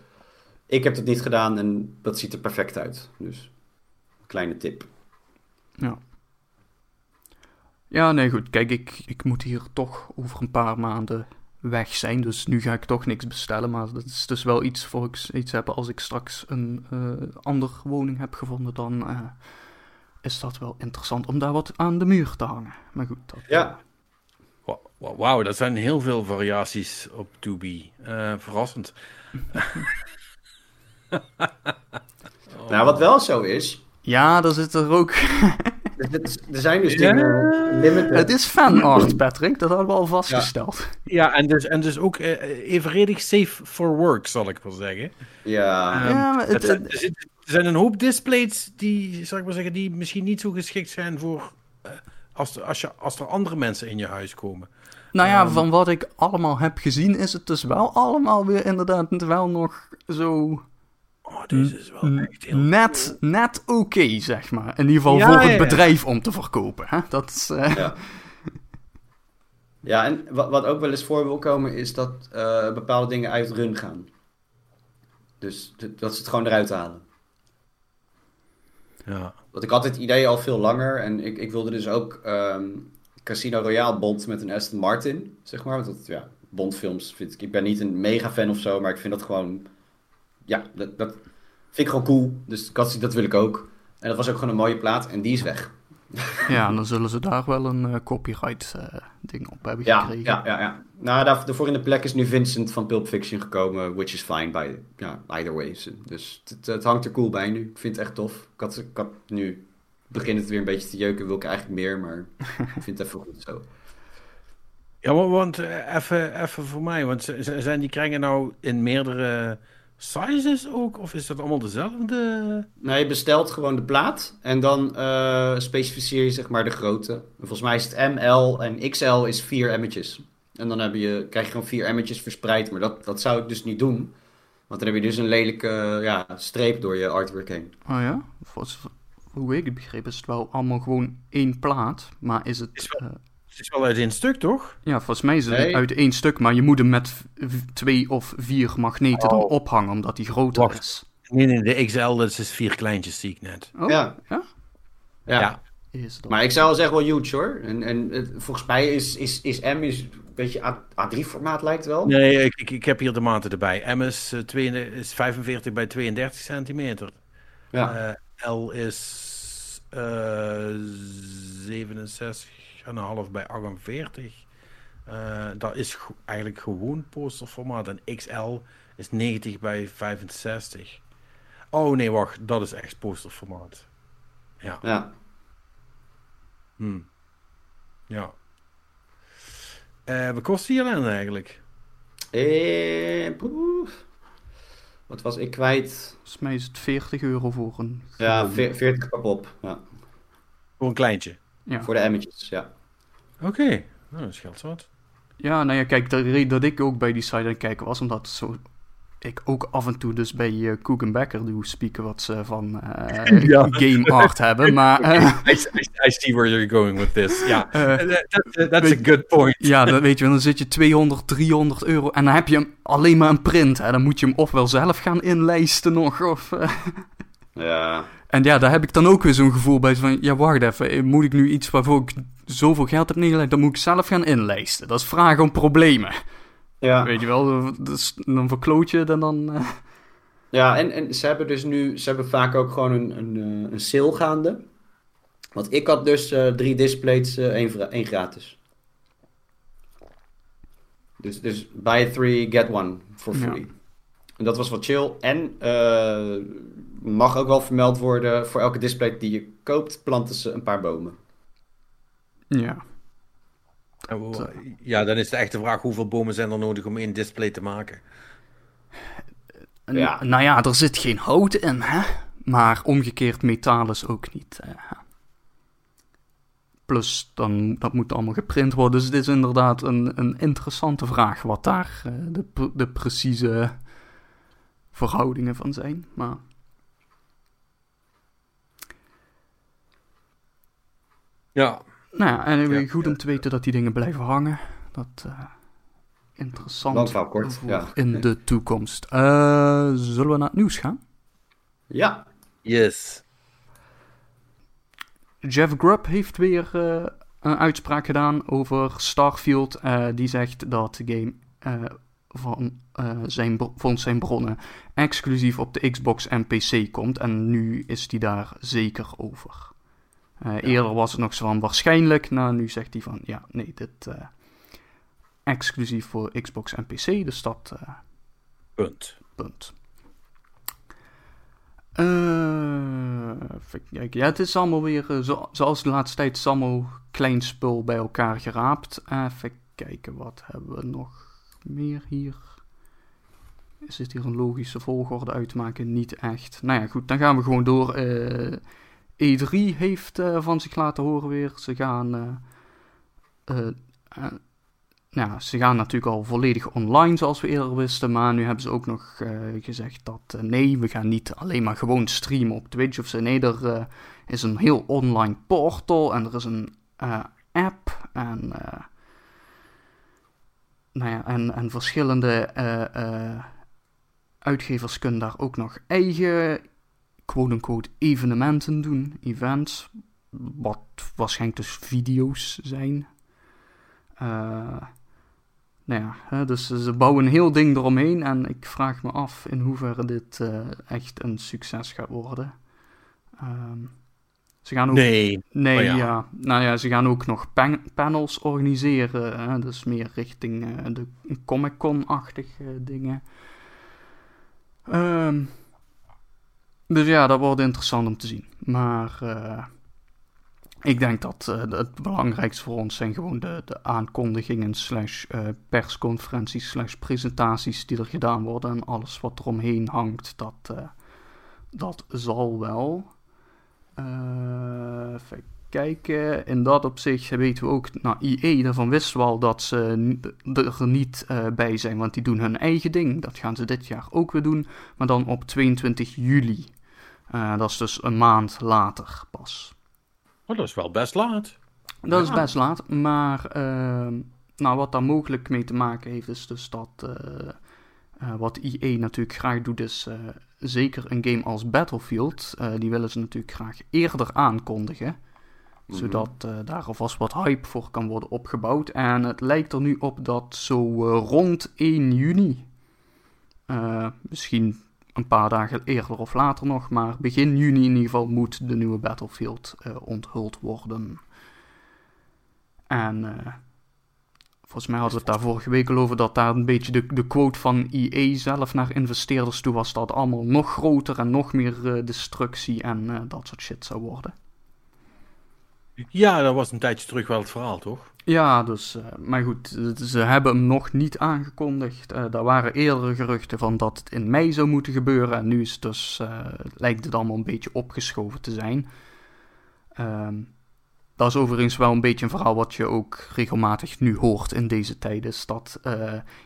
Ik heb het niet gedaan en dat ziet er perfect uit. Dus, kleine tip. Ja. Ja, nee, goed. Kijk, ik, ik moet hier toch over een paar maanden weg zijn. Dus nu ga ik toch niks bestellen. Maar dat is dus wel iets voor ik iets heb. Als ik straks een eh andere woning heb gevonden, dan eh, is dat wel interessant om daar wat aan de muur te hangen. Maar goed, dat, Ja. Wa- wa- Wauw, dat zijn heel veel variaties op 2B. Eh, verrassend. Nou, wat wel zo is, Ja, daar zit er ook... er, er zijn dus dingen limited. het is fanart, Patrick. Dat hadden we al vastgesteld. Ja, en dus, en dus ook eh, evenredig safe for work, zal ik wel zeggen. Ja. Ehm, Ja, maar het- het zijn- het- er, zit- er zijn een hoop displays die, zal ik maar zeggen, die misschien niet zo geschikt zijn voor eh, als, als, je, als er andere mensen in je huis komen. Nou ja, Ehm. van wat ik allemaal heb gezien, is het dus wel allemaal weer inderdaad wel nog zo Oh, deze is wel echt heel net, net oké, zeg maar. In ieder geval Ja, voor het ja. bedrijf om te verkopen. Hè? Dat is, eh, Ja. Ja, en wat, wat ook wel eens voor wil komen is dat eh, bepaalde dingen uit run gaan. Dus dat ze het gewoon eruit halen. Ja. Want ik had dit idee al veel langer en ik, ik wilde dus ook ehm, Casino Royale bond met een Aston Martin, zeg maar. Want dat, ja, Bondfilms vind ik... Ik ben niet een mega fan of zo, maar ik vind dat gewoon... Ja, dat, dat vind ik gewoon cool. Dus had, dat wil ik ook. En dat was ook gewoon een mooie plaat en die is weg. Ja, en dan zullen ze daar wel een eh, copyright eh, ding op hebben Ja, gekregen. ja, ja, ja. Nou, daar, daarvoor in de plek is nu Vincent van Pulp Fiction gekomen, which is fine by, ja, either way. Dus het, het hangt er cool bij nu. Ik vind het echt tof. Ik had, ik had nu, begint het weer een beetje te jeuken, wil ik eigenlijk meer, maar ik vind het even goed zo. Ja, want eh, even even voor mij, want zijn die kringen nou in meerdere sizes ook? Of is dat allemaal dezelfde? Nee, je bestelt gewoon de plaat en dan eh, specificeer je zeg maar de grootte. En Volgens mij is het ML en XL is vier emmetjes. En dan heb je, krijg je gewoon vier emmetjes verspreid, maar dat, dat zou ik dus niet doen. Want dan heb je dus een lelijke ja, streep door je artwork heen. Oh ja? Volgens, hoe ik het begreep is het wel allemaal gewoon één plaat. Maar is het... Is wel- eh, het is wel uit één stuk, toch? Ja, volgens mij is het uit één stuk, maar je moet hem met twee of vier magneten oh. dan ophangen, omdat die groter Wacht. is. Nee, nee, de XL dat is vier kleintjes, zie ik net. Oh, ja. ja. ja. Maar ik zou wel zeggen wel huge hoor. En, en volgens mij is, is, is M is een beetje A3-formaat lijkt wel. Nee, ik, ik, ik, heb hier de maten erbij. M is, eh, is 45 bij 32 centimeter. Ja. Uh, L is eh, uh, 67 6,5 bij 48. Uh, eh, dat is eigenlijk gewoon posterformaat. En XL is 90 bij 65. Oh nee, wacht, dat is echt posterformaat. Ja. Ja. Hm. Ja. Uh, wat kost die dan eigenlijk? Eh. Wat was ik kwijt? Volgens is het 40 euro voor een. Ja, 40 kapot. Ja. Voor een kleintje ja. Voor de emmetjes, ja. Oké. Nou, dat scheelt wat. Ja, nou ja, kijk, de reden dat ik ook bij die site aan het kijken was, omdat zo, ik ook af en toe dus bij uh, Cook Becker doe spieken wat ze van eh, Ja. game art hebben, maar eh, I, I, I see where you're going with this. Ja, eh, that- that- that's a good point. ja, dan weet je, dan zit je 200, 300 euro en dan heb je hem alleen maar een print, hè. dan moet je hem ofwel zelf gaan inlijsten nog, of... Ja. en ja, daar heb ik dan ook weer zo'n gevoel bij, van, ja, wacht even, eh, moet ik nu iets waarvoor ik zoveel geld heb neergelegd, dan moet ik zelf gaan inlijsten. Dat is vragen om problemen. Ja, Weet je wel, dus dan verkloot je dan dan... eh, ja en, en ze hebben dus nu, ze hebben vaak ook gewoon een, een, eh, een sale gaande. Want ik had dus drie displays, één, één gratis. Dus, dus buy three, get one for free. En dat was wat chill. En mag ook wel vermeld worden, voor elke display die je koopt, planten ze een paar bomen. ja. Ja, dan is de echte vraag: hoeveel bomen zijn er nodig om één display te maken? En, Ja. Nou ja, er zit geen hout in, hè? Maar omgekeerd metaal is ook niet. eh. Plus, dan, dat moet allemaal geprint worden. Dus het is inderdaad een, een interessante vraag wat daar eh, de, de precieze verhoudingen van zijn. Maar Ja, nou ja, en Ja, goed ja, om te weten dat die dingen blijven hangen. Dat eh interessant Lang kort, voor ja. in de toekomst. Eh, zullen we naar het nieuws gaan? Ja, yes. Jeff Grubb heeft weer eh, een uitspraak gedaan over Starfield. Eh, die zegt dat de game eh, van, eh, zijn, volgens zijn bronnen exclusief op de Xbox en PC komt. En nu is hij daar zeker over. Eh, Eerder was het nog zo van waarschijnlijk. Nou, nu zegt hij van ja, nee, dit eh, exclusief voor Xbox en PC. Dus dat eh, Punt. Punt. Even kijken. Ja, het is allemaal weer, zo- zoals de laatste tijd, is allemaal klein spul bij elkaar geraapt. Even kijken, wat hebben we nog meer hier? Is dit hier een logische volgorde uit te maken? Niet echt. Nou ja, goed, dan gaan we gewoon door. Eh, E3 heeft eh, van zich laten horen weer. Ze gaan... eh, eh, ja, ze gaan natuurlijk al volledig online, zoals we eerder wisten. Maar nu hebben ze ook nog gezegd dat nee, we gaan niet alleen maar gewoon streamen op Twitch of zo. Nee, er is een heel online portal en er is een app. En, nou ja, en, en verschillende uitgevers kunnen daar ook nog eigen quote-unquote evenementen doen. Events. Wat waarschijnlijk dus video's zijn. Eh, nou ja, hè, dus ze bouwen een heel ding eromheen en ik vraag me af in hoeverre dit eh, echt een succes gaat worden. Ehm, ze gaan ook... Nee. Nee, Oh ja. ja. Nou ja, ze gaan ook nog pan- panels organiseren. Hè? Dus meer richting eh, de Comic-Con-achtige dingen. Ehm, dus ja, dat wordt interessant om te zien. Maar eh, ik denk dat eh, het belangrijkste voor ons zijn gewoon de, de aankondigingen slash eh, persconferenties slash presentaties die er gedaan worden. En alles wat eromheen hangt, dat, dat zal wel. Even kijken. In dat opzicht weten we ook, nou, IE, daarvan wisten we al dat ze er niet bij zijn, want die doen hun eigen ding. Dat gaan ze dit jaar ook weer doen, maar dan op 22 juli. Eh, dat is dus een maand later pas. Oh, dat is wel best laat. Dat is best laat, maar ehm, nou, wat daar mogelijk mee te maken heeft, is dus dat eh, eh, wat EA natuurlijk graag doet, is zeker een game als Battlefield. die willen ze natuurlijk graag eerder aankondigen, Mhm. zodat daar alvast wat hype voor kan worden opgebouwd. En het lijkt er nu op dat zo rond 1 juni, misschien een paar dagen eerder of later nog, maar begin juni in ieder geval moet de nieuwe Battlefield eh, onthuld worden. En eh, volgens mij hadden we het daar vorige week al over dat daar een beetje de, de quote van EA zelf naar investeerders toe was. Dat allemaal nog groter en nog meer eh, destructie en dat soort shit zou worden. Ja, dat was een tijdje terug wel het verhaal, toch? Ja, dus, eh, maar goed, ze hebben hem nog niet aangekondigd. Eh daar waren eerdere geruchten van dat het in mei zou moeten gebeuren. En nu is het dus, eh, lijkt het allemaal een beetje opgeschoven te zijn. Ehm, dat is overigens wel een beetje een verhaal wat je ook regelmatig nu hoort in deze tijden. Is dat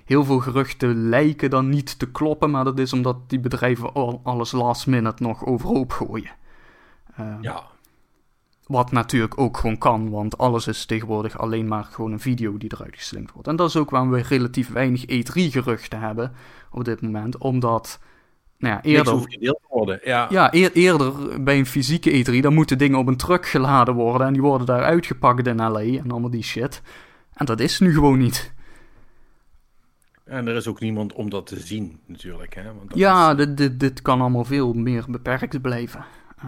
heel veel geruchten lijken dan niet te kloppen, maar dat is omdat die bedrijven al alles last minute nog overhoop gooien. Ehm, Ja. Wat natuurlijk ook gewoon kan, want alles is tegenwoordig alleen maar gewoon een video die eruit geslingerd wordt. En dat is ook waarom we relatief weinig E3-geruchten hebben op dit moment, omdat, nou ja, Eerder hoeft gedeeld te worden. Ja. Ja, eer- eerder bij een fysieke E3, dan moeten dingen op een truck geladen worden en die worden daar uitgepakt in LA en allemaal die shit. En dat is nu gewoon niet. En er is ook niemand om dat te zien, natuurlijk. Hè? Want dat Ja, is- dit, dit, dit kan allemaal veel meer beperkt blijven. Eh,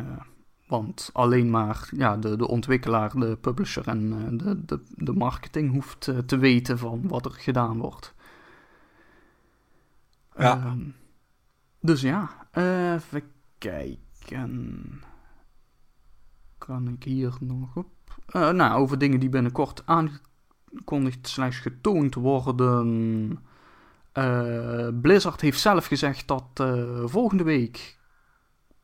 want alleen maar ja, de, de ontwikkelaar, de publisher en eh, de, de, de marketing hoeft eh, te weten van wat er gedaan wordt. Ja. Ehm, dus ja, eh, even kijken. Kan ik hier nog op? Nou, over dingen die binnenkort aangekondigd slash getoond worden. Blizzard heeft zelf gezegd dat volgende week,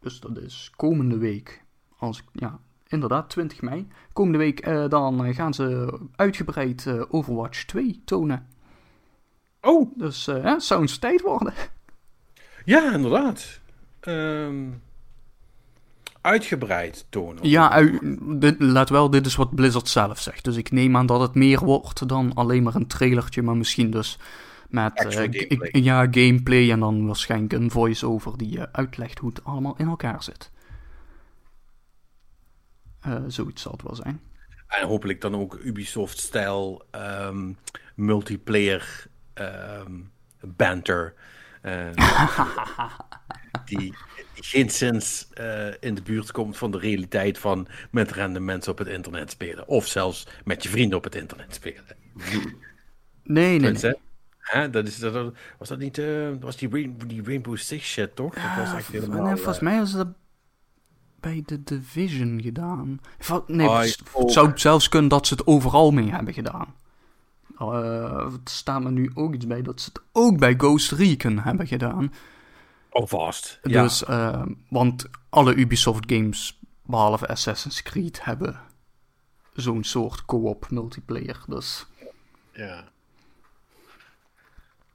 dus dat is komende week, als ja, inderdaad, 20 mei, komende week, eh, dan eh, gaan ze uitgebreid eh, Overwatch 2 tonen. Oh, Dus eh, hè, zou eens tijd worden. ja, inderdaad. Ehm, uitgebreid tonen. Ja, dit, let wel, dit is wat Blizzard zelf zegt. Dus ik neem aan dat het meer wordt dan alleen maar een trailertje, maar misschien dus met eh, gameplay. ja, gameplay en dan waarschijnlijk een voice-over die uitlegt hoe het allemaal in elkaar zit. Eh, zoiets zal het wel zijn. En hopelijk dan ook Ubisoft-stijl ehm, multiplayer ehm, banter. eh, die geen zins eh, in de buurt komt van de realiteit van met random mensen op het internet spelen. Of zelfs met je vrienden op het internet spelen. Nee, nee, nee. Tenminste, Hè? Dat is, dat, was dat niet eh, was die, Rain- die Rainbow Six shit, toch? dat was Ah, echt v- helemaal... nee, volgens mij is dat bij de Division gedaan. Nee, Oh, het oh. zou zelfs kunnen dat ze het overal mee hebben gedaan. Eh, het staat me nu ook iets bij dat ze het ook bij Ghost Recon hebben gedaan. Oh, vast. Ja. Dus, eh, want alle Ubisoft games, behalve Assassin's Creed, hebben zo'n soort co-op multiplayer. Dus, ja.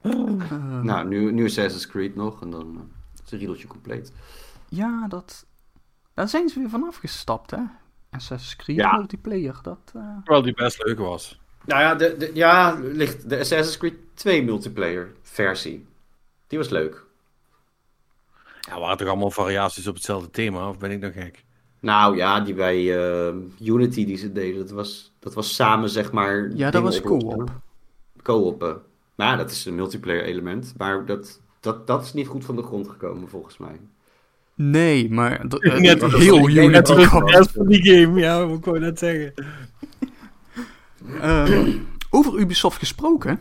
eh, Nou, nu, nu Assassin's Creed nog en dan eh, is het riedeltje compleet. ja, dat, daar zijn ze weer van afgestapt, hè? Assassin's Creed Ja. multiplayer, dat... eh, Terwijl die best leuk was. Nou ja, de, de, ja, ligt de Assassin's Creed 2 multiplayer versie. Die was leuk. Ja, waren toch allemaal variaties op hetzelfde thema? Of ben ik nog gek? Nou ja, die bij eh, Unity die ze deden, dat was, dat was samen zeg maar... Ja, dat was co-op. Co-op. Maar ja, dat is een multiplayer element. Maar dat, dat, dat is niet goed van de grond gekomen volgens mij. Nee, maar eh, Net heel die Unity ook kwam- was. rest van die game, ja, wat ik wou net zeggen. Ehm, over Ubisoft gesproken.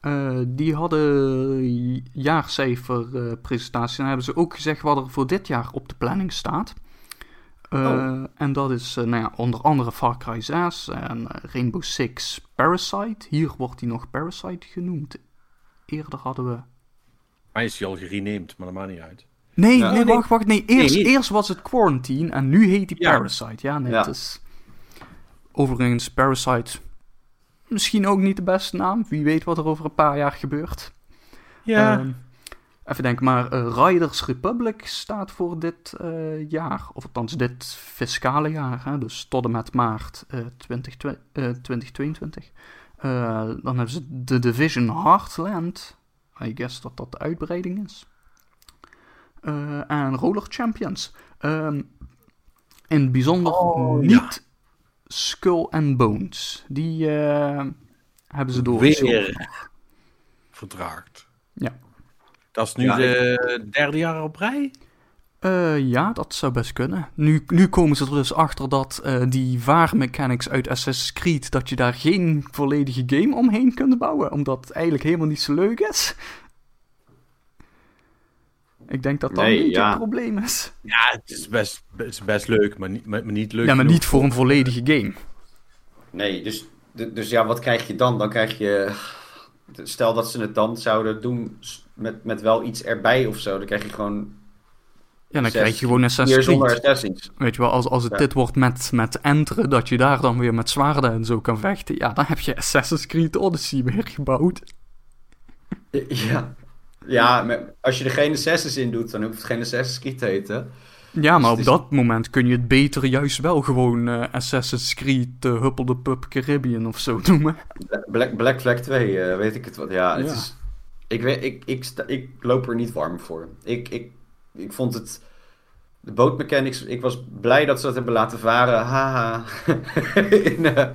Eh, die hadden jaarcijfer eh, presentatie. En hebben ze ook gezegd wat er voor dit jaar op de planning staat. Eh, Oh. En dat is nou ja, onder andere Far Cry 6 en Rainbow Six Parasite. Hier wordt hij nog Parasite genoemd. Eerder hadden we... Hij is hij al gerenamed, maar dat maakt niet uit. Nee, Ja. nee, wacht, wacht. Nee, eerst, eerst was het Quarantine en nu heet hij Ja. Parasite. Ja, nee, Ja. het is... Overigens, Parasite... Misschien ook niet de beste naam. Wie weet wat er over een paar jaar gebeurt. Ja. Ehm, even denken, maar eh, Riders Republic staat voor dit eh, jaar. Of althans dit fiscale jaar. Hè, dus tot en met maart eh, 20, eh, 2022. Eh, dan hebben ze The Division Heartland. I guess dat dat de uitbreiding is. Eh, en Roller Champions. Ehm, in het bijzonder Oh, niet ja. Skull and Bones. Die eh, hebben ze doorgeschoven. Weer vertraagd. Ja. Dat is nu Ja, de derde jaar op rij? Eh, ja, dat zou best kunnen. Nu, nu komen ze er dus achter dat eh, die vaarmechanics uit Assassin's Creed, dat je daar geen volledige game omheen kunt bouwen, omdat het eigenlijk helemaal niet zo leuk is. Ik denk dat dat Nee, een beetje ja. het probleem is. Ja, het is best, het is best leuk, maar niet, maar, maar niet leuk Ja, maar niet voor een volledige game. Nee, dus, dus ja, wat krijg je dan? Dan krijg je... Stel dat ze het dan zouden doen met, met wel iets erbij of zo. Dan krijg je gewoon Ja, dan Zes- krijg je gewoon Assassin's zonder Creed. Weet je wel, als, als het Ja. dit wordt met, met enteren, dat je daar dan weer met zwaarden en zo kan vechten. Ja, dan heb je Assassin's Creed Odyssey weer gebouwd. Ja. Ja, als je er geen Assassins in doet, dan hoeft het geen Assassin's Creed te heten. Ja, maar op Dus is- dat moment kun je het beter juist wel gewoon eh, Assassin's Creed uh, Huppel de Pup Caribbean of zo noemen. Black, Black Flag 2, eh, weet ik het wat. Ja, het Ja. is... Ik, weet, ik, ik, sta- ik loop er niet warm voor. Ik, ik, ik vond het... De bootmechanics, ik was blij dat ze dat hebben laten varen. Haha. in, eh,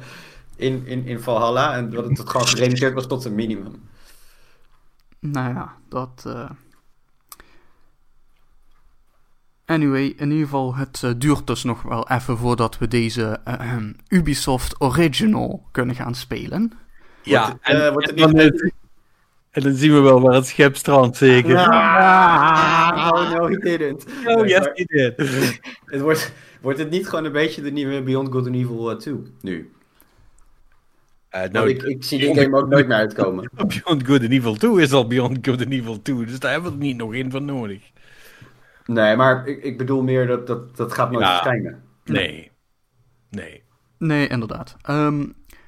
in, in, in Valhalla. En dat het het gewoon gereduceerd was tot een minimum. Nou ja, dat. eh. Anyway, in ieder geval, het eh, duurt dus nog wel even voordat we deze eh, ahem, Ubisoft Original kunnen gaan spelen. Ja, Wordt het, en, wordt het niet- en dan zien we wel waar het schip strandt, zeker. Ah, oh no, he didn't. Oh, yes, he did. het wordt, wordt het niet gewoon een beetje de nieuwe Beyond Good and Evil eh, 2 nu? Eh, Want nou, ik, ik zie die game ook nooit meer uitkomen. Beyond Good and Evil 2 is al Beyond Good and Evil 2, dus daar hebben we er niet nog één van nodig. Nee, maar ik, ik bedoel meer dat dat, dat gaat nooit Ja. verschijnen. Nee. Nee. Nee, inderdaad. Ehm,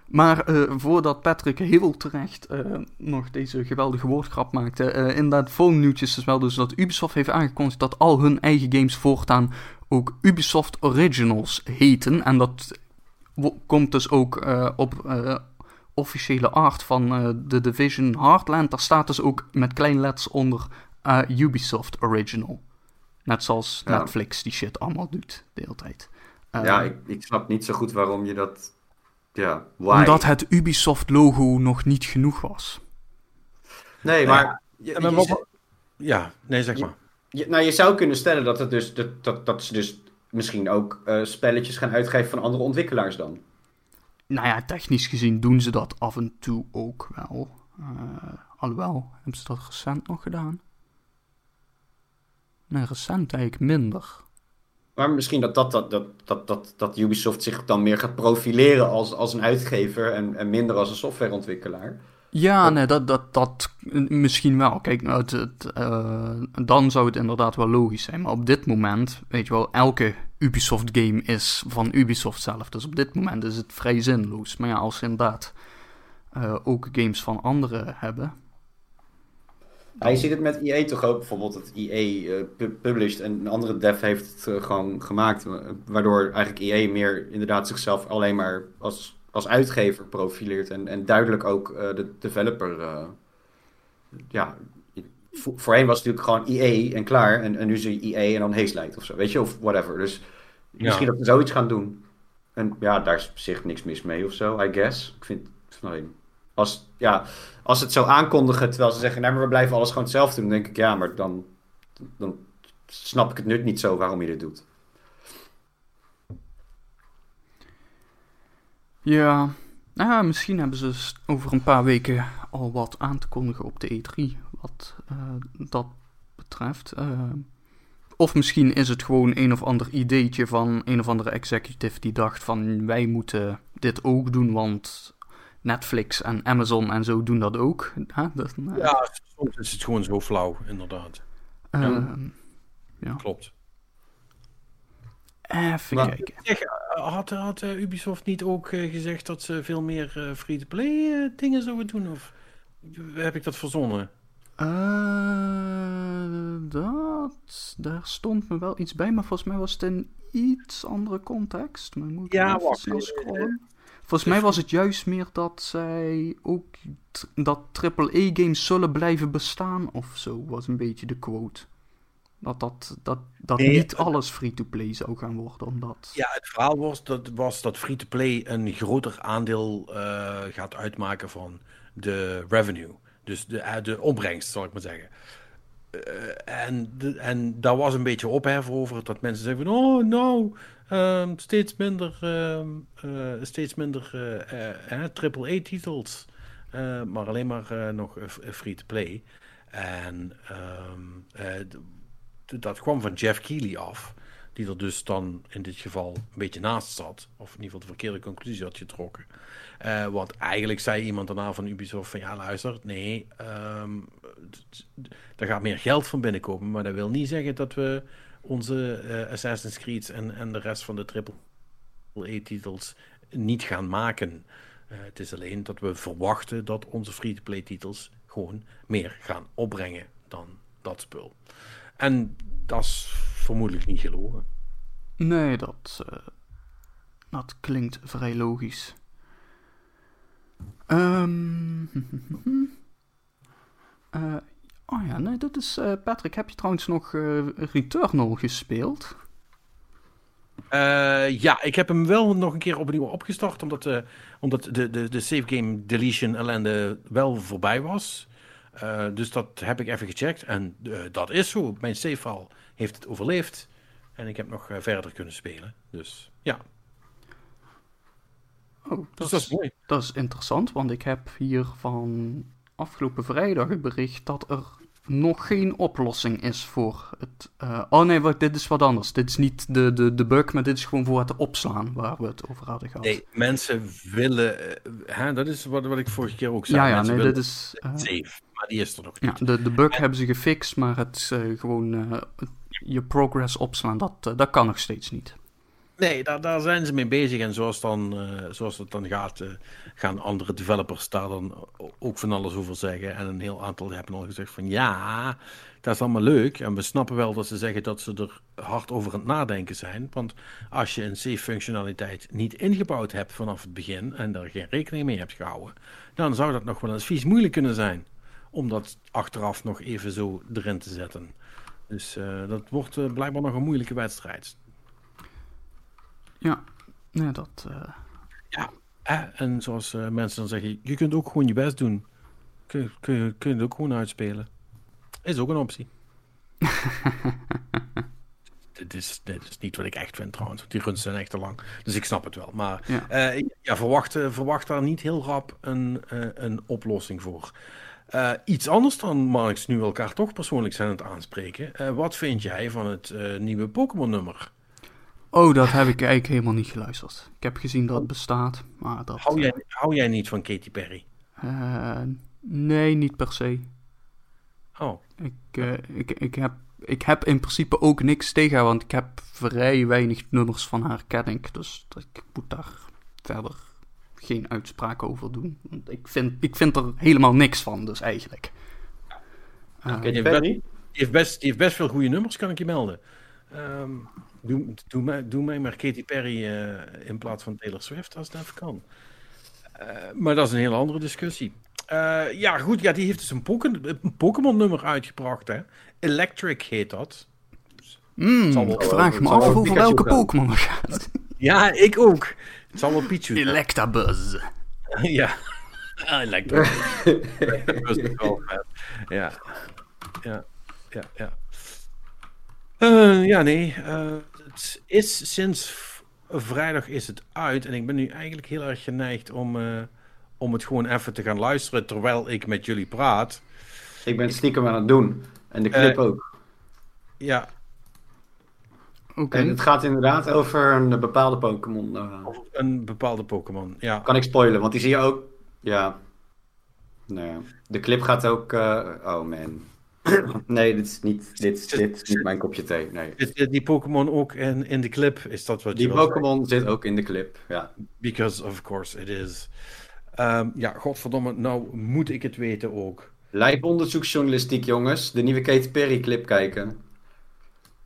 maar eh, voordat Patrick heel terecht eh, nog deze geweldige woordgrap maakte, eh inderdaad, volgende nieuwtjes is wel dus dat Ubisoft heeft aangekondigd dat al hun eigen games voortaan ook Ubisoft Originals heten. En dat komt dus ook eh, op eh, officiële art van eh The Division Heartland. Daar staat dus ook met kleine letters onder eh, Ubisoft Original. Net zoals Ja. Netflix die shit allemaal doet de hele tijd. Eh, ja, ik, ik snap niet zo goed waarom je dat... Ja, why? Omdat het Ubisoft-logo nog niet genoeg was. Nee, maar... je- Ja, je- nee, zeg maar. je- nou, je zou kunnen stellen dat, het dus, dat, dat, dat ze dus misschien ook eh, spelletjes gaan uitgeven van andere ontwikkelaars dan. Nou ja, technisch gezien doen ze dat af en toe ook wel. Eh, alhoewel, hebben ze dat recent nog gedaan? Nee, recent eigenlijk minder. Maar misschien dat, dat, dat, dat, dat, dat, dat Ubisoft zich dan meer gaat profileren als, als een uitgever en, en minder als een softwareontwikkelaar. Ja, nee, dat, dat, dat misschien wel. Kijk, nou, het, het, eh, dan zou het inderdaad wel logisch zijn. Maar op dit moment, weet je wel, elke Ubisoft-game is van Ubisoft zelf. Dus op dit moment is het vrij zinloos. Maar ja, als ze inderdaad eh, ook games van anderen hebben. Hij ziet het met EA toch ook, bijvoorbeeld dat EA eh, pu- published en een andere dev heeft het eh, gewoon gemaakt. eh, Waardoor eigenlijk EA meer inderdaad zichzelf alleen maar als, als uitgever profileert. En, en duidelijk ook eh, de developer, eh, ja, voorheen was het natuurlijk gewoon EA en klaar. En, en nu zie je EA en dan Hazelight of zo, weet je, of whatever. Dus misschien dat we zoiets gaan doen. En ja, daar is op zich niks mis mee of zo, I guess. Ik vind, alleen, als, ja, als het zo aankondigen terwijl ze zeggen, nee, maar we blijven alles gewoon hetzelfde doen, dan denk ik, ja, maar dan, dan snap ik het nut niet zo waarom je dit doet. Ja, nou misschien hebben ze over een paar weken al wat aan te kondigen op de E3, wat eh, dat betreft. Eh, of misschien is het gewoon een of ander ideetje van een of andere executive die dacht van wij moeten dit ook doen, want Netflix en Amazon en zo doen dat ook. Ja, dat, eh, Ja, soms is het gewoon zo flauw, inderdaad. eh, Klopt. even Maar- kijken. Zeg, had, had Ubisoft niet ook gezegd dat ze veel meer free-to-play dingen zouden doen? Of heb ik dat verzonnen? Eh, dat, daar stond me wel iets bij, maar volgens mij was het in iets andere context. Maar moet ik Ja, wacht. Volgens mij was het juist meer dat zij ook dat AAA-games zullen blijven bestaan of zo, was een beetje de quote. Dat, dat, dat, dat Nee, niet alles free-to-play zou gaan worden, omdat... Ja, het verhaal was dat, was dat free-to-play een groter aandeel eh, gaat uitmaken van de revenue. Dus de, eh, de opbrengst, zal ik maar zeggen. Eh, en, en daar was een beetje ophef over, dat mensen zeggen van, oh nou, ehm, steeds minder, eh, steeds minder eh, maar alleen maar nog free-to-play. En ehm, eh, dat kwam van Jeff Keighley af, die er dus dan in dit geval een beetje naast zat, of in ieder geval de verkeerde conclusie had getrokken. Eh, want eigenlijk zei iemand daarna van Ubisoft van ja luister, nee, ehm, d- d- er gaat meer geld van binnenkomen, maar dat wil niet zeggen dat we onze eh, Assassin's Creed en, en de rest van de AAA-titels niet gaan maken. Eh, het is alleen dat we verwachten dat onze free-to-play titels gewoon meer gaan opbrengen dan dat spul. En dat is vermoedelijk niet gelogen. Nee, dat, eh, dat klinkt vrij logisch. Ehm, eh, oh ja, nee, dat is... eh, Patrick, heb je trouwens nog eh, Returnal gespeeld? Eh, ja, ik heb hem wel nog een keer opnieuw opgestart, omdat, eh, omdat de, de, de save game deletion ellende wel voorbij was. Eh, dus dat heb ik even gecheckt en dat is zo. Mijn save file heeft het overleefd en ik heb nog eh, verder kunnen spelen. Dus ja, Oh, dus dat is mooi. Dat is interessant, want ik heb hier van afgelopen vrijdag het bericht dat er nog geen oplossing is voor het... eh, oh nee, wacht, dit is wat anders. Dit is niet de, de, de bug, maar dit is gewoon voor het opslaan waar we het over hadden gehad. Nee, mensen willen, eh, hè, dat is wat, wat ik vorige keer ook zei. ja, ja, Mensen nee, dit is... eh, save, maar die is er nog ja, niet. de, de bug hebben ze gefixt, maar het eh, gewoon eh, je progress opslaan, dat, eh, dat kan nog steeds niet. Nee, daar, daar zijn ze mee bezig. En zoals, dan, eh, zoals het dan gaat, eh, gaan andere developers daar dan ook van alles over zeggen. En een heel aantal hebben al gezegd van ja, dat is allemaal leuk. En we snappen wel dat ze zeggen dat ze er hard over aan het nadenken zijn. Want als je een save functionaliteit niet ingebouwd hebt vanaf het begin en daar geen rekening mee hebt gehouden, dan zou dat nog wel eens vies moeilijk kunnen zijn. Om dat achteraf nog even zo erin te zetten. Dus eh, dat wordt eh, blijkbaar nog een moeilijke wedstrijd. Ja, nee, dat... eh, Ja, hè, en zoals mensen dan zeggen, je kunt ook gewoon je best doen. Kun, je- kun, je- kun je het ook gewoon uitspelen. Is ook een optie. dit, is, dit is niet wat ik echt vind trouwens, die runs zijn echt te lang. Dus ik snap het wel. Maar Ja. ja, verwacht, verwacht daar niet heel rap een, een oplossing voor. Eh, iets anders dan Marks nu elkaar toch persoonlijk zijn aan het aanspreken. Eh, wat vind jij van het eh, nieuwe Pokémon nummer? Oh, dat heb ik eigenlijk helemaal niet geluisterd. Ik heb gezien dat het bestaat, maar dat... Hou jij, hou jij niet van Katy Perry? nee, niet per se. Oh, Ik, ik, ik, heb, ik heb in principe ook niks tegen haar, want ik heb vrij weinig nummers van haar ken ik. Dus ik moet daar verder geen uitspraak over doen. Want ik vind, ik vind er helemaal niks van, dus eigenlijk. Eh, Katy je Perry? Die heeft, best, die heeft best veel goede nummers, kan ik je melden. Ehm, doe, doe, mij, doe mij maar Katy Perry eh, in plaats van Taylor Swift, als dat even kan. Eh, maar dat is een hele andere discussie. Eh, ja, goed. Ja, die heeft dus een, Poké- een Pokémon-nummer uitgebracht, hè. Electric heet dat. Hmm, ik vraag het me af over welke. Pokémon er gaat. Ja, ik ook. Het zal wel Pichu zijn. Electabuzz. ja. Electric. Dat is wel vet. Ja. Ja. Ja, ja. Eh, ja, nee. eh, het is sinds vrijdag is het uit. En ik ben nu eigenlijk heel erg geneigd om, eh, om het gewoon even te gaan luisteren terwijl ik met jullie praat. Ik ben stiekem aan het doen. En de clip ook. Ja, Oké. En het gaat inderdaad over een bepaalde Pokémon. over een bepaalde Pokémon. Ja. kan ik spoilen, want die zie je ook. Ja. Ja. De clip gaat ook. eh, oh man. nee, dit is, niet, dit, is- dit is niet mijn kopje thee. Nee. Is dit die Pokémon ook in, in de clip? Is dat wat Die je wil Pokémon zit ook in de clip. Ja. Because of course it is. Ehm, ja, godverdomme, nou moet ik het weten ook. Lijp onderzoeksjournalistiek, jongens. De nieuwe Katy Perry clip kijken.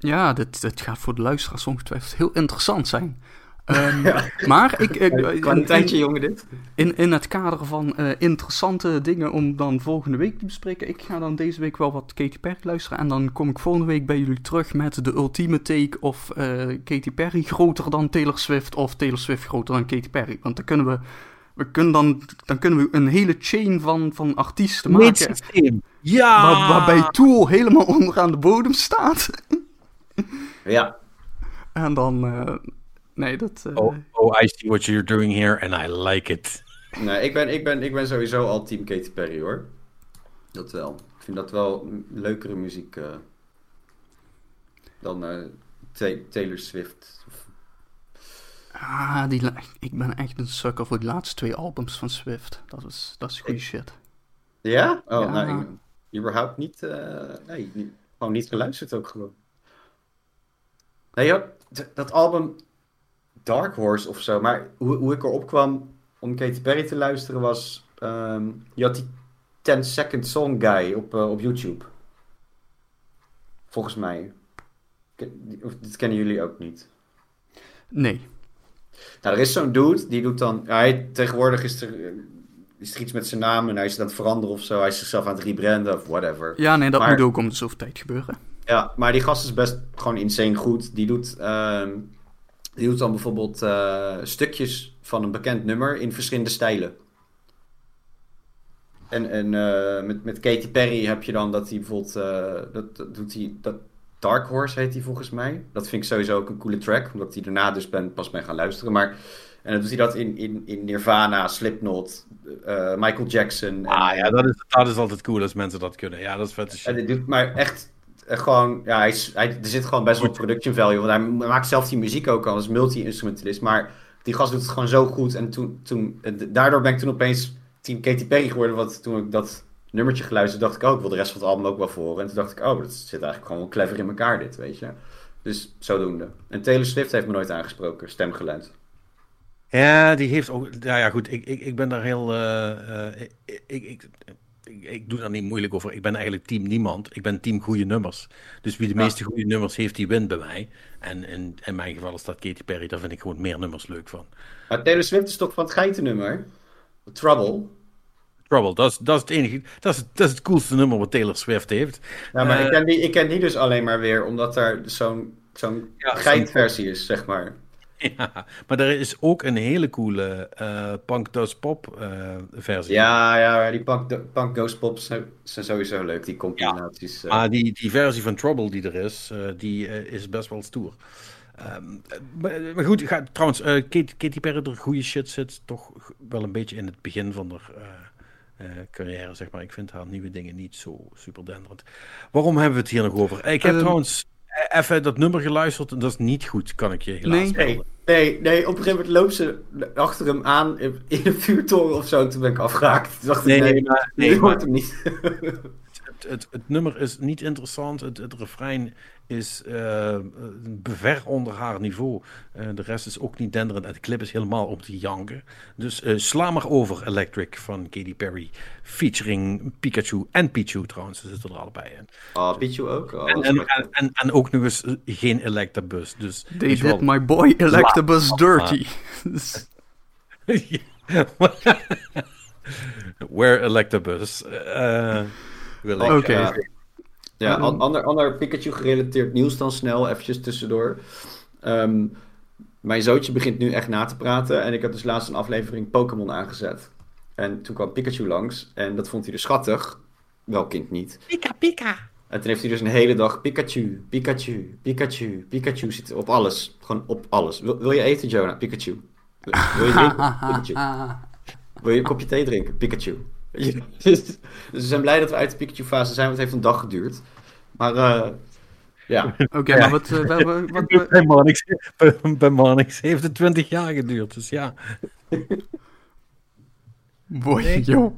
Ja, dit, dit gaat voor de luisteraars ongetwijfeld heel interessant zijn. Ehm, Maar ik, ik, in, Kwaliteitje, in, jongen, dit. in, in het kader van eh, interessante dingen om dan volgende week te bespreken, ik ga dan deze week wel wat Katy Perry luisteren. En dan kom ik volgende week bij jullie terug met de ultieme take of eh, Katy Perry groter dan Taylor Swift of Taylor Swift groter dan Katy Perry. Want dan kunnen we, we kunnen dan, dan kunnen we een hele chain van, van artiesten maken. systeem. Ja! Waar, waarbij Tool helemaal onderaan de bodem staat. Ja. En dan. eh, nee, dat. eh, Oh, oh, I see what you're doing here and I like it. Nee, ik ben, ik, ben, ik ben sowieso al team Katy Perry, hoor. Dat wel. Ik vind dat wel leukere muziek eh, dan eh, Ta- Taylor Swift. Ah, die, ik ben echt een sukker voor de laatste twee albums van Swift. Dat is, dat is goede shit. Ja? Oh, Ja. nou, ik, überhaupt niet, eh, nee, gewoon niet geluisterd ook gewoon. Nee, dat album Dark Horse of zo, maar hoe, hoe ik erop kwam om Katy Perry te luisteren was, ehm, je had die 10 Second Song Guy op, eh, op YouTube. Volgens mij. Dit kennen jullie ook niet. Nee. Nou, er is zo'n dude, die doet dan... hij, tegenwoordig is er, eh, is er iets met zijn naam en hij is het aan het veranderen of zo. Hij is zichzelf aan het rebranden of whatever. Ja, nee, dat Maar- moet ook om de zoveel tijd gebeuren. Ja, maar die gast is best gewoon insane goed. Die doet, ehm, die doet dan bijvoorbeeld eh, stukjes van een bekend nummer in verschillende stijlen. En, en eh, met, met Katy Perry heb je dan dat hij bijvoorbeeld, eh, dat, dat doet hij, dat Dark Horse heet hij volgens mij. Dat vind ik sowieso ook een coole track, omdat hij daarna dus ben, pas ben gaan luisteren. Maar, en dan doet hij dat in, in, in Nirvana, Slipknot, Michael Jackson. En, Ah ja, dat is, dat is altijd cool als mensen dat kunnen. Ja, dat is vette en shit. dit doet maar echt gewoon, ja, hij hij, er zit gewoon best wel production value. Want hij maakt zelf die muziek ook al als multi-instrumentalist. Maar die gast doet het gewoon zo goed. En toen, toen, eh, daardoor ben ik toen opeens team Katy Perry geworden. Want toen ik dat nummertje geluisterd dacht ik, oh, ik wil de rest van het album ook wel voor. En toen dacht ik, oh, dat zit eigenlijk gewoon wel clever in elkaar dit, weet je. Dus zodoende. En Taylor Swift heeft me nooit aangesproken, stemgeluid. Ja, die heeft ook. Ja, ja goed. Ik, ik, ik ben daar heel. eh, eh, ik, ik, ik, doe daar niet moeilijk over. Ik ben eigenlijk team niemand. Ik ben team goede nummers. Dus wie de Ja. meeste goede nummers heeft, die wint bij mij. En in, in mijn geval is dat Katy Perry. Daar vind ik gewoon meer nummers leuk van. Maar Taylor Swift is toch van het geitennummer? Trouble. Trouble, dat is, dat is het enige. Dat is, dat is het coolste nummer wat Taylor Swift heeft. Ja, maar Eh, ik, ken die, ik ken die dus alleen maar weer omdat er zo'n zo'n Ja, geitversie is, zeg maar. Ja, maar er is ook een hele coole eh Punk Does Pop eh, versie. Ja, ja, die Punk, punk Ghost Pops zijn zijn sowieso leuk, die combinaties. eh. Maar die, die versie van Trouble die er is, eh, die is best wel stoer. Ehm, maar, maar goed, ga, trouwens, eh Katy, Katy Perry, er goede shit zit toch wel een beetje in het begin van haar eh, eh, carrière, zeg maar. Ik vind haar nieuwe dingen niet zo super denderend. Waarom hebben we het hier nog over? Ik heb Ehm, trouwens even dat nummer geluisterd en dat is niet goed, kan ik je helaas Nee. nee, melden. nee, nee, op een gegeven moment loopt ze achter hem aan in een vuurtoren of zo. En toen ben ik afgehaakt. Toen dacht ik, Nee, nee, nee, maar, nee, nee, hoort maar hem niet. het, het, het nummer is niet interessant. Het, het refrein is eh, ver onder haar niveau. Eh, de rest is ook niet denderend. En de clip is helemaal om te janken. Dus eh, sla maar over Electric van Katy Perry. Featuring Pikachu en Pichu trouwens. Ze zitten er allebei in. Oh, Pichu ook? Oh, En, en, en, en, en ook nog eens geen Electabuzz. Dus They wel- did my boy Electabuzz dirty. Where. Eh, ik. Oké. Ja, ja Ehm. an- ander, ander Pikachu-gerelateerd nieuws dan snel, eventjes tussendoor. Ehm, mijn zoontje begint nu echt na te praten en ik heb dus laatst een aflevering Pokémon aangezet. En toen kwam Pikachu langs en dat vond hij dus schattig. Wel kind niet. Pika, pika. En toen heeft hij dus een hele dag Pikachu, Pikachu, Pikachu, Pikachu zitten op alles. Gewoon op alles. Wil, wil je eten, Jonah? Pikachu. Wil, wil je drinken? Pikachu. Wil je een kopje thee drinken? Pikachu. Dus dus we zijn blij dat we uit de Pikachu-fase zijn, want het heeft een dag geduurd. Maar eh, ja, Oké, maar wat, eh, wat, wat- Bij Manix, bij, bij Manix heeft het 20 jaar geduurd, dus ja. Boy, joh.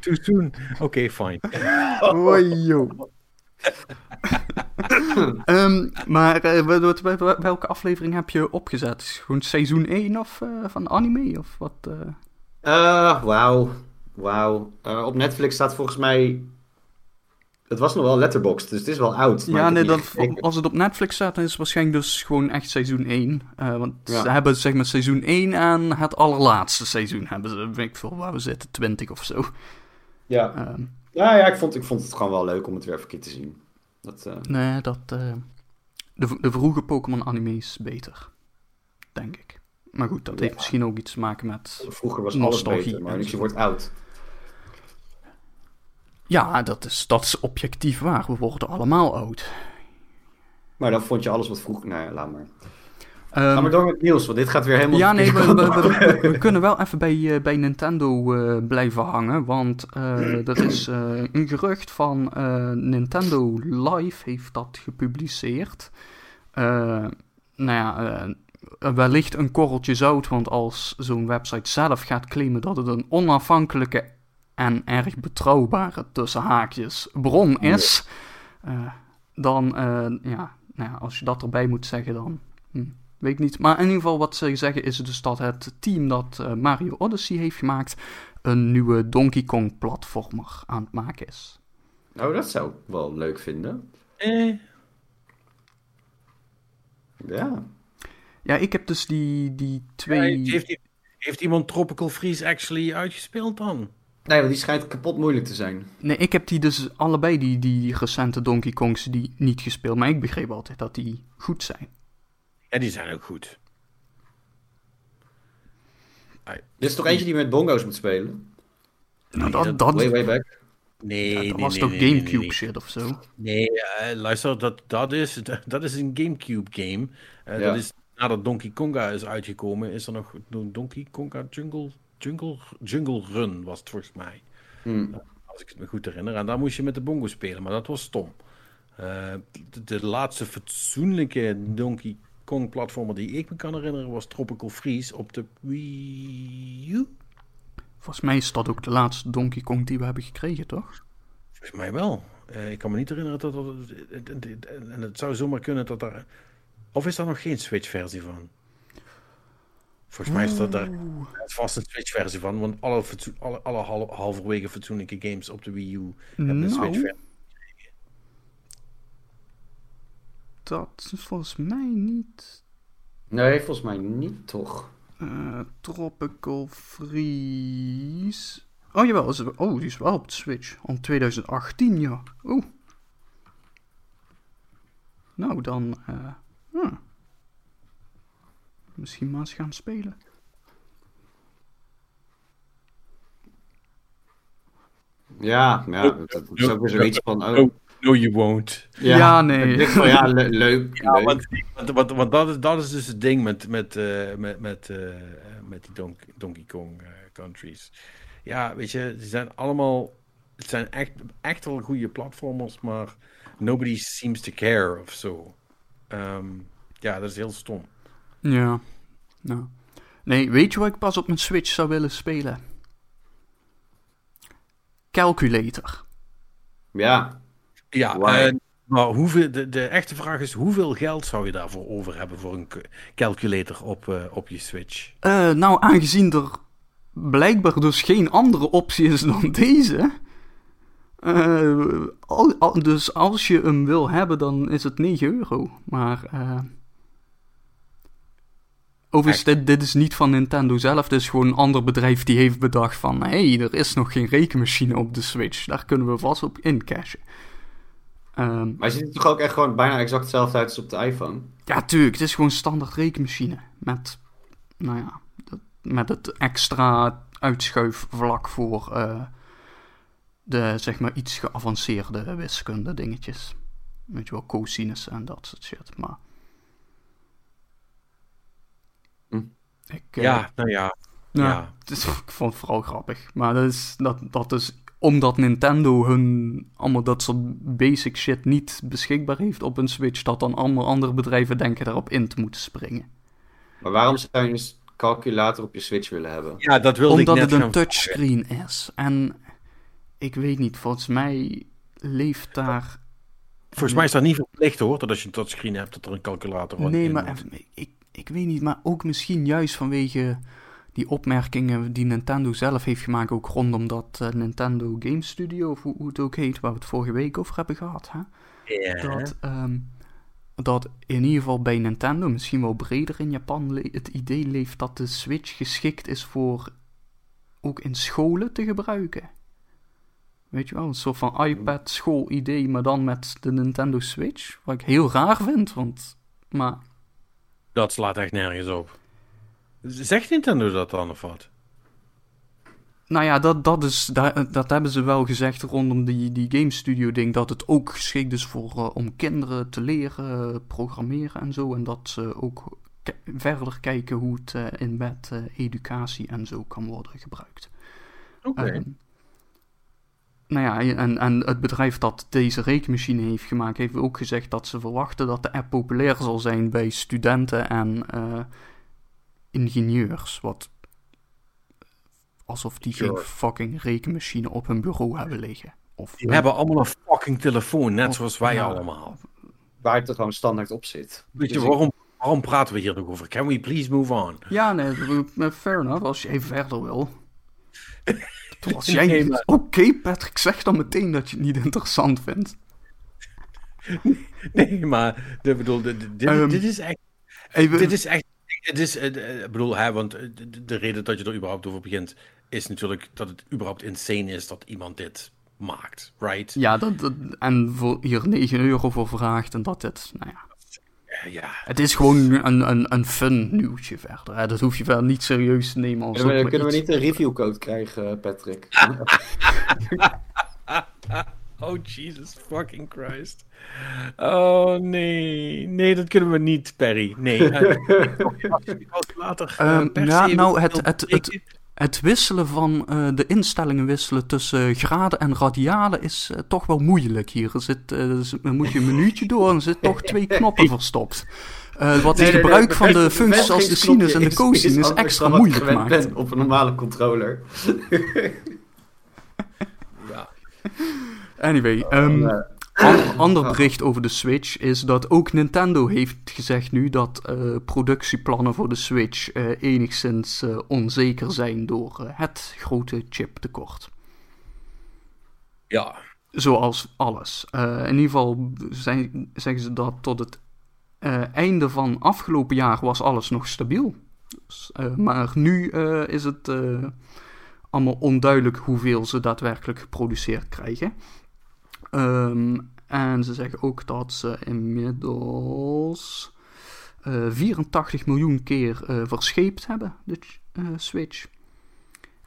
Too soon. Oké, fine. Boy, joh. Ehm, maar eh, welke aflevering heb je opgezet? Is het gewoon seizoen 1 of, eh, van anime? Of wat? eh? Eh, wauw. Wauw. Eh, op Netflix staat volgens mij... Het was nog wel Letterboxd, dus het is wel oud. maar Ja, nee, dat, als het op Netflix staat, dan is het waarschijnlijk dus gewoon echt seizoen 1. Eh, want Ja. ze hebben zeg maar seizoen 1 en het allerlaatste seizoen hebben ze, weet ik veel waar we zitten, 20 of zo. Ja, Ehm, ja, ja ik, vond, ik vond het gewoon wel leuk om het weer even keer te zien. Dat, eh, nee, dat, de, de vroege Pokémon anime is beter, denk ik. Maar goed, dat heeft misschien ook iets te maken met... vroeger was alles Nostalgie beter, maar je wordt oud. Ja, dat is, dat is objectief waar. We worden allemaal oud. Maar dan vond je alles wat vroeger... Nou ja, laat maar. Ehm, Ga maar door met nieuws, want dit gaat weer helemaal... Ja, nee, we, verkeerd. we, we- we kunnen wel even bij, eh, bij Nintendo eh, blijven hangen. Want eh, dat is een gerucht van Nintendo Live heeft dat gepubliceerd. Nou ja, wellicht een korreltje zout. Want als zo'n website zelf gaat claimen dat het een onafhankelijke en erg betrouwbare tussen haakjes bron is. eh, dan, eh, ja, nou ja, als je dat erbij moet zeggen, dan hm, weet ik niet. Maar in ieder geval wat ze zeggen is dus dat het team dat eh, Mario Odyssey heeft gemaakt... een nieuwe Donkey Kong platformer aan het maken is. Nou, dat zou ik wel leuk vinden. Eh, Ja. Ja, ik heb dus die, die twee... heeft, heeft, heeft iemand Tropical Freeze actually uitgespeeld dan? Nee, want die schijnt kapot moeilijk te zijn. Nee, ik heb die dus allebei, die, die recente Donkey Kongs, die niet gespeeld. Maar ik begreep altijd dat die goed zijn. Ja, die zijn ook goed. Dit is toch eentje die met bongo's moet spelen? Nou, dat- dat, dat, Way, way back. Nee, ja, nee, dat was nee, toch nee, nee, Gamecube nee, nee. shit of zo? Nee, eh, luister, dat, dat, is, dat is een Gamecube game. Eh, Ja. Dat is, nadat Donkey Konga is uitgekomen, is er nog Donkey Konga Jungle, Jungle, Jungle Run, was het volgens mij. Hm. Als ik het me goed herinner. En daar moest je met de bongo spelen, maar dat was stom. Eh, de, de laatste fatsoenlijke Donkey Kong platformer die ik me kan herinneren was Tropical Freeze op de Wii U. Volgens mij is dat ook de laatste Donkey Kong die we hebben gekregen, toch? Volgens mij wel. Eh, ik kan me niet herinneren dat dat... En het zou zomaar kunnen dat daar... Of is daar nog geen Switch-versie van? Volgens mij is dat daar vast een Switch-versie van. Want alle, alle, alle hal- halverwege fatsoenlijke games op de Wii U hebben een Nou. Switch-versie. Dat is volgens mij niet... Nee, volgens mij niet, toch? eh, Tropical Freeze... Oh jawel, is het- oh die is wel op de Switch. Om 2018, ja. Oeh. Nou, dan... eh, hm. Misschien maar eens gaan spelen. Ja, ja dat, dat is ook weer zoiets van... Oh, No, no, you won't. Ja, nee. Ik denk van, ja, le- leuk, Ja, leuk. want, want, want, want dat, is, dat is dus het ding met, met, eh, met, met, eh, met die Donk- Donkey Kong eh, countries. Ja, weet je, ze zijn allemaal... Het zijn echt, echt wel goede platformers, maar nobody seems to care of zo. Ehm, ja, dat is heel stom. Ja. Nou. Nee, weet je wat ik pas op mijn Switch zou willen spelen? Calculator. Ja, Ja, eh, maar hoeveel, de, de echte vraag is, hoeveel geld zou je daarvoor over hebben voor een calculator op, eh, op je Switch? Eh, nou, aangezien er blijkbaar dus geen andere optie is dan deze. eh, al, al- dus als je hem wil hebben, dan is het 9 euro. Maar eh, Overigens, dit, dit is niet van Nintendo zelf. Dit is gewoon een ander bedrijf die heeft bedacht van... Hé, hey, er is nog geen rekenmachine op de Switch. Daar kunnen we vast op incashen. Ehm, Maar ziet het toch ook echt gewoon bijna exact hetzelfde uit als op de iPhone? ja, tuurlijk. Het is gewoon standaard rekenmachine. Met, nou ja, met het extra uitschuifvlak voor eh, de, zeg maar, iets geavanceerde wiskunde dingetjes. Weet je wel, cosinus en dat soort shit. Maar... Hm. Ik, eh, Ja, nou ja. Nou, Ja. Het is, ik vond het vooral grappig. Maar dat is, dat, dat is omdat Nintendo hun allemaal dat soort basic shit niet beschikbaar heeft op een Switch, dat dan allemaal andere bedrijven denken daarop in te moeten springen. Maar waarom zou je een calculator op je Switch willen hebben? Ja, dat wilde Omdat ik net het een vragen. touchscreen is. En ik weet niet, volgens mij leeft daar. Volgens mij is dat niet verplicht hoor, dat als je een touchscreen hebt, dat er een calculator Nee, in maar moet. even- ik, ik weet niet, maar ook misschien juist vanwege die opmerkingen die Nintendo zelf heeft gemaakt, ook rondom dat eh, Nintendo Game Studio, of hoe, hoe het ook heet, waar we het vorige week over hebben gehad. Hè? Dat, ehm, dat in ieder geval bij Nintendo, misschien wel breder in Japan, het idee leeft dat de Switch geschikt is voor ook in scholen te gebruiken. Weet je wel, een soort van iPad schoolidee, maar dan met de Nintendo Switch. Wat ik heel raar vind, want... Maar Dat slaat echt nergens op. Zegt Nintendo dat dan of wat? Nou ja, dat, dat, is, dat, dat hebben ze wel gezegd rondom die, die Game Studio ding. Dat het ook geschikt is voor, eh, om kinderen te leren eh, programmeren en zo. En dat ze ook verder kijken hoe het eh, in bed eh, educatie en zo kan worden gebruikt. Oké. Ehm, nou ja, en, en het bedrijf dat deze rekenmachine heeft gemaakt, heeft ook gezegd dat ze verwachten dat de app populair zal zijn bij studenten en eh, ingenieurs. Wat alsof die geen fucking rekenmachine op hun bureau hebben liggen. Of Die hebben allemaal een fucking telefoon, net Of- zoals wij ja. allemaal. Waar het er gewoon standaard op zit. Weet je, Dus ik- waarom, waarom praten we hier nog over? Can we please move on? Ja, nee, fair enough, als jij verder wil. Toen Als jij... Nee, Oké, Patrick, zeg dan meteen dat je het niet interessant vindt. Nee, maar ik bedoel, dit, dit, Ehm, dit is echt. Even, Dit is echt. Het is, eh, ik bedoel, hè, want eh, de, de reden dat je er überhaupt over begint, is natuurlijk dat het überhaupt insane is dat iemand dit maakt, right? Ja, dat, dat- en voor hier 9 euro voor vraagt en dat dit, nou ja. Eh, ja. Het is gewoon een, een, een fun nieuwtje verder. Hè. Dat hoef je verder niet serieus te nemen als Kunnen, we, kunnen we niet een reviewcode krijgen, Patrick? Oh, Jesus fucking Christ. Oh, nee. Nee, dat kunnen we niet, Perry. Nee. eh, later eh, Ehm, per ja, nou, het- het- het- Het wisselen van eh, de instellingen wisselen tussen graden en radialen is eh, toch wel moeilijk hier. Er zit, eh, er zit- dan moet je een minuutje door en er zitten toch twee knoppen verstopt. Wat het Nee, nee, gebruik van de functies als de sinus en de cosinus extra moeilijk maakt. ben op een normale controller. Ja. Anyway, ehm, Eh, An- ander bericht over de Switch is dat ook Nintendo heeft gezegd nu dat eh, productieplannen voor de Switch eh, enigszins eh, onzeker zijn door het grote chiptekort. ja. Zoals alles. In ieder geval zijn, zeggen ze dat tot het einde van afgelopen jaar was alles nog stabiel. Dus, maar nu is het allemaal onduidelijk hoeveel ze daadwerkelijk geproduceerd krijgen. Ehm, en ze zeggen ook dat ze inmiddels eh, 84 miljoen keer eh, verscheept hebben, de eh, Switch.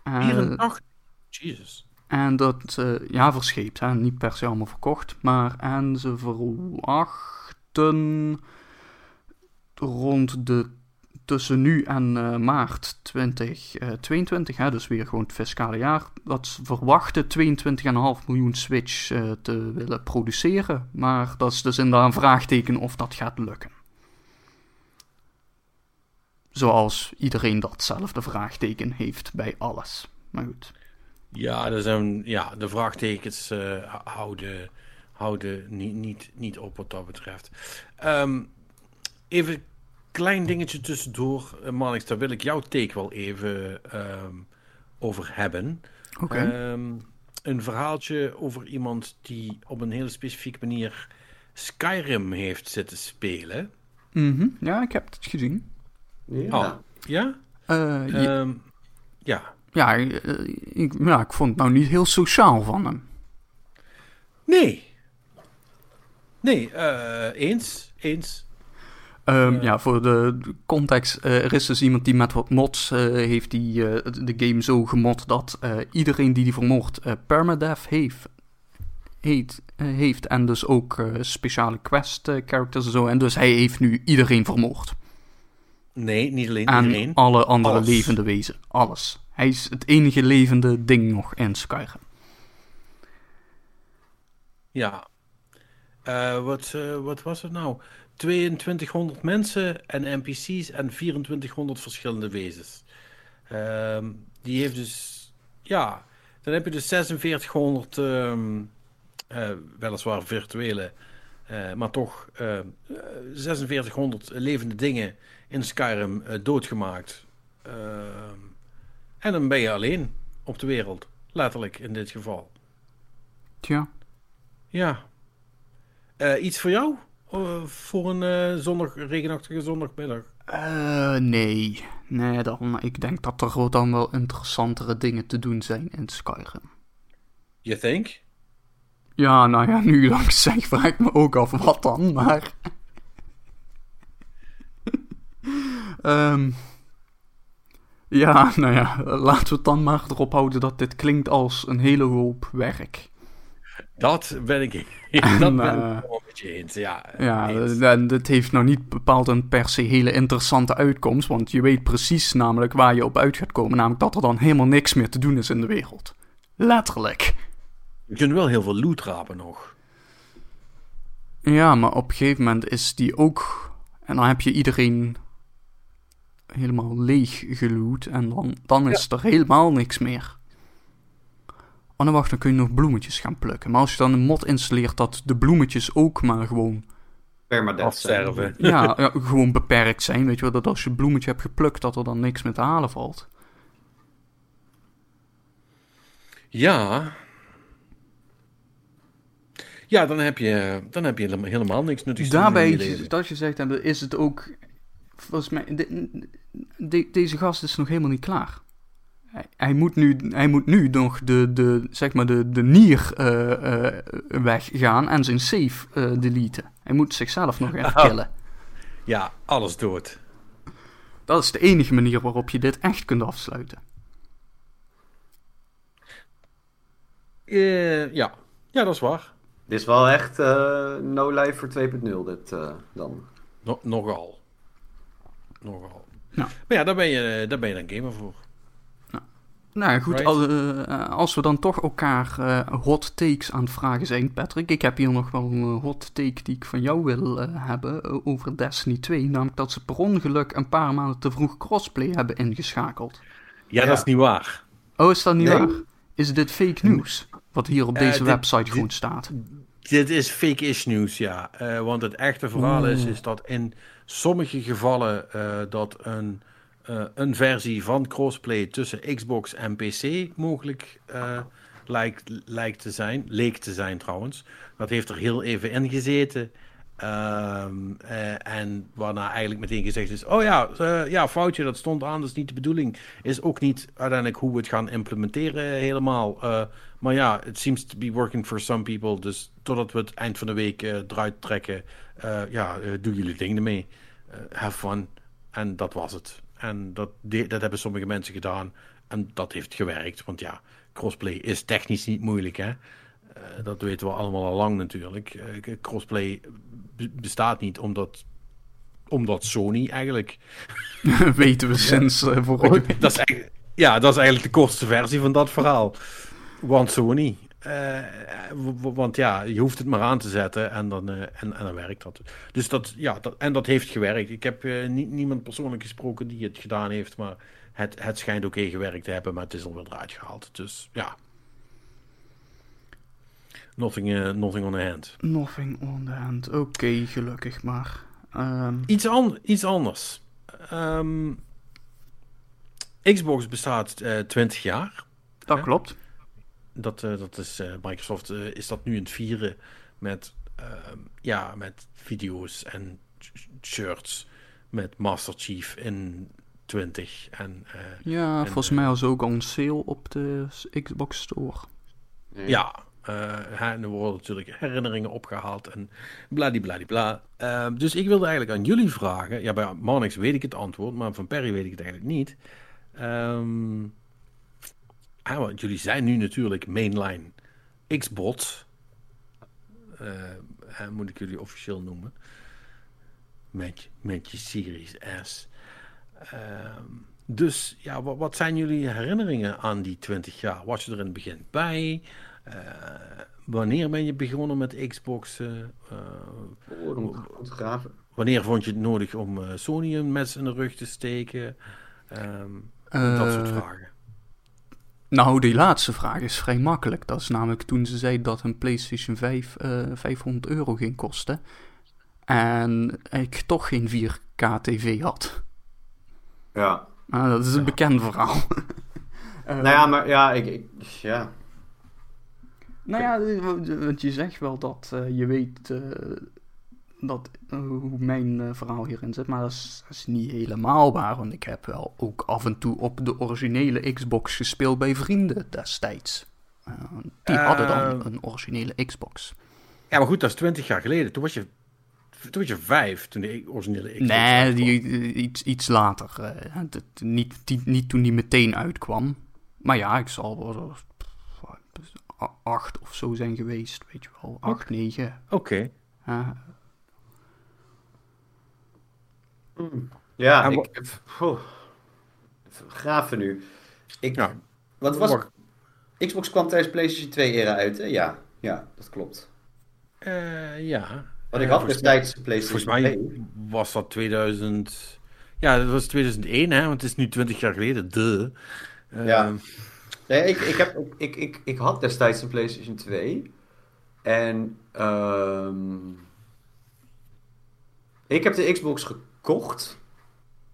Eh, 84. Jesus. en dat, eh, ja, verscheept, hè, niet per se allemaal verkocht. Maar en ze verwachten rond de, tussen nu en eh, maart 2022, hè, dus weer gewoon het fiscale jaar, dat verwachten 22,5 miljoen Switch eh, te willen produceren. Maar dat is dus inderdaad een vraagteken of dat gaat lukken. Zoals iedereen datzelfde vraagteken heeft bij alles. Maar goed. Ja, er zijn, ja de vraagtekens eh, houden, houden niet, niet, op wat dat betreft. Ehm, even klein dingetje tussendoor, uh, Manix, daar wil ik jouw take wel even ehm, over hebben. Oké. Ehm, een verhaaltje over iemand die op een hele specifieke manier Skyrim heeft zitten spelen. Mhm, Ja, ik heb het gezien. Ja. Oh, ja? Eh, Ehm, ja. ja, eh, ik, ja, ik vond het nou niet heel sociaal van hem. Nee. Nee, eh, eens. Eens. Ehm, Ja. Voor de context, eh, er is dus iemand die met wat mods eh, heeft die, eh, de game zo gemod dat iedereen die die vermoordt permadeath heeft, heet, heeft en dus ook speciale quest characters en zo. En dus hij heeft nu iedereen vermoord. Nee, niet alleen En iedereen. alle andere Alles. levende wezen. Alles. Hij is het enige levende ding nog in Skyrim. Ja. Wat, wat was het nou? 2200 mensen en NPC's en 2400 verschillende wezens. Ehm, die heeft dus... Ja, dan heb je dus 4600 ehm, eh, weliswaar virtuele, eh, maar toch eh, eh, 4600 levende dingen in Skyrim eh, doodgemaakt. Ehm, en dan ben je alleen op de wereld. Letterlijk in dit geval. Tja. Ja. Eh, iets voor jou? Eh, voor een eh, zondag, regenachtige zondagmiddag? Eh, nee. Nee, dan, ik denk dat er dan wel interessantere dingen te doen zijn in Skyrim. You think? Ja, nou ja, nu dat ik het zeg, vraag ik me ook af wat dan, maar... Ehm, ja, nou ja, laten we het dan maar erop houden dat dit klinkt als een hele hoop werk. Dat ben ik, En, dat ben eh, ik wel je eens. Ja, Ja, eens. en dit heeft nou niet bepaald een per se hele interessante uitkomst, want je weet precies namelijk waar je op uit gaat komen, namelijk dat er dan helemaal niks meer te doen is in de wereld. Letterlijk. Je kunt wel heel veel loot rapen nog. Ja, maar op een gegeven moment is die ook. En dan heb je iedereen helemaal leeg geloot. En dan, dan is er helemaal niks meer. Oh, dan wacht, dan kun je nog bloemetjes gaan plukken. Maar als je dan een mod installeert dat de bloemetjes ook maar gewoon, Permadeath zijn. Afsterven. ja, ja, gewoon beperkt zijn. Weet je wel, dat als je een bloemetje hebt geplukt, dat er dan niks meer te halen valt. Ja. Ja, dan heb je, dan heb je helemaal, niks nuttigs Daarbij, dat je zegt, hebben, is het ook. Volgens mij, de- de- deze gast is nog helemaal niet klaar. Hij, hij moet, nu, hij moet nu nog de, de, zeg maar de, de nier eh, eh, weggaan en zijn save eh, deleten. Hij moet zichzelf nog even Oh. killen. Ja, alles dood. Dat is de enige manier waarop je dit echt kunt afsluiten. Eh, ja. ja, dat is waar. Dit is wel echt eh, No Life voor 2.0 dit eh, dan. No- nogal. Nogal. Ja. Maar ja, daar ben je, daar ben je dan gamer voor. Nou ja, goed, Right. al- eh, als we dan toch elkaar eh, hot takes aan het vragen zijn, Patrick. Ik heb hier nog wel een eh, hot take die ik van jou wil eh, hebben over Destiny 2. Namelijk dat ze per ongeluk een paar maanden te vroeg crossplay hebben ingeschakeld. Ja, Ja. dat is niet waar. Oh, is dat niet Nee. waar? Is dit fake news? Wat hier op deze dit- website gewoon staat. Dit is fake-ish nieuws, ja. Eh, want het echte verhaal is, is dat in sommige gevallen eh, dat een, eh, een versie van crossplay tussen Xbox en PC mogelijk eh, lijkt, lijkt te zijn. Leek te zijn trouwens. Dat heeft er heel even in gezeten. Ehm, eh, en waarna eigenlijk meteen gezegd is: Oh ja, ja, foutje, dat stond aan, dat is niet de bedoeling. Is ook niet uiteindelijk hoe we het gaan implementeren helemaal. Maar ja, it seems to be working for some people. Dus totdat we het eind van de week eruit trekken, ja, eh, doe jullie dingen ermee. Have fun. En dat was het. En dat, dat hebben sommige mensen gedaan. En dat heeft gewerkt. Want ja, crossplay is technisch niet moeilijk, hè. Eh, dat weten we allemaal al lang natuurlijk. Eh, crossplay be- bestaat niet omdat, omdat Sony eigenlijk Weten we sinds eh vorige week. dat is eigenlijk, ja, dat is eigenlijk de kortste versie van dat verhaal. Want Sony. Eh, want ja, je hoeft het maar aan te zetten en dan, eh, en, en dan werkt dat. Dus dat, ja, dat, en dat heeft gewerkt. Ik heb eh, nie- niemand persoonlijk gesproken die het gedaan heeft, maar het, het schijnt oké gewerkt te hebben, maar het is alweer eruit gehaald. Dus ja. Nothing, nothing on the hand. Nothing on the hand. Oké, gelukkig maar. Ehm, Iets, an iets anders. Ehm, Xbox bestaat eh 20 jaar. dat klopt. Dat, eh, dat is, eh, Microsoft eh, is dat nu aan het vieren met, ehm, ja, met video's en sh- shirts met Master Chief in 20 en eh, Ja, En, volgens mij was ook al een sale op de Xbox Store. Ja, eh, en er worden natuurlijk herinneringen opgehaald en bladibladibla. Uh, dus ik wilde eigenlijk aan jullie vragen. Ja, bij Marnix weet ik het antwoord, maar van Perry weet ik het eigenlijk niet. Ehm, hè, want jullie zijn nu natuurlijk mainline Xbox. Eh, hè, moet ik jullie officieel noemen. Met, met je Series S. Ehm, dus ja, wat, wat zijn jullie herinneringen aan die 20 jaar? Was je er in het begin bij? Eh, wanneer ben je begonnen met Xbox? eh, eh, Oh, dan moet ik goed graven. wanneer vond je het nodig om eh, Sony een mes in de rug te steken? Ehm, dat soort Eh, vragen. Nou, die laatste vraag is vrij makkelijk. Dat is namelijk toen ze zei dat een PlayStation 5 eh 500 euro ging kosten. En ik toch geen 4K TV had. Ja. Nou, dat is een bekend verhaal. Eh, Nou ja, maar ja, ik, ik ja. Nou ja, want je zegt wel dat eh, je weet eh, dat, eh, hoe mijn eh, verhaal hierin zit, maar dat is, dat is niet helemaal waar. Want ik heb wel ook af en toe op de originele Xbox gespeeld bij vrienden destijds. Eh, die hadden dan een originele Xbox. Ja, maar goed, dat is 20 jaar geleden. Toen was je, toen was je vijf, toen de originele Xbox Nee, die, iets, iets later. niet, die- niet toen die meteen uitkwam. Maar ja, ik zal wel acht of zo zijn geweest, weet je wel. Acht, negen. Oké. eh, Ja, ik... Even graven nu. Ik, Ja. Wat was... Xbox kwam tijdens PlayStation 2 era uit, hè? Ja, ja, dat klopt. Eh, ja. Want ik Eh, had destijds PlayStation Volgens mij 2. was dat 2000. Ja, dat was 2001, hè? Want het is nu 20 jaar geleden. De. Ja. Nee, ik, ik, heb, ik, ik, ik had destijds een PlayStation 2. En ehm, ik heb de Xbox gekocht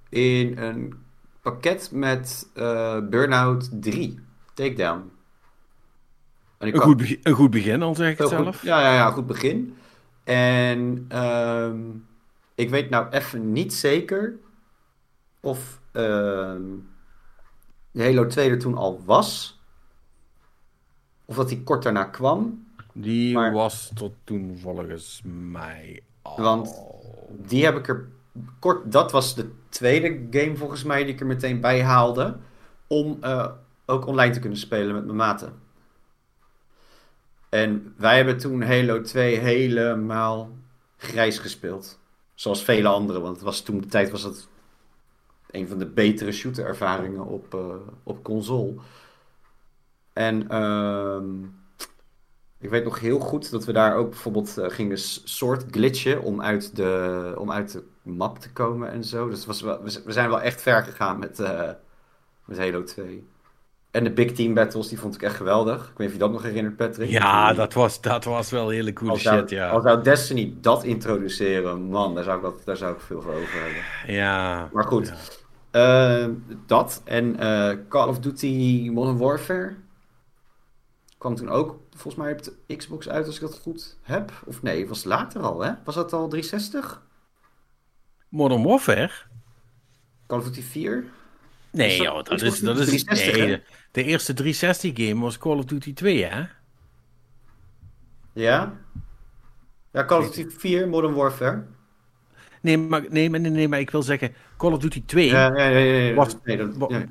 in een pakket met eh Burnout 3, Takedown. En ik Een, goed begin, een goed begin, al zeg ik het zelf. goed. Ja, ja, ja, goed begin. En ehm, ik weet nou even niet zeker of ehm Halo 2 er toen al was. Of dat die kort daarna kwam. Die Maar- was tot toen volgens mij al. Want- Die heb ik er kort. Dat was de tweede game volgens mij die ik er meteen bij haalde. Om eh, ook online te kunnen spelen met mijn maten. En wij hebben toen Halo 2 helemaal grijs gespeeld. Zoals vele anderen. Want het was toen de tijd was het een van de betere shooter ervaringen op, eh, op console. En ehm, ik weet nog heel goed dat we daar ook bijvoorbeeld eh, gingen soort glitchen om uit, de, om uit de map te komen en zo. Dus was wel, we zijn wel echt ver gegaan met, eh, met Halo 2. En de Big Team Battles, die vond ik echt geweldig. Ik weet niet of je dat nog herinnert, Patrick. Ja, dat was, dat was wel hele coole als zou, shit, ja. Als zou Destiny dat introduceren, man, daar zou ik, daar zou ik veel voor over hebben. Ja. Maar goed, Ja. eh, dat en eh, Call of Duty Modern Warfare kwam toen ook volgens mij op de Xbox uit, als ik dat goed heb. Of nee, was later al, hè? Was dat al 360? Modern Warfare? Call of Duty 4? Nee, Is dat- joh, dat Xbox is, dat is 360, nee, de, de eerste 360 game was Call of Duty 2, hè? Ja? Ja, Call of Duty 4, Modern Warfare. Nee, maar, nee, maar, nee, nee, maar ik wil zeggen, Call of Duty 2 Ja, ja, ja, ja, ja. was,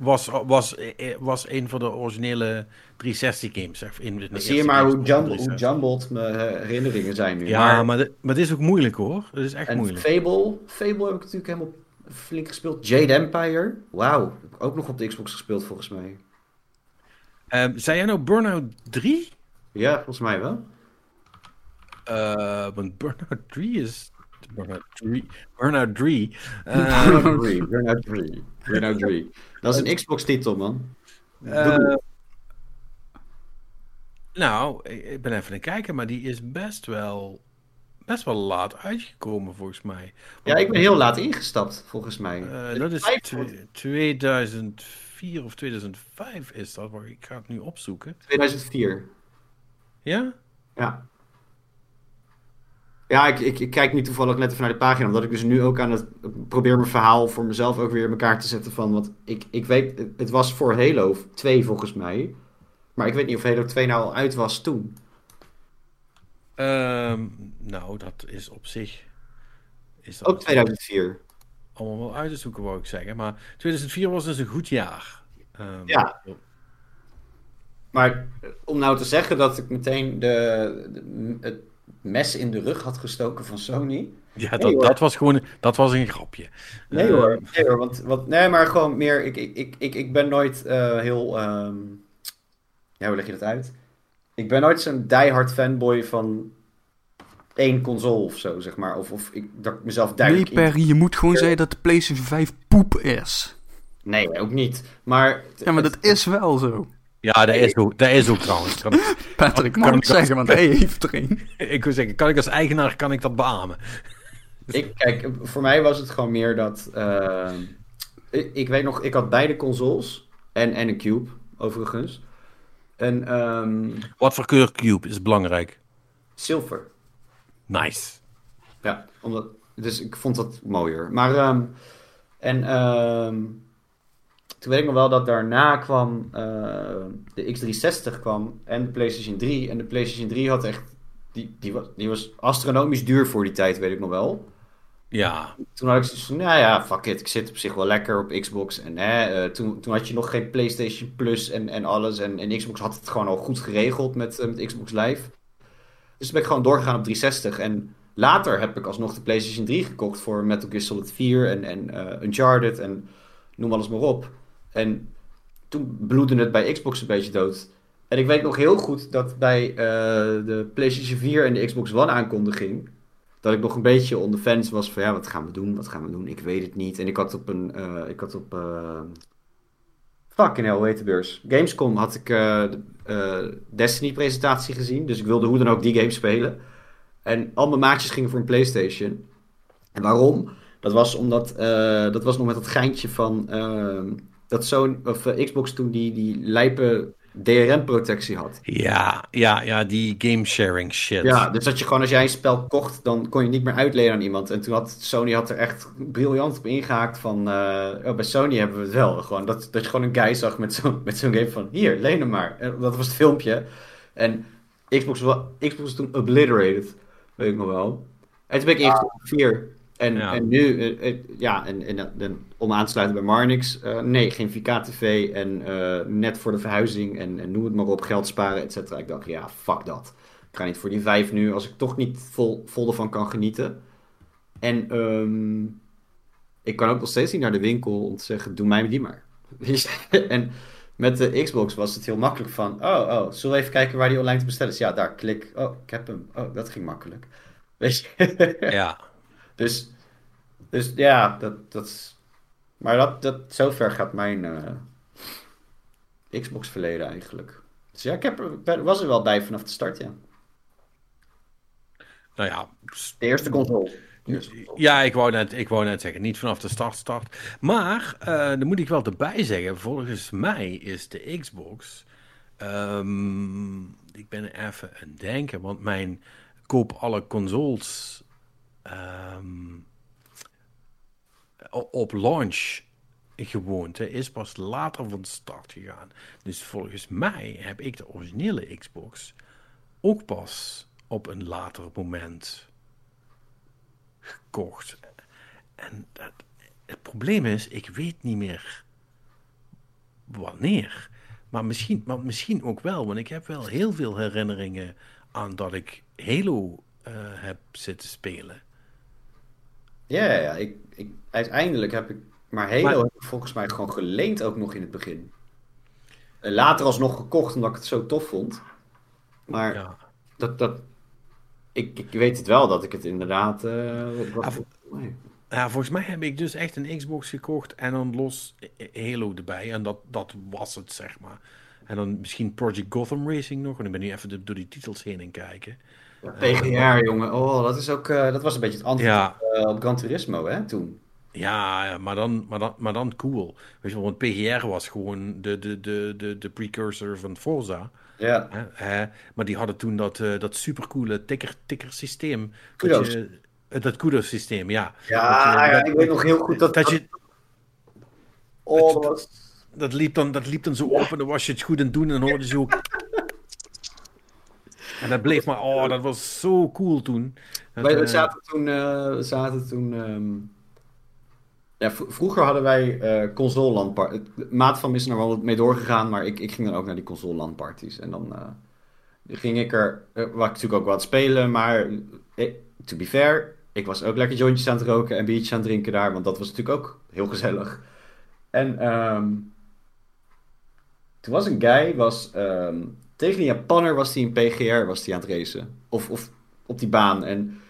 was, was, eh, was een van de originele 360 games. Zeg, in zie je maar hoe, van jumble, hoe 360. jumbled mijn herinneringen zijn nu. Ja, maar, de- maar het is ook moeilijk hoor. Het is echt En moeilijk. Fable, Fable heb ik natuurlijk helemaal flink gespeeld. Jade Empire, wauw. Heb ik ook nog op de Xbox gespeeld volgens mij. Ehm, zei jij nou Burnout 3? Ja, volgens mij wel. Eh, want Burnout 3 is... Burnout 3. Burnout 3. Eh, Burnout 3, Burnout 3, Burnout 3. Dat is een Xbox titel, man. eh, nou, ik ben even aan het kijken, maar die is best wel, best wel laat uitgekomen volgens mij. Ja, ik ben heel laat ingestapt, volgens mij. Eh, dat is Vijf tw- 2004 of 2005 is dat. Wacht, Ik ga het nu opzoeken. 2004. Ja? Ja. Ja, ik, ik, ik kijk nu toevallig net even naar de pagina, omdat ik dus nu ook aan het probeer mijn verhaal voor mezelf ook weer in elkaar te zetten van, want ik, ik weet, het was voor Halo 2 volgens mij, maar ik weet niet of Halo 2 nou al uit was toen. Ehm, nou, dat is op zich... Is dat Ook 2004. allemaal wel uit te zoeken, wou ik zeggen. Maar 2004 was dus een goed jaar. Ehm, Ja. Maar om nou te zeggen dat ik meteen de, de- het mes in de rug had gestoken van Sony. Ja, Nee, dat, hoor. dat was gewoon dat was een grapje. Nee Ehm, hoor, nee hoor, want, want nee, maar gewoon meer, ik, ik, ik, ik, ik ben nooit eh, heel, ehm, ja, hoe leg je dat uit? Ik ben nooit zo'n diehard fanboy van één console of zo, zeg maar. Of, of ik, dat ik mezelf Nee, duidelijk... Perry, je moet gewoon zeggen dat de PlayStation 5 poep is. Nee, ook niet. Maar... Ja, maar dat is wel zo. Ja, dat is ook, dat is ook trouwens. Kan, Patrick Kan ik zeggen, want hij heeft er een. ik wil zeggen, kan ik als eigenaar kan ik dat beamen? Ik, kijk, voor mij was het gewoon meer dat. eh, ik, ik weet nog, ik had beide consoles. En, en een Cube, overigens. En ehm Wat voor kleur cube is belangrijk? zilver. Nice. Ja, omdat, dus ik vond dat mooier. Maar, ehm, en ehm, toen weet ik nog wel dat daarna kwam eh, de X360 kwam en de PlayStation 3. En de PlayStation 3 had echt, die, die, was, die was astronomisch duur voor die tijd, weet ik nog wel. Ja, Toen had ik zoiets van, nou ja, fuck it, ik zit op zich wel lekker op Xbox. En hè, eh, toen, toen had je nog geen PlayStation Plus en, en alles. En, en Xbox had het gewoon al goed geregeld met, eh, met Xbox Live. Dus toen ben ik gewoon doorgegaan op 360. En later heb ik alsnog de PlayStation 3 gekocht voor Metal Gear Solid 4 en, en Uncharted en noem alles maar op. En toen bloedde het bij Xbox een beetje dood. En ik weet nog heel goed dat bij eh, de PlayStation 4 en de Xbox One aankondiging dat ik nog een beetje on the fence was van ja, wat gaan we doen, wat gaan we doen, ik weet het niet. En ik had op een, eh, ik had op, eh fucking hell, heet de beurs? Gamescom had ik de eh, Destiny presentatie gezien, dus ik wilde hoe dan ook die game spelen. En al mijn maatjes gingen voor een Playstation. En waarom? Dat was omdat, dat was nog met dat geintje van, eh, dat zo'n, of eh, Xbox toen die, die lijpe DRM-protectie had. ja, ja, ja, die game sharing shit. Ja, dus dat je gewoon als jij een spel kocht, dan kon je niet meer uitlenen aan iemand. En toen had Sony had er echt briljant op ingehaakt van, eh, oh, bij Sony hebben we het wel. Gewoon, dat, dat je gewoon een guy zag met zo'n met zo'n game van, hier, leen hem maar. En dat was het filmpje. En Xbox, Xbox was toen obliterated, weet ik nog wel. En toen ben ik op 4. En, Ja. en nu, eh, eh, ja, en, en, en om aan te sluiten bij Marnix, eh, nee, geen 4K-tv en eh, net voor de verhuizing en, en noem het maar op, geld sparen, et cetera. Ik dacht, ja, fuck dat. Ik ga niet voor die vijf nu, als ik toch niet vol, vol ervan kan genieten. En ehm, ik kan ook nog steeds niet naar de winkel om te zeggen, doe mij die maar. en met de Xbox was het heel makkelijk van, oh, oh, zullen we even kijken waar die online te bestellen is? Ja, daar, klik. Oh, ik heb hem. Oh, dat ging makkelijk. Weet je? Ja. Dus, dus ja, dat, dat is... Maar dat, dat, zover gaat mijn eh, Xbox verleden eigenlijk. Dus ja, ik heb was er wel bij vanaf de start, ja. Nou ja, De eerste console. Ja, ik wou, net, ik wou net zeggen, niet vanaf de start start. Maar, eh dan moet ik wel erbij zeggen, volgens mij is de Xbox... ehm, ik ben even aan het denken, want mijn koop alle consoles ehm, op launch is pas later van start gegaan. Dus volgens mij heb ik de originele Xbox ook pas op een later moment gekocht. En dat, het probleem is, ik weet niet meer wanneer. Maar misschien, maar misschien ook wel, want ik heb wel heel veel herinneringen aan dat ik Halo eh, heb zitten spelen. Ja, ja, ja. Ik, ik, uiteindelijk heb ik... Maar Halo Maar- heb ik volgens mij gewoon geleend ook nog in het begin. Later alsnog gekocht, omdat ik het zo tof vond. Maar Ja. dat... dat ik, ik weet het wel, dat ik het inderdaad... eh, wat- Ah, nee. Ja, volgens mij heb ik dus echt een Xbox gekocht en dan los Halo erbij. En dat, dat was het, zeg maar. En dan misschien Project Gotham Racing nog. En ik ben nu even door die titels heen en kijken. PGR, jongen. Oh, dat is ook... eh, dat was een beetje het antwoord Ja, eh, op Gran Turismo, hè, toen. Ja, maar dan, maar dan, maar dan cool. Weet je wel, want PGR was gewoon de, de, de, de, de precursor van Forza. Ja. Hè, maar die hadden toen dat, eh, dat supercoole ticker, ticker systeem. Kudos. Dat, je, dat kudos systeem, ja. Ja, Dat ik weet nog heel goed dat... dat je, Oh, dat liep dan, dat liep dan zo op en dan was je het goed aan het doen en dan hoorde je zo... En dat bleef maar... Oh, dat was zo cool toen. Dat, Wij, we eh, zaten toen... eh, zaten toen ehm, ja, vroeger hadden wij eh console landparties. Maat van me is er wel mee doorgegaan, maar ik, ik ging dan ook naar die console landparties. En dan ging ik er... waar ik natuurlijk ook wat spelen, maar... eh, to be fair, ik was ook lekker jointjes aan het roken en biertjes aan het drinken daar, want dat was natuurlijk ook heel gezellig. En ehm, toen was een guy, was, ehm, tegen een Japanner was hij in PGR was hij aan het racen. Of, of op die baan. En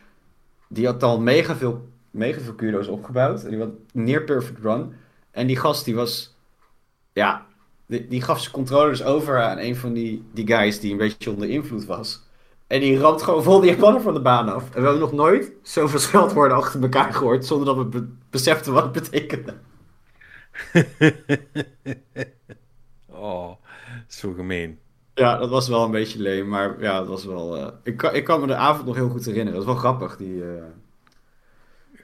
die had al mega veel, mega veel kudo's opgebouwd. En die had near perfect run. En die gast die was, ja, die, die gaf zijn controllers over aan een van die, die guys die een beetje onder invloed was. En die ramt gewoon vol die Japaner van de baan af. En we hebben nog nooit zoveel scheldwoorden achter elkaar gehoord zonder dat we be- beseften wat het betekende. Oh, zo gemeen. Ja, dat was wel een beetje leem, maar ja, dat was wel... eh, ik, kan, ik kan me de avond nog heel goed herinneren. Dat is wel grappig, die... eh,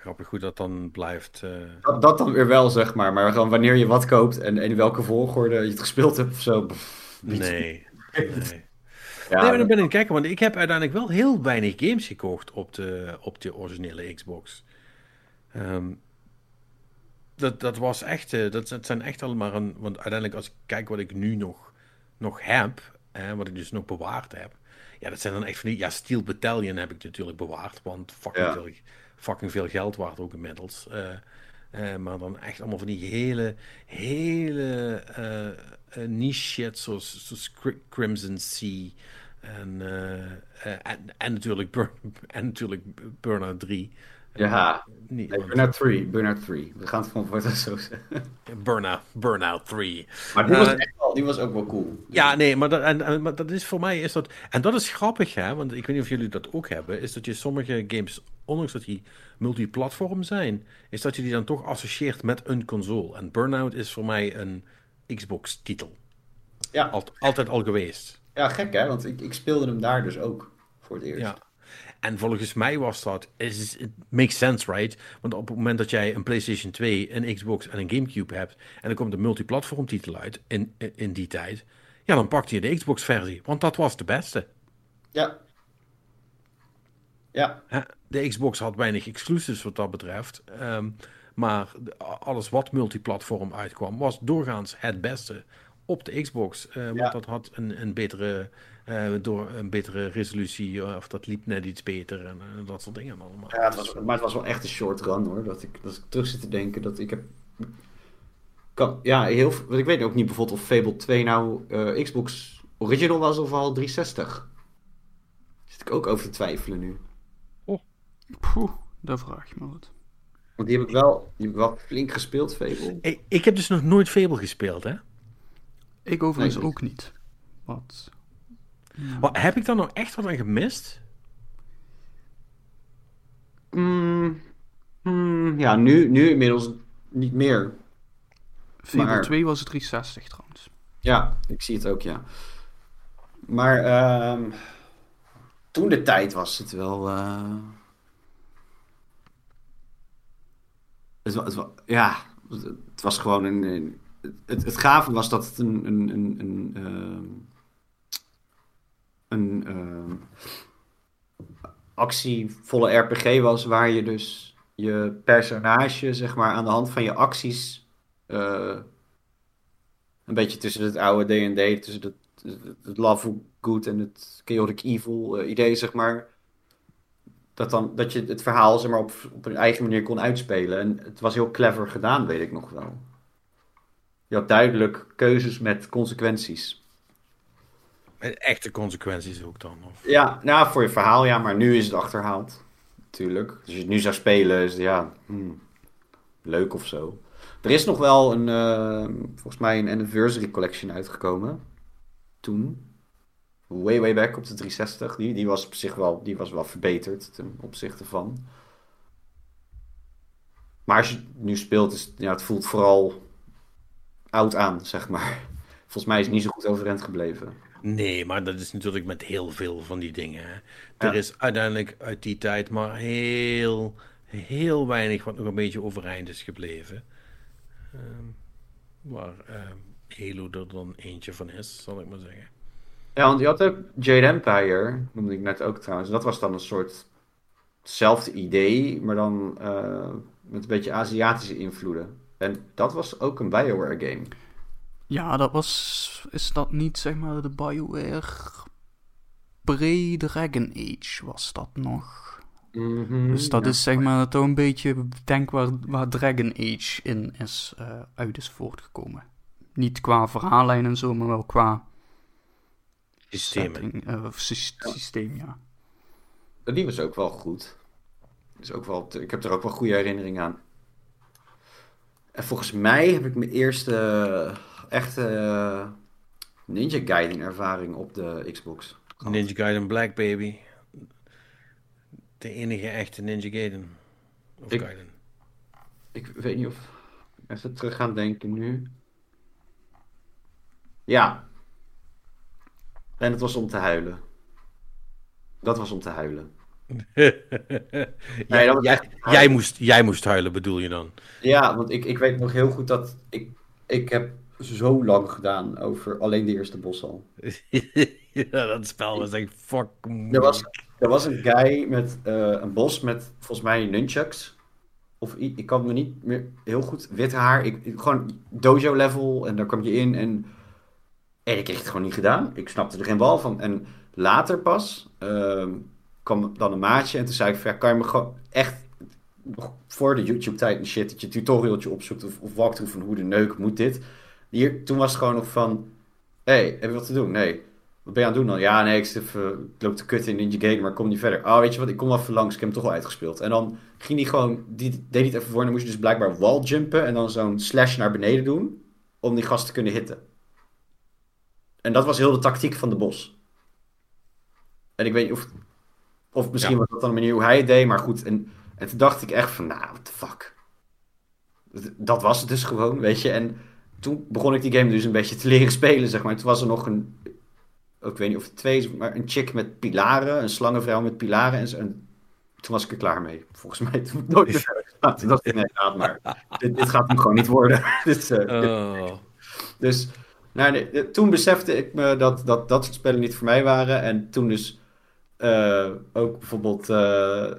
Grappig hoe dat dan blijft. eh. dat, dat dan weer wel, zeg maar. Maar gewoon wanneer je wat koopt en in welke volgorde je het gespeeld hebt of zo. pff. Nee. nee. Ja, nee, maar dan ben ik aan het kijken, want ik heb uiteindelijk wel heel weinig games gekocht op de, op de originele Xbox. Ehm, dat, dat was echt, dat, dat zijn echt allemaal een, want uiteindelijk als ik kijk wat ik nu nog, nog heb, hè, wat ik dus nog bewaard heb, ja, dat zijn dan echt van die, ja, Steel Battalion heb ik natuurlijk bewaard, want fucking, Ja. veel, fucking veel geld waard ook inmiddels. Eh, eh, maar dan echt allemaal van die hele, hele eh, niche shit, zoals, zoals Cri- Crimson Sea. En, en, en, natuurlijk Burn, en natuurlijk Burnout 3. Ja, Niet, nee, want- Burnout 3, Burnout 3. We gaan het gewoon voor het zo zeggen. Burnout, Burnout 3. Maar die was, Eh, echt wel, die was ook wel cool. Ja, nee, maar dat, en, en- maar dat is voor mij is dat. En dat is grappig, hè? Want ik weet niet of jullie dat ook hebben. Is dat je sommige games, ondanks dat die multiplatform zijn, is dat je die dan toch associeert met een console. En Burnout is voor mij een Xbox-titel. Ja, Alt, altijd al geweest. ja gek hè, want ik, ik speelde hem daar dus ook voor het eerst. Ja. En volgens mij was dat. Is, it makes sense, right? Want op het moment dat jij een PlayStation 2, een Xbox en een Gamecube hebt. en er komt een multiplatform titel uit in, in, die tijd. ja, dan pakte je de Xbox-versie. Want dat was de beste. Ja. Ja, De Xbox had weinig exclusives wat dat betreft. ehm, maar alles wat multiplatform uitkwam, was doorgaans het beste op de Xbox. eh, want Ja. dat had een, een, betere, eh, door, een betere resolutie, eh, of dat liep net iets beter en eh, dat soort dingen allemaal. ja het was, maar het was wel echt een short run hoor. Dat ik, dat ik terug zit te denken dat ik heb... Kan, ja, heel, veel- want ik weet ook niet bijvoorbeeld of Fable 2 nou eh, Xbox Original was of al 360. Zit ik ook over te twijfelen nu. Poeh, daar vraag je me wat. Want die heb ik wel, die heb ik wel flink gespeeld, Fable. Ik, ik heb dus nog nooit Fable gespeeld, hè? Ik overigens Nee, ook niet. Wat? Maar heb ik daar nou echt wat aan gemist? Mm, mm, ja, nu, nu inmiddels niet meer. Fable Maar- 2 was 360 trouwens. Ja, ik zie het ook, ja. Maar ehm, toen de tijd was het wel. eh, Het, het, ja, het was gewoon een. een- het, het gave was dat het een. een, een, een, ehm, een ehm, actievolle RPG was, waar je dus je personage, zeg maar, aan de hand van je acties. eh, een beetje tussen het oude D&D, tussen het, het, Love Good en het Chaotic Evil eh, idee, zeg maar. Dat, dan, dat je het verhaal zeg maar, op, op een eigen manier kon uitspelen. En het was heel clever gedaan, weet ik nog wel. Je had duidelijk keuzes met consequenties. Echte consequenties ook dan? Of? Ja, nou, voor je verhaal ja, maar nu is het achterhaald. Natuurlijk. Als je het nu zou spelen, is het ja, hmm, leuk of zo. Er is nog wel een, eh, volgens mij een Anniversary Collection uitgekomen. Toen. Way, way back op de 360. Die, die was op zich wel, die was wel verbeterd ten opzichte van. Maar als je het nu speelt, is, ja, het voelt vooral oud aan, zeg maar. Volgens mij is het niet zo goed overeind gebleven. Nee, maar dat is natuurlijk met heel veel van die dingen. Hè. Ja. Er is uiteindelijk uit die tijd maar heel, heel weinig wat nog een beetje overeind is gebleven. Ehm, waar ehm, Halo er dan eentje van is, zal ik maar zeggen. Ja, want je had ook Jade Empire, noemde ik net ook trouwens. Dat was dan een soort hetzelfde idee, maar dan eh, met een beetje Aziatische invloeden. En dat was ook een Bioware game. Ja, dat was. Is dat niet zeg maar de BioWare. Pre-Dragon Age was dat nog? Dus dat Ja. is zeg maar toch een beetje. ik Denk waar, waar Dragon Age in is, eh, uit is voortgekomen. Niet qua verhaallijn en zo, maar wel qua Systemen. setting, eh, of sys- systeem, ja. Die was ook wel goed. Is ook wel, ik heb er ook wel goede herinneringen aan. En volgens mij heb ik mijn eerste echte eh, Ninja Gaiden ervaring op de Xbox. Ninja Gaiden Black Baby. De enige echte Ninja Gaiden. Of Ik- Gaiden. Ik weet niet of. Even terug gaan denken nu. Ja. En het was om te huilen. Dat was om te huilen. jij, dat was jij, echt- jij moest, jij moest huilen, bedoel je dan? Ja, want ik, ik weet nog heel goed dat ik, ik heb zo lang gedaan over alleen de eerste bos al. ja, dat spel was echt fuck. Er was, er was een guy met eh, een bos met volgens mij nunchucks. Of ik kan me niet meer heel goed wit haar. Ik, ik- gewoon dojo level en daar kwam je in en, en ik kreeg het gewoon niet gedaan. Ik snapte er geen bal van. En later pas ehm, kwam dan een maatje en toen zei ik van ja, kan je me gewoon echt voor de YouTube tijd en shit dat je tutorialtje opzoekt of, of walkthrough van hoe de neuk moet dit. Hier, toen was het gewoon nog van, hé, hey, heb je wat te doen? Nee. Wat ben je aan het doen dan? Ja, nee, ik, even, ik loop te kutten in Ninja Gaiden, maar ik kom niet verder. Oh, weet je wat, ik kom wel even langs, ik heb hem toch al uitgespeeld. En dan ging hij gewoon, die deed hij het even voor en dan moest je dus blijkbaar walljumpen en dan zo'n slash naar beneden doen, om die gast te kunnen hitten. En dat was heel de tactiek van de bos. En ik weet niet of, of misschien Ja. was dat dan een manier hoe hij het deed, maar goed. En, en toen dacht ik echt van, nou, what the fuck. Dat- Dat was het dus gewoon, weet je. En toen begon ik die game dus een beetje te leren spelen, zeg maar. Toen was er nog een, ik weet niet of het twee is, maar een chick met pilaren, een slangenvrouw met pilaren. En, zo. en toen was ik er klaar mee. Volgens mij toen nooit meer verder gegaan. Toen dacht ik, nee, laat maar. Dit, dit gaat hem gewoon niet worden. dit, eh, dit- Oh. dus nou, nee, eh, toen besefte ik me dat, dat dat soort spellen niet voor mij waren. En toen dus eh, ook bijvoorbeeld eh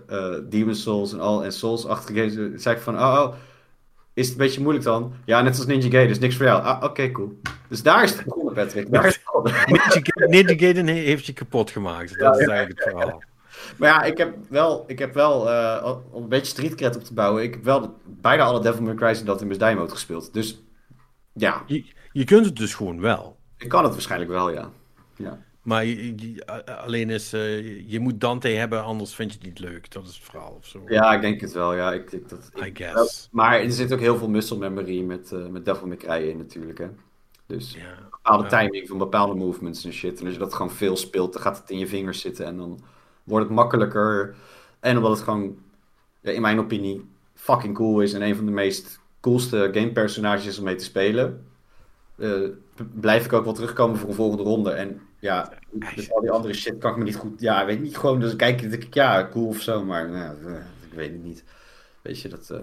Demon's Souls en al en Souls-achtige games, eh, zei ik van, oh, oh, is het een beetje moeilijk dan? Ja, net als Ninja Gaiden, dus niks voor jou. Ah, oké, cool. Dus daar is het begonnen, Patrick. Daar is het begonnen. Ninja, Ga- Ninja Gaiden he- heeft je kapot gemaakt. Dat is eigenlijk het verhaal. Maar ja, ik heb wel, ik heb wel eh, om een beetje street cred op te bouwen, ik heb wel de- bijna alle Devil May Cry's in dat in Best mode gespeeld. Dus ja, Je, je kunt het dus gewoon wel. ik kan het waarschijnlijk wel, ja. ja. Maar je, je- a- alleen is, eh, je moet Dante hebben, anders vind je het niet leuk. Dat is het verhaal of zo. Ja, ik denk het wel, ja. Ik, ik, dat, I ik- guess. Maar er zit ook heel veel muscle memory met, eh met Devil May Cry in natuurlijk, hè. Dus bepaalde timing van bepaalde movements en shit. En als je dat gewoon veel speelt, dan gaat het in je vingers zitten en dan wordt het makkelijker. En omdat het gewoon, ja, in mijn opinie, fucking cool is en een van de meest coolste gamepersonages om mee te spelen, eh, blijf ik ook wel terugkomen voor een volgende ronde. En ja, met al die andere shit kan ik me niet goed, ja, weet niet, gewoon, dus kijk, denk ik, ja, cool of zo, maar nou, ja, eh, ik weet het niet. Weet je, dat... eh,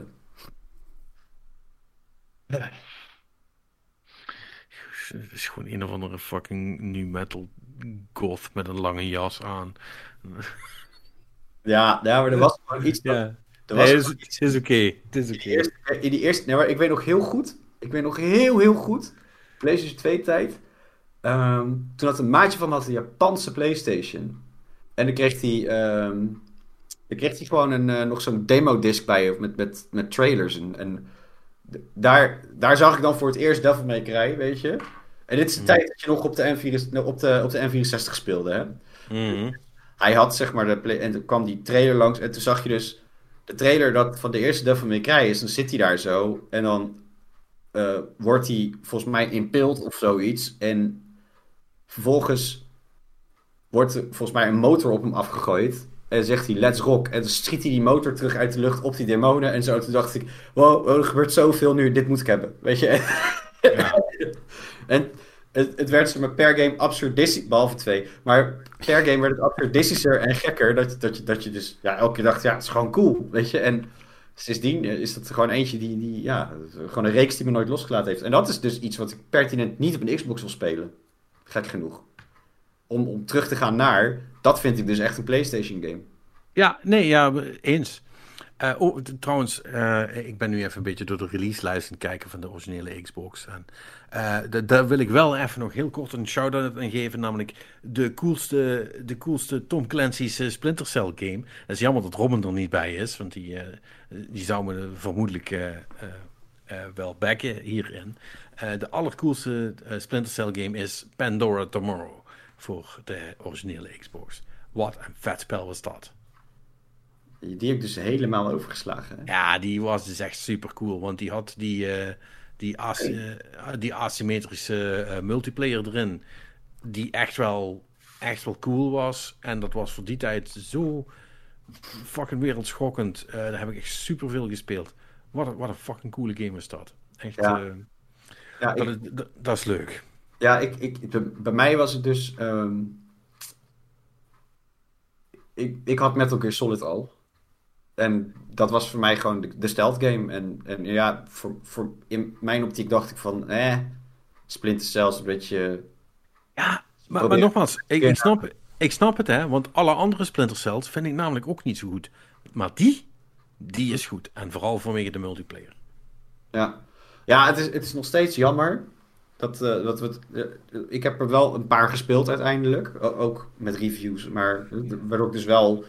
Het is gewoon een of andere fucking nu metal goth met een lange jas aan. ja, ja, maar er was gewoon iets... Ja. er was Nee, het is, oké. Het is In oké. die eerste, in die eerste nee, maar ik weet nog heel goed. Ik weet nog heel, heel goed. PlayStation 2 tijd. Ehm, toen had een maatje van had een Japanse PlayStation. En dan kreeg hij, ehm, dan kreeg hij gewoon een, eh, nog zo'n demo-disc bij met, met, met trailers. En, en daar, daar zag ik dan voor het eerst Devil May Cry, weet je. En dit is de Hmm. tijd dat je nog op de, N4, op de, op de N64 speelde, hè Mhm. hij had zeg maar de play- en toen kwam die trailer langs en toen zag je dus de trailer dat van de eerste Devil May Cry is, dan zit hij daar zo en dan eh, wordt hij volgens mij impaled of zoiets en vervolgens wordt er volgens mij een motor op hem afgegooid En zegt hij, let's rock. En dan schiet hij die motor terug uit de lucht op die demonen. En zo, toen dacht ik, wow, wow, er gebeurt zoveel nu, dit moet ik hebben. Weet je? en het, het werd maar, per game absurdistisch, behalve twee. Maar per game werd het absurdistischer en gekker. Dat, dat, je, dat je dus ja, elke keer dacht, ja, het is gewoon cool. Weet je? En sindsdien is dat gewoon eentje die, die ja, gewoon een reeks die me nooit losgelaten heeft. En dat is dus iets wat ik pertinent niet op een Xbox wil spelen. Gek genoeg. Om, om terug te gaan naar, dat vind ik dus echt een PlayStation game. Ja, nee, ja, eens. Eh, oh, trouwens, eh, ik ben nu even een beetje door de release-lijst kijken van de originele Xbox. En da- daar wil ik wel even nog heel kort een shout-out aan geven. Namelijk de coolste, de coolste Tom Clancy's Splinter Cell game. Het is jammer dat Robin er niet bij is, want die, die zou me vermoedelijk wel backen hierin. Eh, de allercoolste eh, Splinter Cell game is Pandora Tomorrow voor de originele Xbox. Wat een vet spel was dat. Die heb ik dus helemaal overgeslagen. hè. Ja, die was dus echt super cool. Want die had die, eh, die, as- eh, die asymmetrische multiplayer erin. Die echt wel, echt wel cool was. En dat was voor die tijd zo fucking wereldschokkend. Daar heb ik echt super veel gespeeld. Wat een, wat een fucking coole game is dat. Echt, Ja. Ja, dat, ik, is, dat, dat is leuk. ja ik, ik, bij- bij mij was het dus... ehm, ik, ik had Metal Gear Solid al. En dat was voor mij gewoon de, de stealth game. En, en ja, voor, voor, in mijn optiek dacht ik van... Eh, Splinter Cell is een beetje... Ja, maar, maar nogmaals, ik, snap, ik snap het, hè. Want alle andere Splinter Cells vind ik namelijk ook niet zo goed. Maar die, die is goed. En vooral vanwege de multiplayer. Ja, ja het, is, het is nog steeds jammer. Dat, eh, dat we het, eh, ik heb er wel een paar gespeeld uiteindelijk. o- ook met reviews. Maar waardoor ik dus wel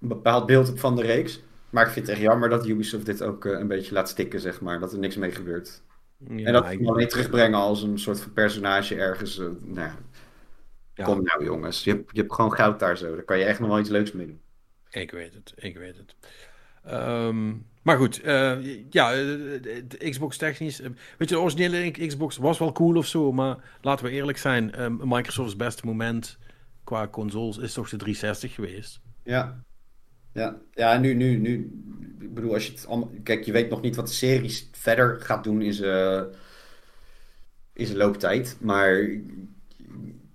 een bepaald beeld heb van de reeks. Maar ik vind het echt jammer dat Ubisoft dit ook eh, een beetje laat stikken, zeg maar. Dat er niks mee gebeurt. Ja, en dat ik- alleen terugbrengen als een soort van personage ergens. eh, nou, ja, Kom nou jongens, je hebt, je hebt gewoon goud daar zo. Daar kan je echt nog wel iets leuks mee doen. ik weet het, ik weet het. Ehm, maar goed, eh, ja, eh, de, de Xbox technisch. eh, weet je, de originele Xbox was wel cool of zo. Maar laten we eerlijk zijn, eh, Microsoft's beste moment qua consoles is toch de 360 geweest. Ja. Ja, ja nu, nu, nu, ik bedoel, als je het allemaal, kijk, je weet nog niet wat de series verder gaat doen in zijn, in zijn looptijd, maar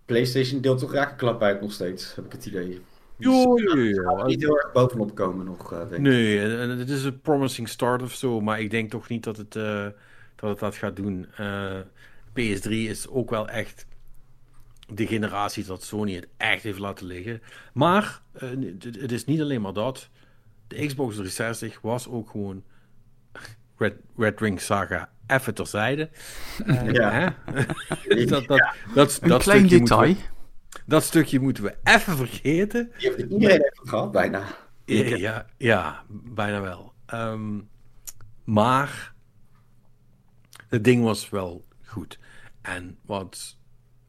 PlayStation deelt toch raak een klap uit nog steeds, heb ik het idee. Jo, jo, Gaat jo. niet heel erg bovenop komen nog, eh, denk ik. Nee, en- het is een promising start of zo, maar ik denk toch niet dat het eh, dat, het dat gaat doen. Eh, PS3 is ook wel echt de generatie dat Sony het echt heeft laten liggen. Maar eh, het is niet alleen maar dat. De Xbox 360 was ook gewoon Red, Red Ring Saga even terzijde. Eh, Ja. hè? dat, dat, dat, Een dat klein detail. Dat stukje moeten we even vergeten. Die heeft- Iedereen het gehad, bijna. Ja, ja, ja, bijna wel. Ehm, maar het ding was wel goed. En wat,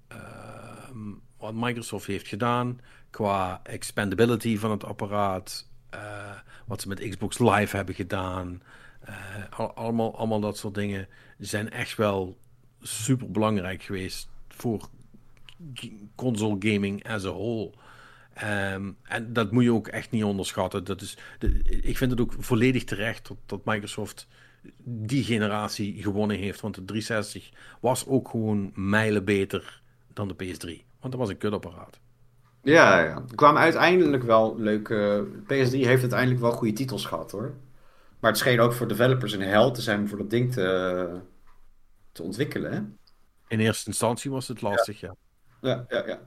ehm, wat Microsoft heeft gedaan qua expandability van het apparaat, eh, wat ze met Xbox Live hebben gedaan, eh, al- allemaal, allemaal dat soort dingen zijn echt wel super belangrijk geweest voor console gaming as a whole. Ehm, en dat moet je ook echt niet onderschatten. Dat is, de, ik vind het ook volledig terecht dat, dat Microsoft die generatie gewonnen heeft. Want de 360 was ook gewoon mijlen beter dan de PS3. Want dat was een kutapparaat. Ja, ja. Er kwamen uiteindelijk wel leuke... PS3 heeft uiteindelijk wel goede titels gehad, hoor. Maar het scheen ook voor developers een hel te zijn om voor dat ding te, te ontwikkelen, hè? In eerste instantie was het lastig, ja. Ja, ja, ja.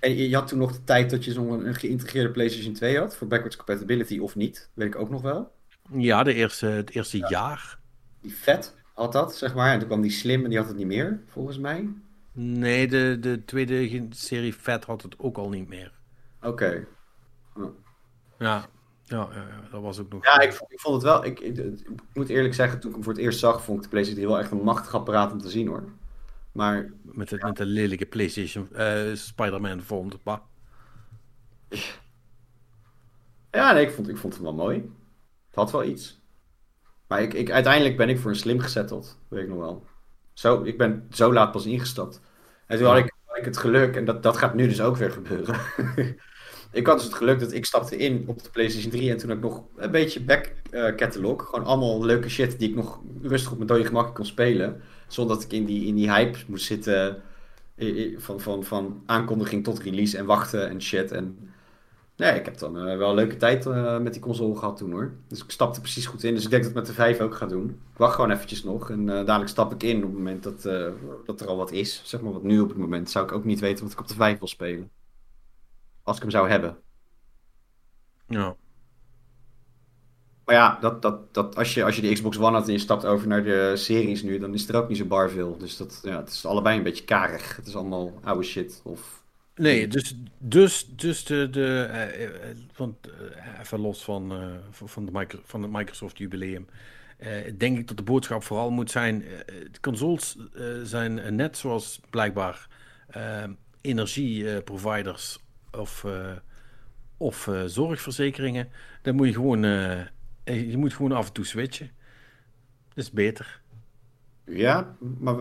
En je, je had toen nog de tijd dat je zo'n een geïntegreerde PlayStation 2 had, voor backwards compatibility of niet, weet ik ook nog wel. Ja, de eerste, het eerste jaar. Die vet had dat, zeg maar. En toen kwam die slim en die had het niet meer, volgens mij. Nee, de, de tweede serie Fat had het ook al niet meer. Oké. Ja, ja, ja, ja, dat was ook nog. Ja, ik, vond- ik vond het wel... Ik, ik, ik moet eerlijk zeggen, toen ik hem voor het eerst zag, vond ik de PlayStation 3 wel echt een machtig apparaat om te zien, hoor. Maar Met, de, met de lelijke PlayStation eh, Spider-Man. Bah. ja, nee, ik vond, ik vond het wel mooi. Het had wel iets. Maar ik, ik, uiteindelijk ben ik voor een slim gezetteld, weet ik nog wel. Zo, ik ben zo laat pas ingestapt. En toen had ik, had ik het geluk, en dat, dat gaat nu dus ook weer gebeuren. Ik had dus het geluk dat ik stapte in op de PlayStation 3 en toen had ik nog een beetje back eh, catalog. Gewoon allemaal leuke shit die ik nog rustig op mijn dode gemak kon spelen. Zonder dat ik in die, in die hype moest zitten van, van, van aankondiging tot release en wachten en shit. En nee, ik heb dan eh, wel een leuke tijd eh, met die console gehad toen hoor. Dus ik stapte precies goed in. Dus ik denk dat ik met de 5 ook ga doen. Ik wacht gewoon eventjes nog en eh, dadelijk stap ik in op het moment dat, dat er al wat is. Zeg maar wat nu op het moment zou ik ook niet weten wat ik op de 5 wil spelen. Als ik hem zou hebben. Ja. Maar ja, dat, dat, dat, als, je, als je de Xbox One had en je stapt over naar de series nu, dan is er ook niet zo bar veel. Dus dat, ja, het is allebei een beetje karig. Het is allemaal oude shit. Of... Nee, dus, dus, dus de, de eh, eh, want, eh, even los van, van, de micro, van het Microsoft jubileum, denk ik dat de boodschap vooral moet zijn, consoles zijn net zoals blijkbaar energieproviders of, of zorgverzekeringen, dan moet je gewoon, je moet gewoon af en toe switchen. Dat is beter. Ja, maar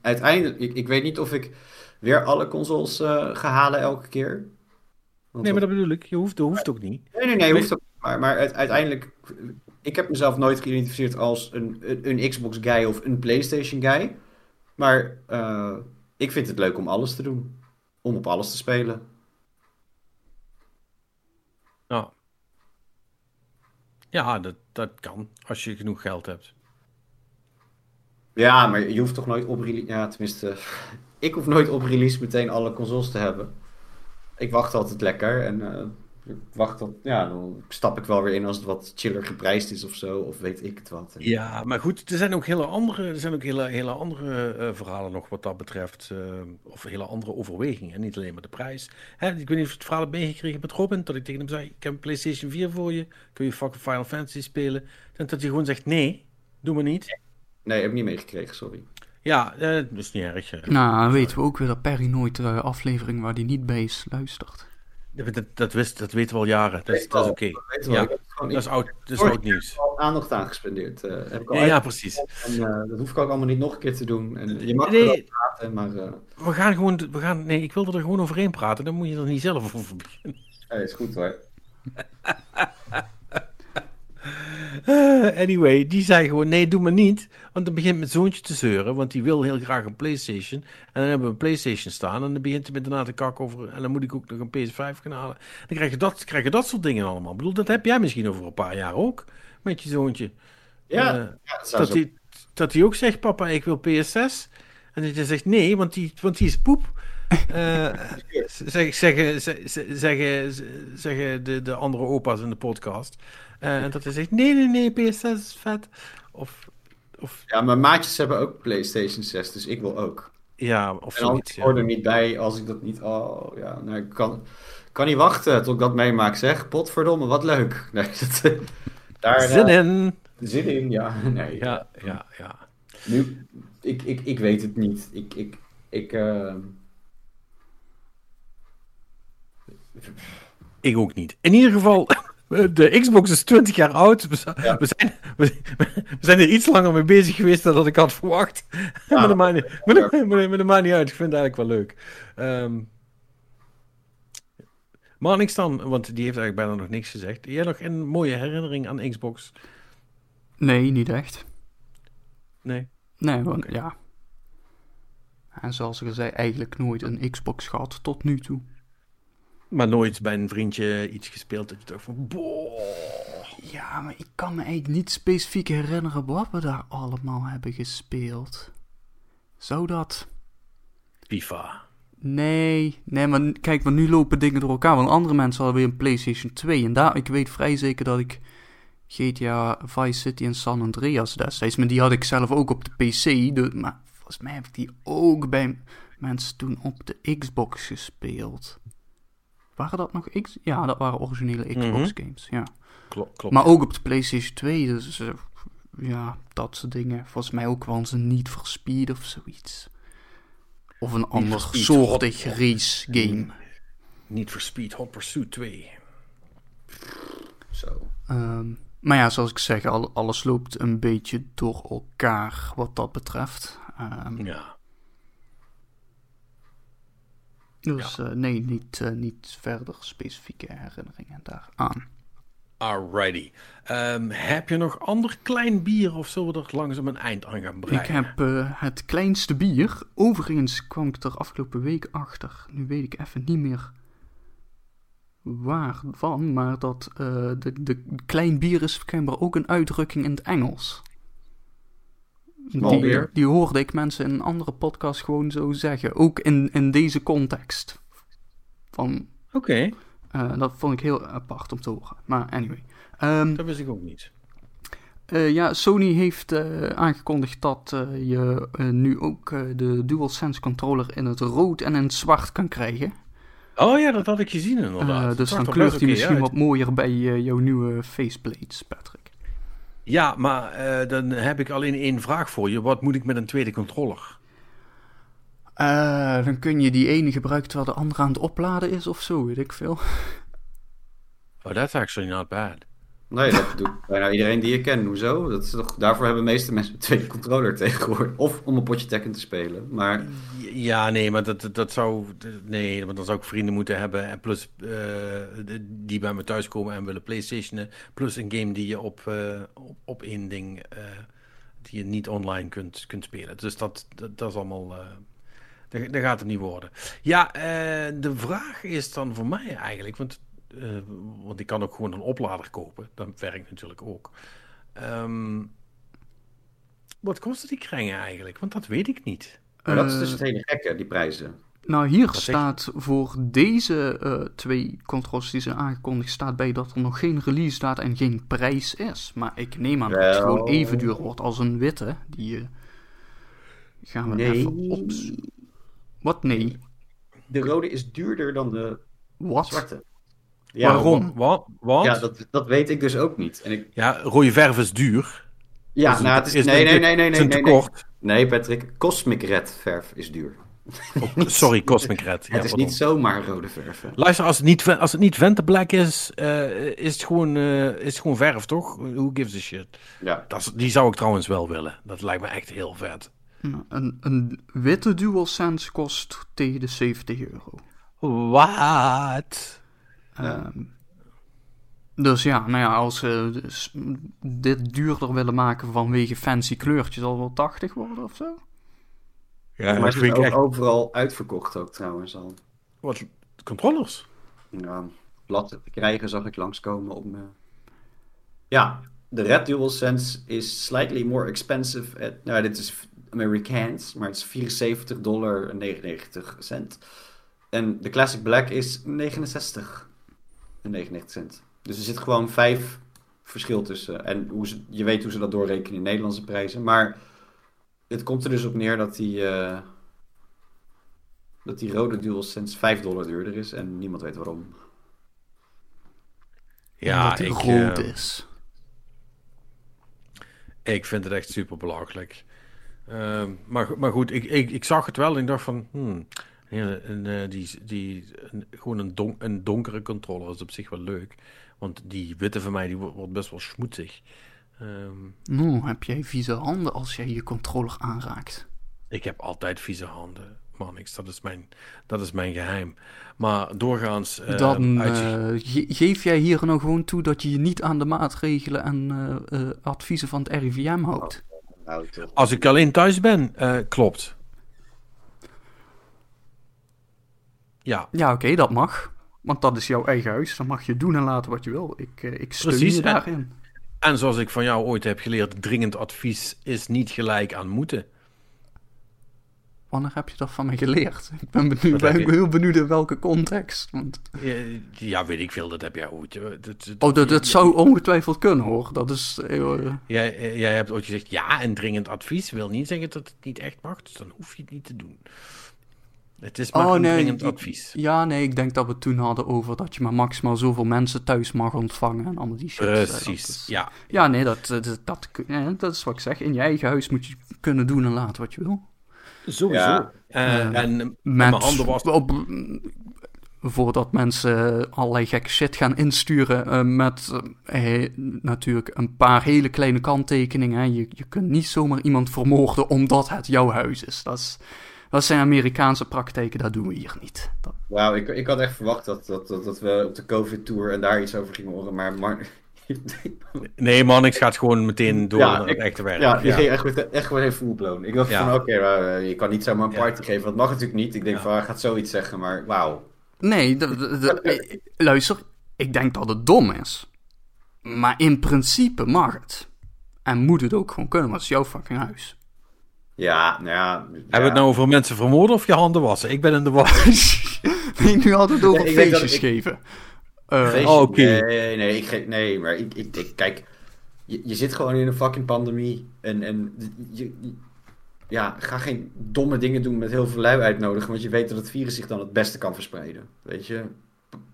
uiteindelijk, ik, ik weet niet of ik weer alle consoles eh, ga halen elke keer. Want Nee, maar dat bedoel ik. Je hoeft, dat hoeft ook niet. Nee, nee, nee, hoeft ook niet. Maar, maar uit- uiteindelijk, ik heb mezelf nooit geïdentificeerd als een, een, een Xbox guy of een PlayStation guy. Maar eh, ik vind het leuk om alles te doen. Om op alles te spelen. Ja, ja dat, dat kan als je genoeg geld hebt. Ja, maar je hoeft toch nooit op release... Ja, tenminste, ik hoef nooit op release meteen alle consoles te hebben. Ik wacht altijd lekker en eh, ik wacht tot... Ja, dan stap ik wel weer in als het wat chiller geprijsd is of zo. Of weet ik het wat. En- Ja, maar goed, er zijn ook hele andere, er zijn ook hele, hele andere eh, verhalen nog wat dat betreft. eh, of hele andere overwegingen, niet alleen maar de prijs. Hè, ik weet niet of je het verhaal hebt meegekregen met Robin, dat ik tegen hem zei, ik heb een PlayStation 4 voor je, kun je fucking Final Fantasy spelen. En dat hij gewoon zegt, nee, doe maar niet. Nee, heb ik niet meegekregen, sorry. Ja, eh, dat is niet erg. Nou, weten we ook weer dat Perry nooit de aflevering waar die niet bij is luistert. Dat, dat, wist, dat weten we al jaren, dat is, dat is oké. Ja, ik Dat is ik oud, dat is oud nieuws. heb al aandacht aan gespendeerd. eh, heb ik al Ja, ja, precies. En, eh, dat hoef ik ook allemaal niet nog een keer te doen. En je mag Nee. praten, maar eh We gaan gewoon, we gaan, nee, ik wilde er gewoon overheen praten, dan moet je er niet zelf over beginnen. hey, is goed hoor. Eh, anyway, die zei gewoon: nee, doe maar niet. Want dan begint mijn zoontje te zeuren, want die wil heel graag een PlayStation. En dan hebben we een PlayStation staan. En dan begint hij met daarna te kakken over. En dan moet ik ook nog een PS5 gaan halen. Dan krijg je dat, krijg je dat soort dingen allemaal. Ik bedoel, dat heb jij misschien over een paar jaar ook. Met je zoontje. Ja, Eh, ja dat hij dat hij ook zegt: papa, ik wil PS6. En dat je zegt: nee, want die, want die is poep. Eh, zeg, zeggen, zeg- zeggen, zeggen de, de andere opa's in de podcast. Eh, en dat hij zegt: nee, nee, nee, PS6 is vet. Of, of Ja, mijn maatjes hebben ook PlayStation 6, dus ik wil ook. ja, of En zoiets. ik hoor er niet bij als ik dat niet... Oh, ja, nou, ik kan, kan niet wachten tot ik dat meemaak, zeg. Potverdomme, wat leuk. Nee, dat, daar... Zin eh, in. Zin in, ja. Nee, Ja, ja, ja. Nu, ik, ik, ik weet het niet. Ik, ik, ik, eh, Ik ook niet. In ieder geval, de Xbox is 20 jaar oud. We, zijn- Ja. we, zijn, we, we zijn er iets langer mee bezig geweest dan dat ik had verwacht. dat maakt niet, maar dat maakt niet uit. Ik vind het eigenlijk wel leuk. Ehm maar niks dan, want die heeft eigenlijk bijna nog niks gezegd. Jij nog een mooie herinnering aan Xbox? Nee, niet echt. Nee. Nee, want ja. En zoals ik al zei, eigenlijk nooit een Xbox gehad tot nu toe. Maar nooit bij een vriendje iets gespeeld dat je dacht van... Boah. Ja, maar ik kan me eigenlijk niet specifiek herinneren wat we daar allemaal hebben gespeeld. Zou dat? FIFA. Nee, nee, maar kijk, maar nu lopen dingen door elkaar. Want andere mensen hadden weer een PlayStation 2. En daar, ik weet vrij zeker dat ik GTA Vice City en San Andreas destijds. Maar die had ik zelf ook op de PC. de- maar volgens mij heb ik die ook bij mensen toen op de Xbox gespeeld. Waren dat nog X? Ja, dat waren originele Xbox games, ja. Klopt, klopt. Maar ook op de PlayStation 2. Dus eh, ja, dat soort dingen. Volgens mij ook wel een Need for Speed of zoiets. Of een ander soortig race game. Niet for Speed Hot Pursuit 2. zo. Ehm, maar ja, zoals ik zeg, al, alles loopt een beetje door elkaar wat dat betreft. Ehm, Ja. Dus eh, nee, niet, eh, niet verder specifieke herinneringen daaraan. Alrighty. Ehm, heb je nog ander klein bier of zullen we er langzaam een eind aan gaan breien? Ik heb eh, het kleinste bier. Overigens kwam ik er afgelopen week achter. Nu weet ik even niet meer waarvan. Maar dat de, de klein bier is schijnbaar ook een uitdrukking in het Engels. Die, die hoorde ik mensen in een andere podcast gewoon zo zeggen. Ook in, in deze context. Van, Oké, eh, dat vond ik heel apart om te horen. Maar anyway. Ehm, dat wist ik ook niet. Eh, ja, Sony heeft eh, aangekondigd dat je nu ook de DualSense controller in het rood en in het zwart kan krijgen. Oh ja, dat had ik gezien inderdaad. Dus dan kleurt hij misschien uit. wat mooier bij jouw nieuwe faceplates, Patrick. Ja, maar eh, dan heb ik alleen één vraag voor je. Wat moet ik met een tweede controller? Eh, dan kun je die ene gebruiken terwijl de andere aan het opladen is of zo, weet ik veel. Oh, that's actually not bad. Nee, dat doet bijna iedereen die je kent. Hoezo? Dat is toch, daarvoor hebben de meeste mensen tweede controller tegenwoordig. Of om een potje Tekken te spelen. Maar Ja, nee, maar dat, dat zou. Nee, want dan zou ik vrienden moeten hebben. En plus eh, die bij me thuiskomen en willen PlayStationen. Plus een game die je op, eh, op, één ding. eh, die je niet online kunt, kunt spelen. Dus dat, dat, dat is allemaal. dat, gaat het niet worden. Ja, de vraag is dan voor mij eigenlijk. Want, eh, want ik kan ook gewoon een oplader kopen. Dat werkt natuurlijk ook. Ehm, wat kostte die kringen eigenlijk? Want dat weet ik niet. maar dat is dus Eh, het hele gekke, die prijzen. Nou, hier staat voor deze eh, twee controllers die zijn aangekondigd, staat bij dat er nog geen release data en geen prijs is. Maar ik neem aan dat het gewoon even duur wordt als een witte. Die gaan we even op. Wat? Nee. De rode is duurder dan de Wat? zwarte. Waarom? Wat? Wat? Ja, dat, dat weet ik dus ook niet. En ik, Ja, rode verf is duur. ja, Is nou, het is, is nee, nee, nee, nee, nee, nee, nee. tekort. Nee, Patrick, Cosmic Red verf is duur. Sorry, Cosmic Red. Ja, het is pardon. niet zomaar rode verf. hè. Luister, als het niet, als het niet Venteblack is, eh, is, het gewoon, eh, is het gewoon verf, toch? Who gives a shit? Ja. Dat is- die zou ik trouwens wel willen. Dat lijkt me echt heel vet. Nou, Een, een witte DualSense kost tegen de 70 euro. Wat? Ehm, dus ja, nou ja, als ze dus dit duurder willen maken vanwege fancy kleurtjes, zal het wel 80 worden of zo? Ja, maar is ik ook echt... overal uitverkocht ook trouwens al. Wat? Controllers? Ja, te krijgen zag ik langskomen op me. Ja, de Red DualSense is slightly more expensive. At, nou, dit is Amerikaans, maar het is 74 dollar en 99 cent. En de Classic Black is 69 en 99 cent. Dus er zit gewoon vijf verschil tussen. En hoe ze, je weet hoe ze dat doorrekenen in Nederlandse prijzen. Maar het komt er dus op neer dat die, eh, dat die rode DualSense 5 dollar duurder is. En niemand weet waarom. Ja, ik, rood eh, is. ik vind het echt super belachelijk. Ehm, maar, maar goed, ik, ik, ik zag het wel en ik dacht van... Hmm, ja, een, eh, die, die, een- gewoon een, don, een donkere controller is op zich wel leuk. Want die witte van mij die wordt, wordt best wel schmoedzig. Ehm, Nou, heb jij vieze handen als jij je controller aanraakt? ik heb altijd vieze handen. Mannix, dat is mijn, dat is mijn geheim. Maar doorgaans... eh, Dan eh, ge- geef jij hier nou gewoon toe dat je je niet aan de maatregelen en eh, eh, adviezen van het RIVM houdt. Nou, toch. Als ik alleen thuis ben, eh, klopt. Ja, Ja, oké, dat mag. Want dat is jouw eigen huis. Dan mag je doen en laten wat je wil. Ik, eh, ik steun Precies, je en- daarin. En zoals ik van jou ooit heb geleerd, dringend advies is niet gelijk aan moeten. Wanneer heb je dat van mij geleerd? Ik ben, benieuwd, ben heel benieuwd in welke context. Want, Ja, Ja, weet ik veel, dat heb jij ooit. eh, Dat, dat, oh, dat, dat zou ongetwijfeld kunnen hoor. Dat is. eh, Jij, jij hebt ooit gezegd, ja, en dringend advies wil niet zeggen dat het niet echt mag, dus dan hoef je het niet te doen. Het is maar Oh, een nee, ik- advies. ja, nee, ik denk dat we het toen hadden over dat je maar maximaal zoveel mensen thuis mag ontvangen en allemaal die shit. eh, dat Precies, is- ja. Ja, nee, dat, dat, dat, eh, dat is wat ik zeg. In je eigen huis moet je kunnen doen en laten wat je wil. Sowieso. Ja. Eh, Eh, en Met, mijn handen was... op, voordat mensen allerlei gekke shit gaan insturen eh, met eh, eh, natuurlijk een paar hele kleine kanttekeningen. hè. Je, je kunt niet zomaar iemand vermoorden omdat het jouw huis is. Dat is dat zijn Amerikaanse praktijken, dat doen we hier niet. Dat- Wauw, ik, ik had echt verwacht dat, dat, dat, dat we op de COVID-tour en daar iets over gingen horen, maar... maar... Nee, Mannix gaat gewoon meteen door Ja, naar het ik- echte werk. Ja, die ging echt, met- echt gewoon even full blown. Ik dacht Ja. van, oké, eh, je kan niet zomaar een Ja. party geven. Dat mag natuurlijk niet. Ik denk Ja. van, hij gaat zoiets zeggen, maar wauw. Nee, de- de- de- luister, ik denk dat het dom is. Maar in principe mag het. En moet het ook gewoon kunnen, want het is jouw fucking huis. Ja, nou ja... Hebben we het nou over mensen vermoorden of je handen wassen? Ik ben in de war. nee, nu altijd over Ik feestjes ik- geven. Eh, Feestje? oh, oké. Nee, nee, ik geef, nee, maar ik, ik, ik- kijk, je, je zit gewoon in een fucking pandemie. En, en je, je- ja, ga geen domme dingen doen met heel veel lui uitnodigen, want je weet dat het virus zich dan het beste kan verspreiden. Weet je?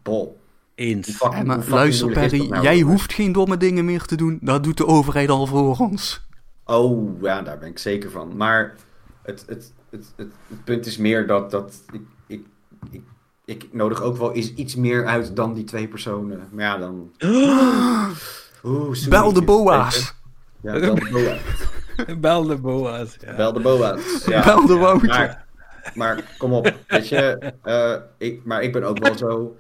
Bol. Eens. fucking- maar luister Perry, nou? jij hoeft geen domme dingen meer te doen. Dat doet de overheid al voor ons. Oh, ja, daar ben ik zeker van. Maar het, het, het, het, het punt is meer dat, dat ik, ik, ik, ik nodig ook wel eens iets meer uit dan die twee personen. Maar ja, dan... Oeh. Bel de boa's. Ja, bel de boa's. Bel de boa's. Ja. Bel de boa's. Ja. Bel de Ja, Wouter. maar, maar kom op, weet je. eh, ik, maar ik ben ook wel zo...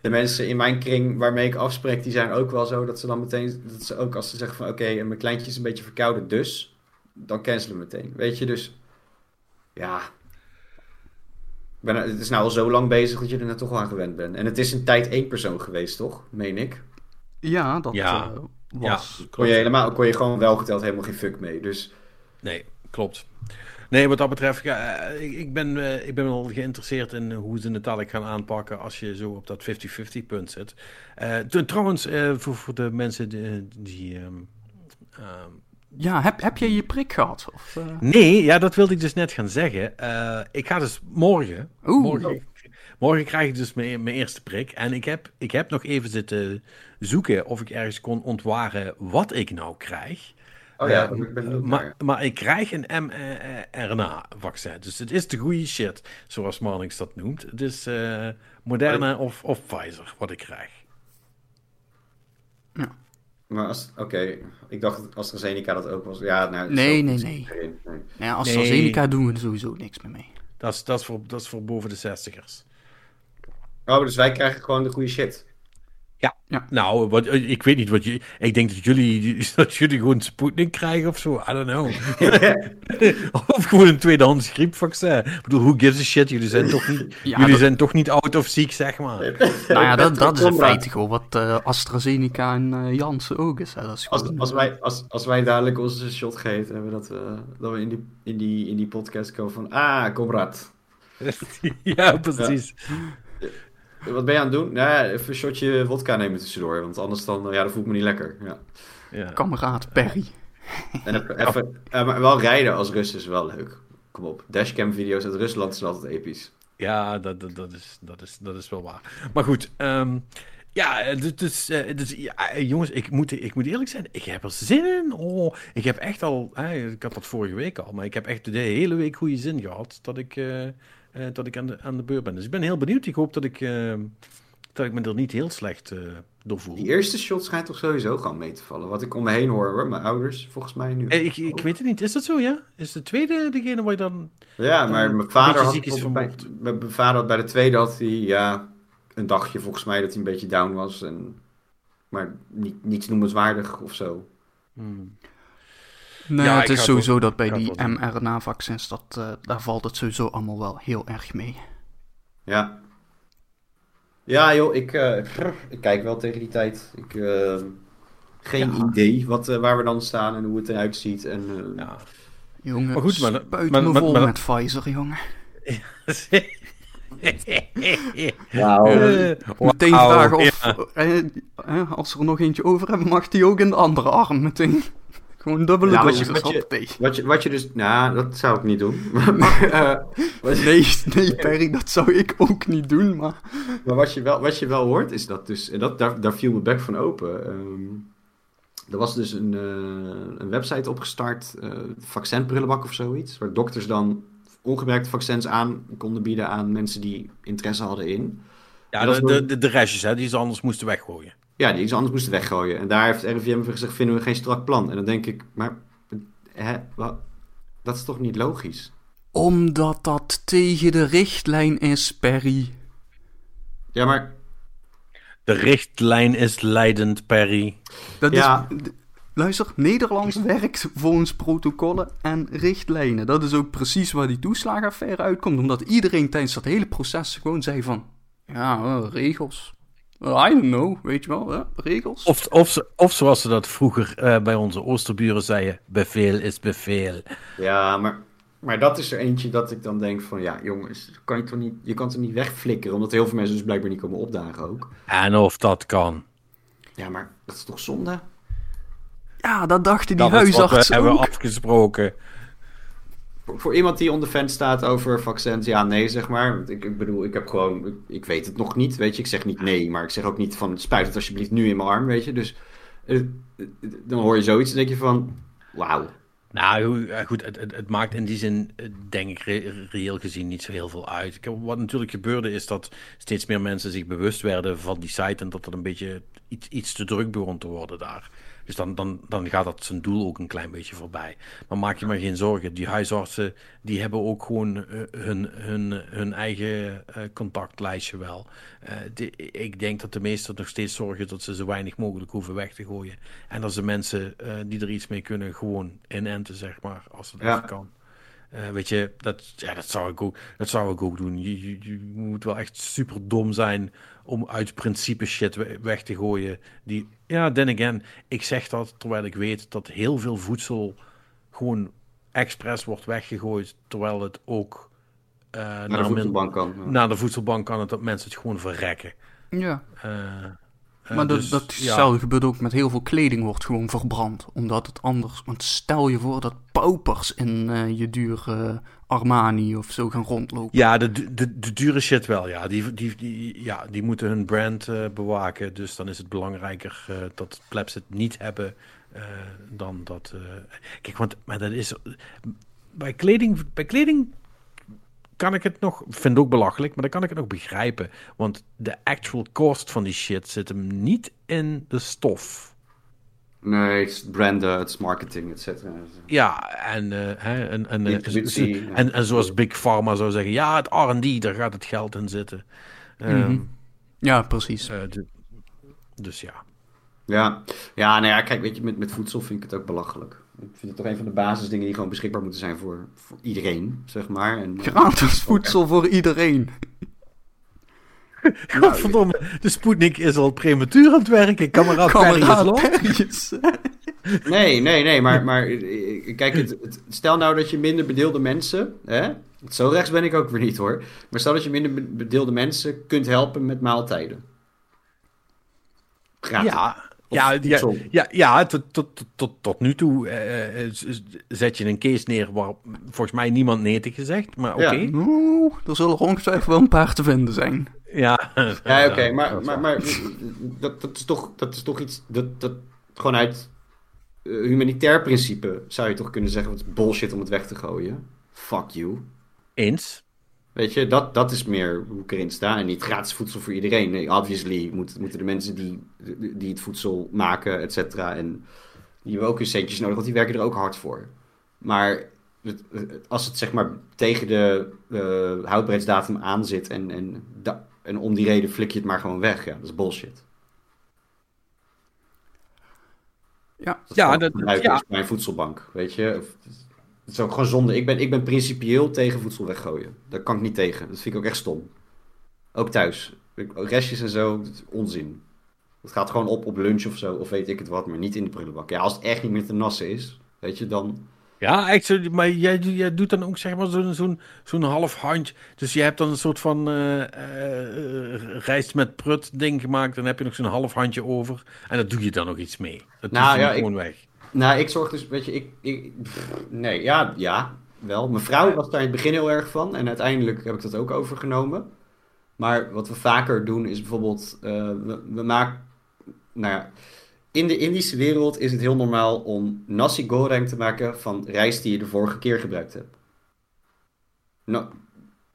De mensen in mijn kring waarmee ik afspreek, die zijn ook wel zo dat ze dan meteen... Dat ze ook als ze zeggen van oké, en mijn kleintje is een beetje verkouden, dus... Dan cancelen we meteen. Weet je, dus... Ja... Ben, het is nou al zo lang bezig dat je er net toch wel aan gewend bent. En het is een tijd één persoon geweest, toch? Meen ik. Ja, dat Ja. eh, Ja, was. Kon je klopt. helemaal, kon je gewoon wel geteld helemaal geen fuck mee. Dus Nee, klopt. Nee, wat dat betreft, ja, eh, ik, ik, ben, eh, ik ben wel geïnteresseerd in hoe ze het dadelijk gaan aanpakken als je zo op dat 50-50 punt zit. Eh, trouwens, voor, voor de mensen die... die ehm, ehm, Ja, heb, heb jij je prik gehad? Of, nee, ja, dat wilde ik dus net gaan zeggen. Ik ga dus morgen... Oeh. Morgen, morgen krijg ik dus mijn, mijn eerste prik. En ik heb, ik heb nog even zitten zoeken of ik ergens kon ontwaren wat ik nou krijg. Oh ja, Eh, ik ben benieuwd maar, maar ik krijg een mRNA-vaccin. Dus het is de goede shit, zoals Marnix dat noemt. Het is eh, Moderna of, of Pfizer wat ik krijg. Maar als, oké, ik dacht dat AstraZeneca dat ook was. Ja, nou, Nee, zo- nee, nee. nee. Nou ja, als Nee. AstraZeneca doen we er sowieso niks meer mee. Dat is, dat is, voor, dat is voor boven de 60ers. Oh, dus wij krijgen gewoon de goede shit. Nou, wat, ik weet niet wat je. Ik denk dat jullie, dat jullie gewoon Sputnik krijgen of zo. I don't know. of gewoon een tweedehands griepvaccin. Ik bedoel, who gives a shit? Jullie zijn toch niet, Ja, jullie dat- zijn toch niet oud of ziek, zeg maar. Nou ja, dat, dat is in Conrad. feite gewoon wat eh, AstraZeneca en eh, Janssen ook is. Hè. Dat is Als, als, eh, wij, als, als wij dadelijk onze shot geven hebben, dat we, dat we in, die, in, die, in die podcast komen van... Ah, Comrade. ja, precies. Wat ben je aan het doen? Nou ja, even een shotje vodka nemen tussendoor. Want anders dan, eh, ja, dan voel ik me niet lekker. Ja. Ja. kameraad Perry. En even, even eh, maar wel rijden als Rus is wel leuk. Kom op. Dashcam video's uit Rusland zijn altijd episch. Ja, dat, dat, dat, is, dat, is, dat is wel waar. Maar goed, ehm, ja, dus, dus, ja, jongens, ik moet, ik moet eerlijk zijn, ik heb er zin in. Oh, ik heb echt al, ik had dat vorige week al, maar ik heb echt de hele week goede zin gehad dat ik, eh, eh, dat ik aan, de, aan de beurt ben. Dus ik ben heel benieuwd. Ik hoop dat ik, eh, dat ik me er niet heel slecht eh door voel. Die eerste shot schijnt toch sowieso gewoon mee te vallen. Wat ik om me heen hoor, hoor. Mijn ouders, volgens mij nu. Eh, ik, ik weet het niet, is dat zo, ja? Is de tweede degene waar je dan... Ja, maar mijn vader had bij, mijn mijn vader had bij de tweede had hij ja, een dagje volgens mij dat hij een beetje down was. En, maar niet, niets noemenswaardig of zo. Hmm. Nee, Ja, het is sowieso wel- dat bij die mRNA-vaccins, dat, eh, daar valt het sowieso allemaal wel heel erg mee. Ja. Ja joh, ik, eh, ik kijk wel tegen die tijd. Ik, eh, geen Ja. idee wat, eh, waar we dan staan en hoe het eruit ziet. En, eh, Ja. Jongen, Maar goed, maar- spuit maar- me maar- vol maar- met Pfizer, jongen. Wauw. Eh, Meteen wauw, vragen of, ja. als we er nog eentje over hebben, mag die ook in de andere arm meteen. Gewoon dubbele Ja, wat je- wat je-. Wat, je, wat je dus... Nou, dat zou ik niet doen. maar, eh, wat, Nee, nee, Perry, dat zou ik ook niet doen, maar... Maar wat je wel, wat je wel hoort is dat dus, en dat, daar, daar viel mijn bek van open. ehm, er was dus een, eh, een website opgestart, eh vaccinprullenbak of zoiets, waar dokters dan ongebruikte vaccins aan konden bieden aan mensen die interesse hadden in. Ja, de, de, de, de restjes, hè, die ze anders moesten weggooien. Ja, die ze anders moesten weggooien. En daar heeft RIVM voor gezegd, vinden we geen strak plan. En dan denk ik, maar hè, wat, dat is toch niet logisch? Omdat dat tegen de richtlijn is, Perry. Ja, maar De richtlijn is leidend, Perry. Dat Ja. is, luister, Nederlands werkt volgens protocollen en richtlijnen. Dat is ook precies waar die toeslagenaffaire uitkomt. Omdat iedereen tijdens dat hele proces gewoon zei van... Ja, regels. I don't know, weet je wel, regels. Of, of, ze- of zoals ze dat vroeger eh, bij onze oosterburen zeiden, bevel is bevel. Ja, maar, maar dat is er eentje dat ik dan denk van... Ja, jongens, kan je, toch niet, je kan het er niet wegflikkeren... omdat heel veel mensen dus blijkbaar niet komen opdagen ook. En of dat kan. Ja, maar dat is toch zonde? Ja, dat dachten die Dat we huisartsen hebben ook. afgesproken. Voor, iemand die on the staat over vaccins, ja, nee, zeg maar. Ik, ik bedoel, ik heb gewoon... Ik, weet het nog niet, weet je. Ik zeg niet nee, maar ik zeg ook niet van... Spuit het alsjeblieft nu in mijn arm, weet je. Dus eh, eh, dan hoor je zoiets en denk je van... Wauw. Nou eh, goed, het, het, maakt in die zin, denk ik, re- reëel gezien niet zo heel veel uit. Wat natuurlijk gebeurde is dat steeds meer mensen zich bewust werden van die site en dat het een beetje iets, iets te druk begon te worden daar. Dus dan, dan, dan gaat dat zijn doel ook een klein beetje voorbij. Maar maak je maar geen zorgen, die huisartsen die hebben ook gewoon eh, hun, hun, hun eigen eh, contactlijstje wel. Eh, die- ik denk dat de meesten nog steeds zorgen dat ze zo weinig mogelijk hoeven weg te gooien. En dat ze mensen die er iets mee kunnen gewoon inenten, zeg maar, als het Ja. kan. Weet je, dat, ja, dat, zou ik ook, dat zou ik ook doen. Je, je, je moet wel echt super dom zijn om uit principe shit we- weg te gooien. Die, ja, then again, ik zeg dat terwijl ik weet dat heel veel voedsel gewoon expres wordt weggegooid, terwijl het ook eh, Naar de naar, voedselbank kan. Ja. naar de voedselbank kan het dat mensen het gewoon verrekken. Ja, Eh, eh, maar dat, dus, dat ja. gebeurt ook met heel veel kleding wordt gewoon verbrand. Omdat het anders... Want stel je voor dat paupers in eh, je dure Armani of zo gaan rondlopen. Ja, de, de, de dure shit wel, ja. Die, die, die, ja, die moeten hun brand eh, bewaken. Dus dan is het belangrijker eh, dat plebs het niet hebben eh, dan dat... Kijk, want maar dat is... Bij kleding, bij kleding kan ik het nog... vind ook belachelijk, maar dan kan ik het nog begrijpen. Want de actual cost van die shit zit hem niet in de stof. Nee, het is branden, het is marketing, et cetera. Ja, en, eh, hè, en, en, eh, ja. en, en zoals Big Pharma zou zeggen, ja, het R&D, daar gaat het geld in zitten. Ehm, Ja, precies. eh, de- dus ja. Ja, ja nou ja, kijk, weet je, met, met voedsel vind ik het ook belachelijk. Ik vind het toch een van de basisdingen die gewoon beschikbaar moeten zijn voor, voor iedereen, zeg maar. En, Gratis voedsel voor iedereen. Godverdomme, de Sputnik is al prematuur aan het werken. Kameraad. Perrius. Nee, nee, nee, maar, maar eh, kijk, het, het- stel nou dat je minder bedeelde mensen, hè? Zo rechts ben ik ook weer niet hoor. Maar stel dat je minder be- bedeelde mensen kunt helpen met maaltijden. Gratis. Ja, ja, ja, ja, ja tot, tot, tot, tot, nu toe eh, eh, zet je een case neer waar volgens mij niemand nee tegen zegt. Maar oké. Ja. Er zullen ongetwijfeld wel een paar te vinden zijn. Ja, Ja, oké, maar, maar, maar dat, dat, is toch, dat is toch iets, dat, dat gewoon uit eh, humanitair principe zou je toch kunnen zeggen, het is bullshit om het weg te gooien. Fuck you. Eens. Weet je, dat, dat is meer hoe ik erin sta. En niet gratis voedsel voor iedereen. Nee, obviously moet, moeten de mensen die, die het voedsel maken, et cetera, en die hebben ook hun centjes nodig, want die werken er ook hard voor. Maar het- als het zeg maar tegen de eh houdbaarheidsdatum aan zit en, en, da- en om die reden flik je het maar gewoon weg, ja, dat is bullshit. Ja, Dat Ja, dat- ja. is bij een voedselbank, weet je. Of- Het is ook gewoon zonde. Ik ben, ik ben principieel tegen voedsel weggooien. Daar kan ik niet tegen. Dat vind ik ook echt stom. Ook thuis. Restjes en zo, dat is onzin. Het gaat gewoon op op lunch of zo, of weet ik het wat, maar niet in de prullenbak. Ja, als het echt niet meer te nassen is, weet je, dan... Ja, echt zo, maar jij, jij doet dan ook zeg maar zo'n zo'n zo'n half handje. Dus je hebt dan een soort van eh, eh, rijst met prut ding gemaakt. Dan heb je nog zo'n half handje over. En daar doe je dan nog iets mee. Dat Nou, doe je ja, niet ik- gewoon weg. Nou, ik zorg dus, weet je, ik... ik pff, nee, ja, ja, wel. Mijn vrouw was daar in het begin heel erg van. En uiteindelijk heb ik dat ook overgenomen. Maar wat we vaker doen is bijvoorbeeld... eh, we, we maken... Nou ja, in de Indische wereld is het heel normaal om nasi goreng te maken van rijst die je de vorige keer gebruikt hebt. Nou,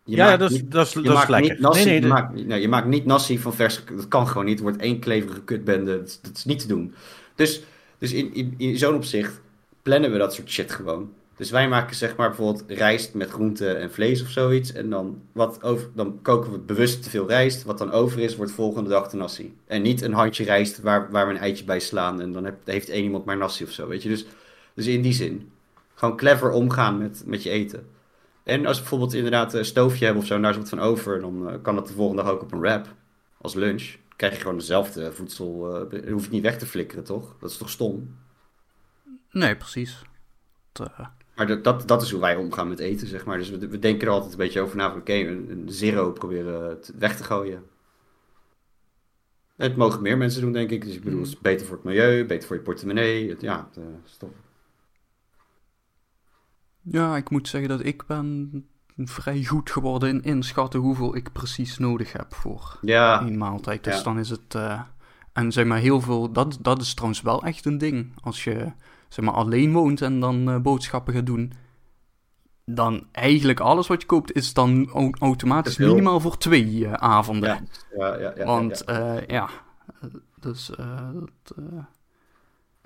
je Ja, dat is, dat is, je dat is maakt lekker. Niet nasi, nee, nee, je, de- maakt, nee, je maakt niet nasi van vers. Dat kan gewoon niet. Het wordt één kleverige kutbende. Dat, dat is niet te doen. Dus, dus in, in, in zo'n opzicht plannen we dat soort shit gewoon. Dus wij maken zeg maar bijvoorbeeld rijst met groente en vlees of zoiets. En dan, wat over, dan koken we bewust te veel rijst. Wat dan over is, wordt volgende dag de nasi. En niet een handje rijst waar, waar we een eitje bij slaan. En dan heb, heeft één iemand maar nasi of zo, weet je. Dus, dus in die zin. Gewoon clever omgaan met, met je eten. En als we bijvoorbeeld inderdaad een stoofje hebben of zo, en daar is wat van over, dan eh, kan dat de volgende dag ook op een wrap. Als lunch. Krijg je gewoon dezelfde voedsel. eh, dan hoef je het niet weg te flikkeren, toch? Dat is toch stom? Nee, precies. Dat, eh, Maar dat, dat, dat is hoe wij omgaan met eten, zeg maar. Dus we, we denken er altijd een beetje over na. van, Oké, een, een zero proberen weg te gooien. Het mogen meer mensen doen, denk ik. Dus ik bedoel, het is beter voor het milieu, beter voor je portemonnee. Het, ja, eh, stop. ja, ik moet zeggen dat ik ben vrij goed geworden in inschatten hoeveel ik precies nodig heb voor Ja, één maaltijd. Dus Ja. dan is het... eh, en zeg maar heel veel... Dat, dat is trouwens wel echt een ding. Als je zeg maar alleen woont en dan eh, boodschappen gaat doen... Dan eigenlijk alles wat je koopt is dan au- automatisch minimaal voor twee eh, avonden. ja, ja, ja, ja, Want ja. ja, dus dat,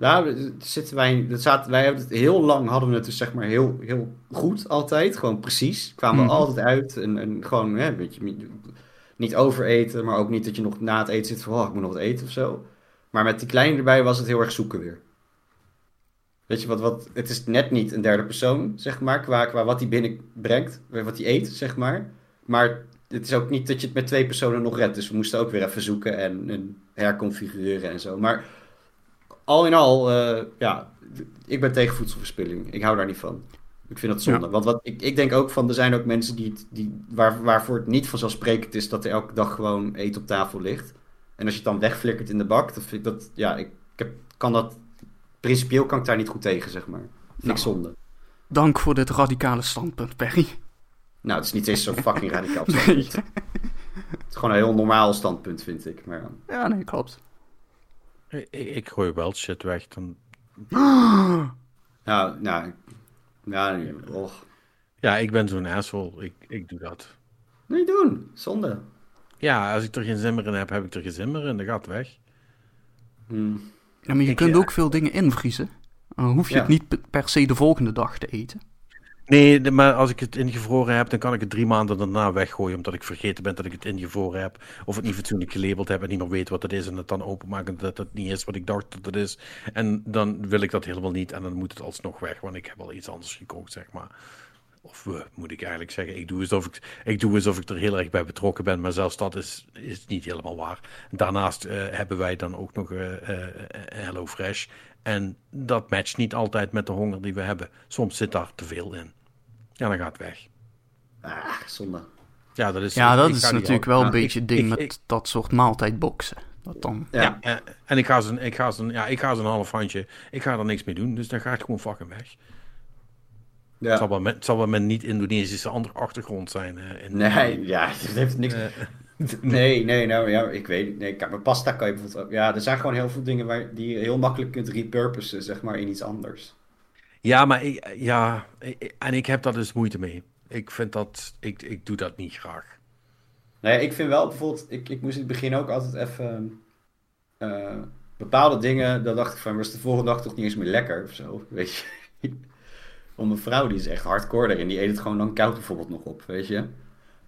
dat zitten wij, dat zaten, wij hebben het heel lang hadden we het dus zeg maar heel, heel goed altijd. Gewoon precies. Kwamen Mhm. we altijd uit. En, en gewoon hè, een beetje niet- niet overeten, maar ook niet dat je nog na het eten zit van oh, ik moet nog wat eten of zo. Maar met die kleine erbij was het heel erg zoeken weer. Weet je wat, wat het is net niet een derde persoon, zeg maar, qua, qua wat hij binnenbrengt, wat hij eet, zeg maar. Maar het is ook niet dat je het met twee personen nog redt. Dus we moesten ook weer even zoeken en, en herconfigureren en zo. Maar al in al, eh, ja, ik ben tegen voedselverspilling. Ik hou daar niet van. Ik vind dat zonde. Want wat, ik, ik denk ook van, er zijn ook mensen die, die, waar, waarvoor het niet vanzelfsprekend is dat er elke dag gewoon eten op tafel ligt. En als je het dan wegflikkert in de bak, dan vind ik dat, ja, ik, ik heb, kan dat, principieel kan ik daar niet goed tegen, zeg maar. Vind Nou. ik zonde. dank voor dit radicale standpunt, Perry. Nou, het is niet eens zo fucking radicaal. Nee. Het is gewoon een heel normaal standpunt, vind ik. Maar. Ja, nee, klopt. Ik, ik gooi wel shit weg. Dan... nou, nou, ja, nee, och. Ja, ik ben zo'n asshole. Ik, ik doe dat. Niet doen, zonde. Ja, als ik er geen zin meer in heb, heb ik er geen zin meer in. Dan gaat het weg. Hm. Ja, maar je Ik, kunt ja. ook veel dingen invriezen. En dan hoef je Ja. het niet pe- per se de volgende dag te eten. Nee, maar als ik het ingevroren heb, dan kan ik het drie maanden daarna weggooien. Omdat ik vergeten ben dat ik het ingevroren heb. Of het niet fatsoenlijk gelabeld heb en niet meer weet wat het is. En het dan openmaken dat het niet is wat ik dacht dat het is. En dan wil ik dat helemaal niet. En dan moet het alsnog weg, want ik heb al iets anders gekookt, zeg maar. Of we, moet ik eigenlijk zeggen. Ik doe, alsof ik, ik doe alsof ik er heel erg bij betrokken ben. Maar zelfs dat is, is niet helemaal waar. Daarnaast eh, hebben wij dan ook nog eh eh, Hello Fresh. En dat matcht niet altijd met de honger die we hebben. Soms zit daar te veel in. Ja, dan gaat het weg. Ah, zonde. Ja, dat is, Ja, dat is natuurlijk wel een beetje het ding ik- met ik- dat soort maaltijdboxen. Dat dan... Ja. Ja, eh, en ik ga, ze, ik, ga ze, ja, ik ga ze een half handje. Ik ga er niks mee doen, dus dan gaat het gewoon fucking weg. Ja. Het, zal wel met, het zal wel met niet-Indonesische andere achtergrond zijn. eh, in, Nee, ja, het heeft niks. Eh, Nee, nee, nou ja, ik weet het. Nee, kijk, maar pasta kan je bijvoorbeeld. Ja, er zijn gewoon heel veel dingen waar, die je heel makkelijk kunt repurposen, zeg maar, in iets anders. Ja, maar ik, ja, ik- en ik heb daar dus moeite mee. Ik vind dat, ik, ik doe dat niet graag. Nee, ik vind wel bijvoorbeeld, ik, ik moest in het begin ook altijd even. eh, bepaalde dingen, dan dacht ik van, was de volgende dag toch niet eens meer lekker of zo, weet je. Om mijn vrouw, die is echt hardcore erin, die eet het gewoon dan koud bijvoorbeeld nog op, weet je.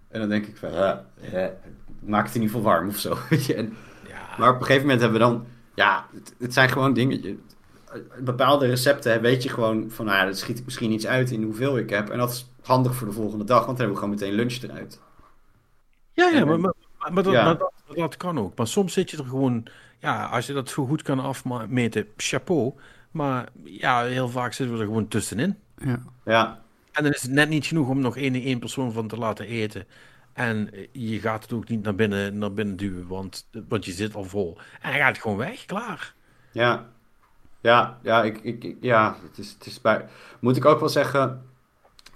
En dan denk ik van, ja, ja, maak het in ieder geval warm of zo, weet je. En, Ja, Maar op een gegeven moment hebben we dan, ja, het, het zijn gewoon dingen. Bepaalde recepten weet je gewoon van, nou ja, dat schiet ik misschien iets uit in hoeveel ik heb. En dat is handig voor de volgende dag, want dan hebben we gewoon meteen lunch eruit. ja, ja en- maar, maar, maar, dat, Ja. maar dat, dat kan ook. Maar soms zit je er gewoon, ja, als je dat zo goed kan afmeten, chapeau. Maar ja, heel vaak zitten we er gewoon tussenin. Ja. Ja, En dan is het net niet genoeg om nog één, één persoon van te laten eten. En je gaat het ook niet naar binnen, naar binnen duwen, want, want je zit al vol. En hij gaat gewoon weg, klaar. ja. Ja, ja, ik, ik, ja het is, het is bij... Moet ik ook wel zeggen,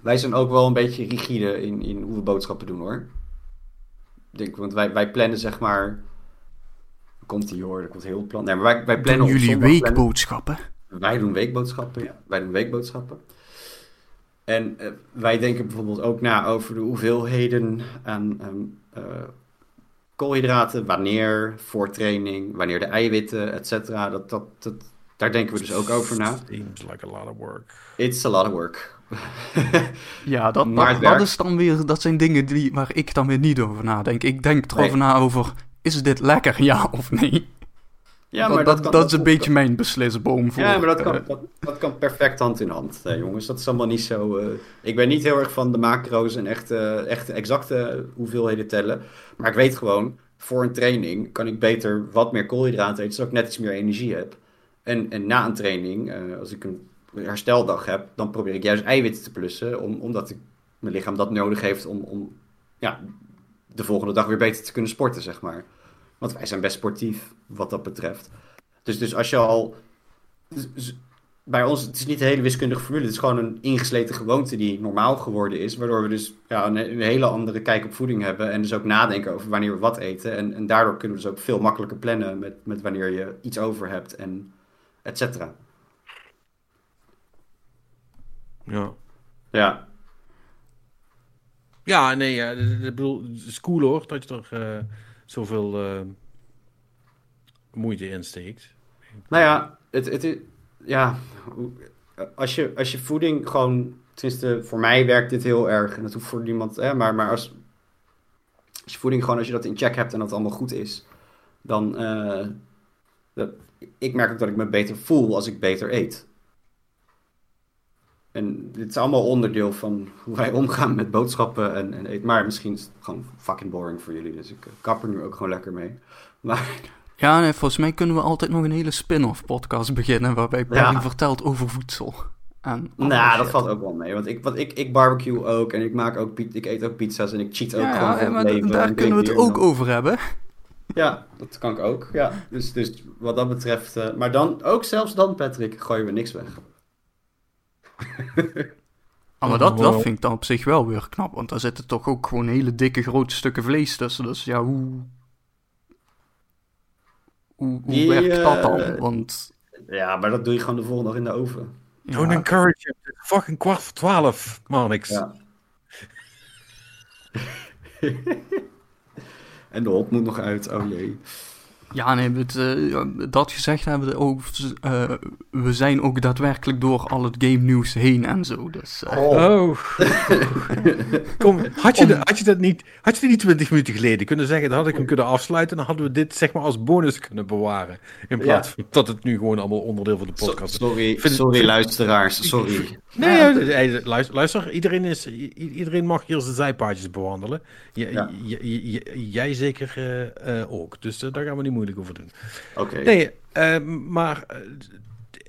wij zijn ook wel een beetje rigide in, in hoe we boodschappen doen, hoor. Ik Denk, want wij, wij plannen zeg maar... Komt die hoor, er komt heel plan. Nee, maar wij, wij plannen Doen jullie zondag plannen- weekboodschappen? Wij doen weekboodschappen, ja. Wij doen weekboodschappen. En eh, wij denken bijvoorbeeld ook na over de hoeveelheden aan eh, koolhydraten, wanneer, voor training, wanneer de eiwitten, et cetera. Dat, dat, dat, daar denken we dus ook over na. Seems like a lot of work. It's a lot of work. Ja, dat, Maar dat, is dan weer, dat zijn dingen die, waar ik dan weer niet over nadenk. Ik denk erover Nee. na over, is dit lekker, ja of nee? Ja, dat, dat, kan- dat is een beetje mijn beslisboom voor. Ja, maar dat eh, kan, dat, dat kan perfect hand in hand, eh, jongens. Dat is allemaal niet zo... eh, ik ben niet heel erg van de macro's en echt, eh, echt exacte hoeveelheden tellen. Maar ik weet gewoon, voor een training kan ik beter wat meer koolhydraten eten, zodat ik net iets meer energie heb. En, en na een training, eh, als ik een hersteldag heb, dan probeer ik juist eiwitten te plussen, om, omdat mijn lichaam dat nodig heeft om, om ja, de volgende dag weer beter te kunnen sporten, zeg maar. Want wij zijn best sportief, wat dat betreft. Dus, dus als je al dus- dus bij ons, het is niet een hele wiskundige formule. Het is gewoon een ingesleten gewoonte die normaal geworden is. Waardoor we dus ja, een, een hele andere kijk op voeding hebben. En dus ook nadenken over wanneer we wat eten. En, en daardoor kunnen we dus ook veel makkelijker plannen met, met wanneer je iets over hebt en et cetera. Ja. Ja, Ja, nee, ja, ik bedoel, het is cool hoor, dat je er eh, zoveel eh, moeite in steekt. nou ja, het, het is, ja als, je, als je voeding gewoon, tenminste voor mij werkt dit heel erg. En dat hoeft voor niemand, hè, maar, maar als, als je voeding gewoon, als je dat in check hebt en dat allemaal goed is, dan, eh, dat, ik merk ook dat ik me beter voel als ik beter eet. En dit is allemaal onderdeel van hoe wij omgaan met boodschappen en, en eten. Maar misschien is het gewoon fucking boring voor jullie, dus ik eh, kap er nu ook gewoon lekker mee. Maar Ja, nee, volgens mij kunnen we altijd nog een hele spin-off podcast beginnen. Waarbij Perry Ja. vertelt over voedsel. En Nou, dat valt ook wel mee. Want ik, want ik, ik barbecue ook en ik maak ook ik eet ook pizza's en ik cheat ook Ja, gewoon ja, maar leven. daar en kunnen we het ook over hebben. Ja, dat kan ik ook. Ja, dus, dus wat dat betreft. eh, maar dan, ook zelfs dan, Patrick, gooien we niks weg. Ah, maar dat, dat vind ik dan op zich wel weer knap. Want daar zitten toch ook gewoon hele dikke grote stukken vlees tussen. Dus ja, hoe... Hoe, hoe Die, werkt dat eh, dan? Want... Ja, maar dat doe je gewoon de volgende dag in de oven. Ja, Don't encourage Fucking kwart voor twaalf, man, niks. Ja. en de hond moet nog uit, oh jee. Ja, nee, het, eh, dat gezegd hebben we ook. eh, we zijn ook daadwerkelijk door al het game nieuws heen en zo. Dus eh, Oh. Kom, had je, de- had, je dat niet, had je dat niet 20 minuten geleden kunnen zeggen? Dan had ik hem kunnen afsluiten. Dan hadden we dit zeg maar als bonus kunnen bewaren. In plaats Ja. van dat het nu gewoon allemaal onderdeel van de podcast is. sorry, Vind- sorry vind- luisteraars, sorry. Nee, luister, luister iedereen, is, iedereen mag hier zijn zijpaadjes bewandelen. J- Ja. j- j- j- jij zeker ook. Dus daar gaan we niet moeilijk over doen. Oké. Nee, eh, maar eh,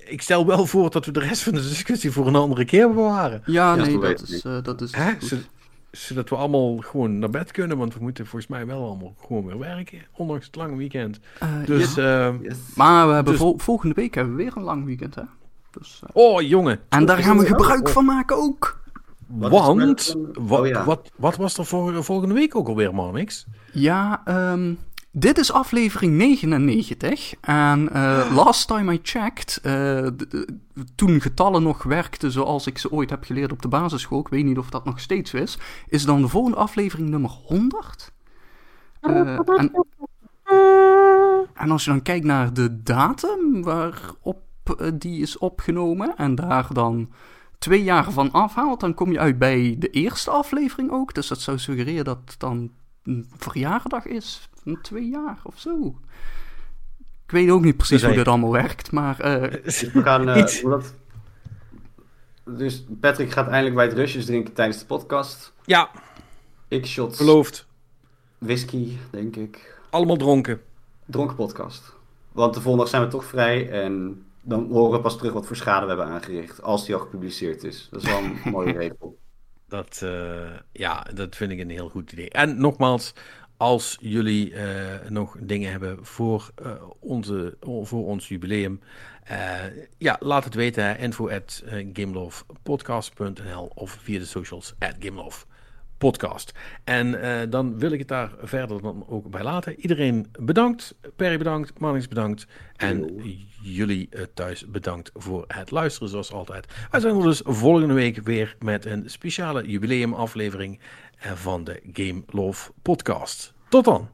ik stel wel voor dat we de rest van de discussie voor een andere keer bewaren. ja, Ja, nee, dat is, eh, dat is Hè? goed. Zodat- Zodat we allemaal gewoon naar bed kunnen. Want we moeten volgens mij wel allemaal gewoon weer werken. Ondanks het lange weekend. Dus, ja. eh, Yes. Maar we hebben dus- vol- volgende week hebben we weer een lang weekend, hè? Dus, oh jongen. en daar gaan we gebruik van maken ook. Wat Want, wat, oh ja. wat, wat was er voor, volgende week ook alweer, Manix? Ja, ehm, dit is aflevering 99. En eh, last time I checked, eh, d- toen getallen nog werkten zoals ik ze ooit heb geleerd op de basisschool, ik weet niet of dat nog steeds is, is dan de volgende aflevering nummer 100. Eh, en, en als je dan kijkt naar de datum waarop eh, die is opgenomen en daar dan twee jaar van afhaalt, dan kom je uit bij de eerste aflevering ook. Dus dat zou suggereren dat het dan een verjaardag is twee jaar of zo. Ik weet ook niet precies Dus hoe dit allemaal werkt, maar eh, Dus we gaan... eh, dat- Dus Patrick gaat eindelijk bij het rusjes drinken tijdens de podcast. Ja, Ik shots beloofd. whisky, denk ik. Allemaal dronken. Dronken podcast. Want de volgende dag zijn we toch vrij en dan horen we pas terug wat voor schade we hebben aangericht. Als die al gepubliceerd is. Dat is wel een mooie regel. Dat, eh, ja, dat vind ik een heel goed idee. En nogmaals, als jullie eh, nog dingen hebben voor, eh, onze, voor ons jubileum, eh, ja, laat het weten. hè. Info at gamelovepodcast.nl of via de socials at. En dan wil ik het daar verder dan ook bij laten. Iedereen bedankt. Perry bedankt. Marnix bedankt. En jullie thuis bedankt voor het luisteren zoals altijd. Wij zijn er dus volgende week weer met een speciale jubileumaflevering van de Game Love podcast. Tot dan!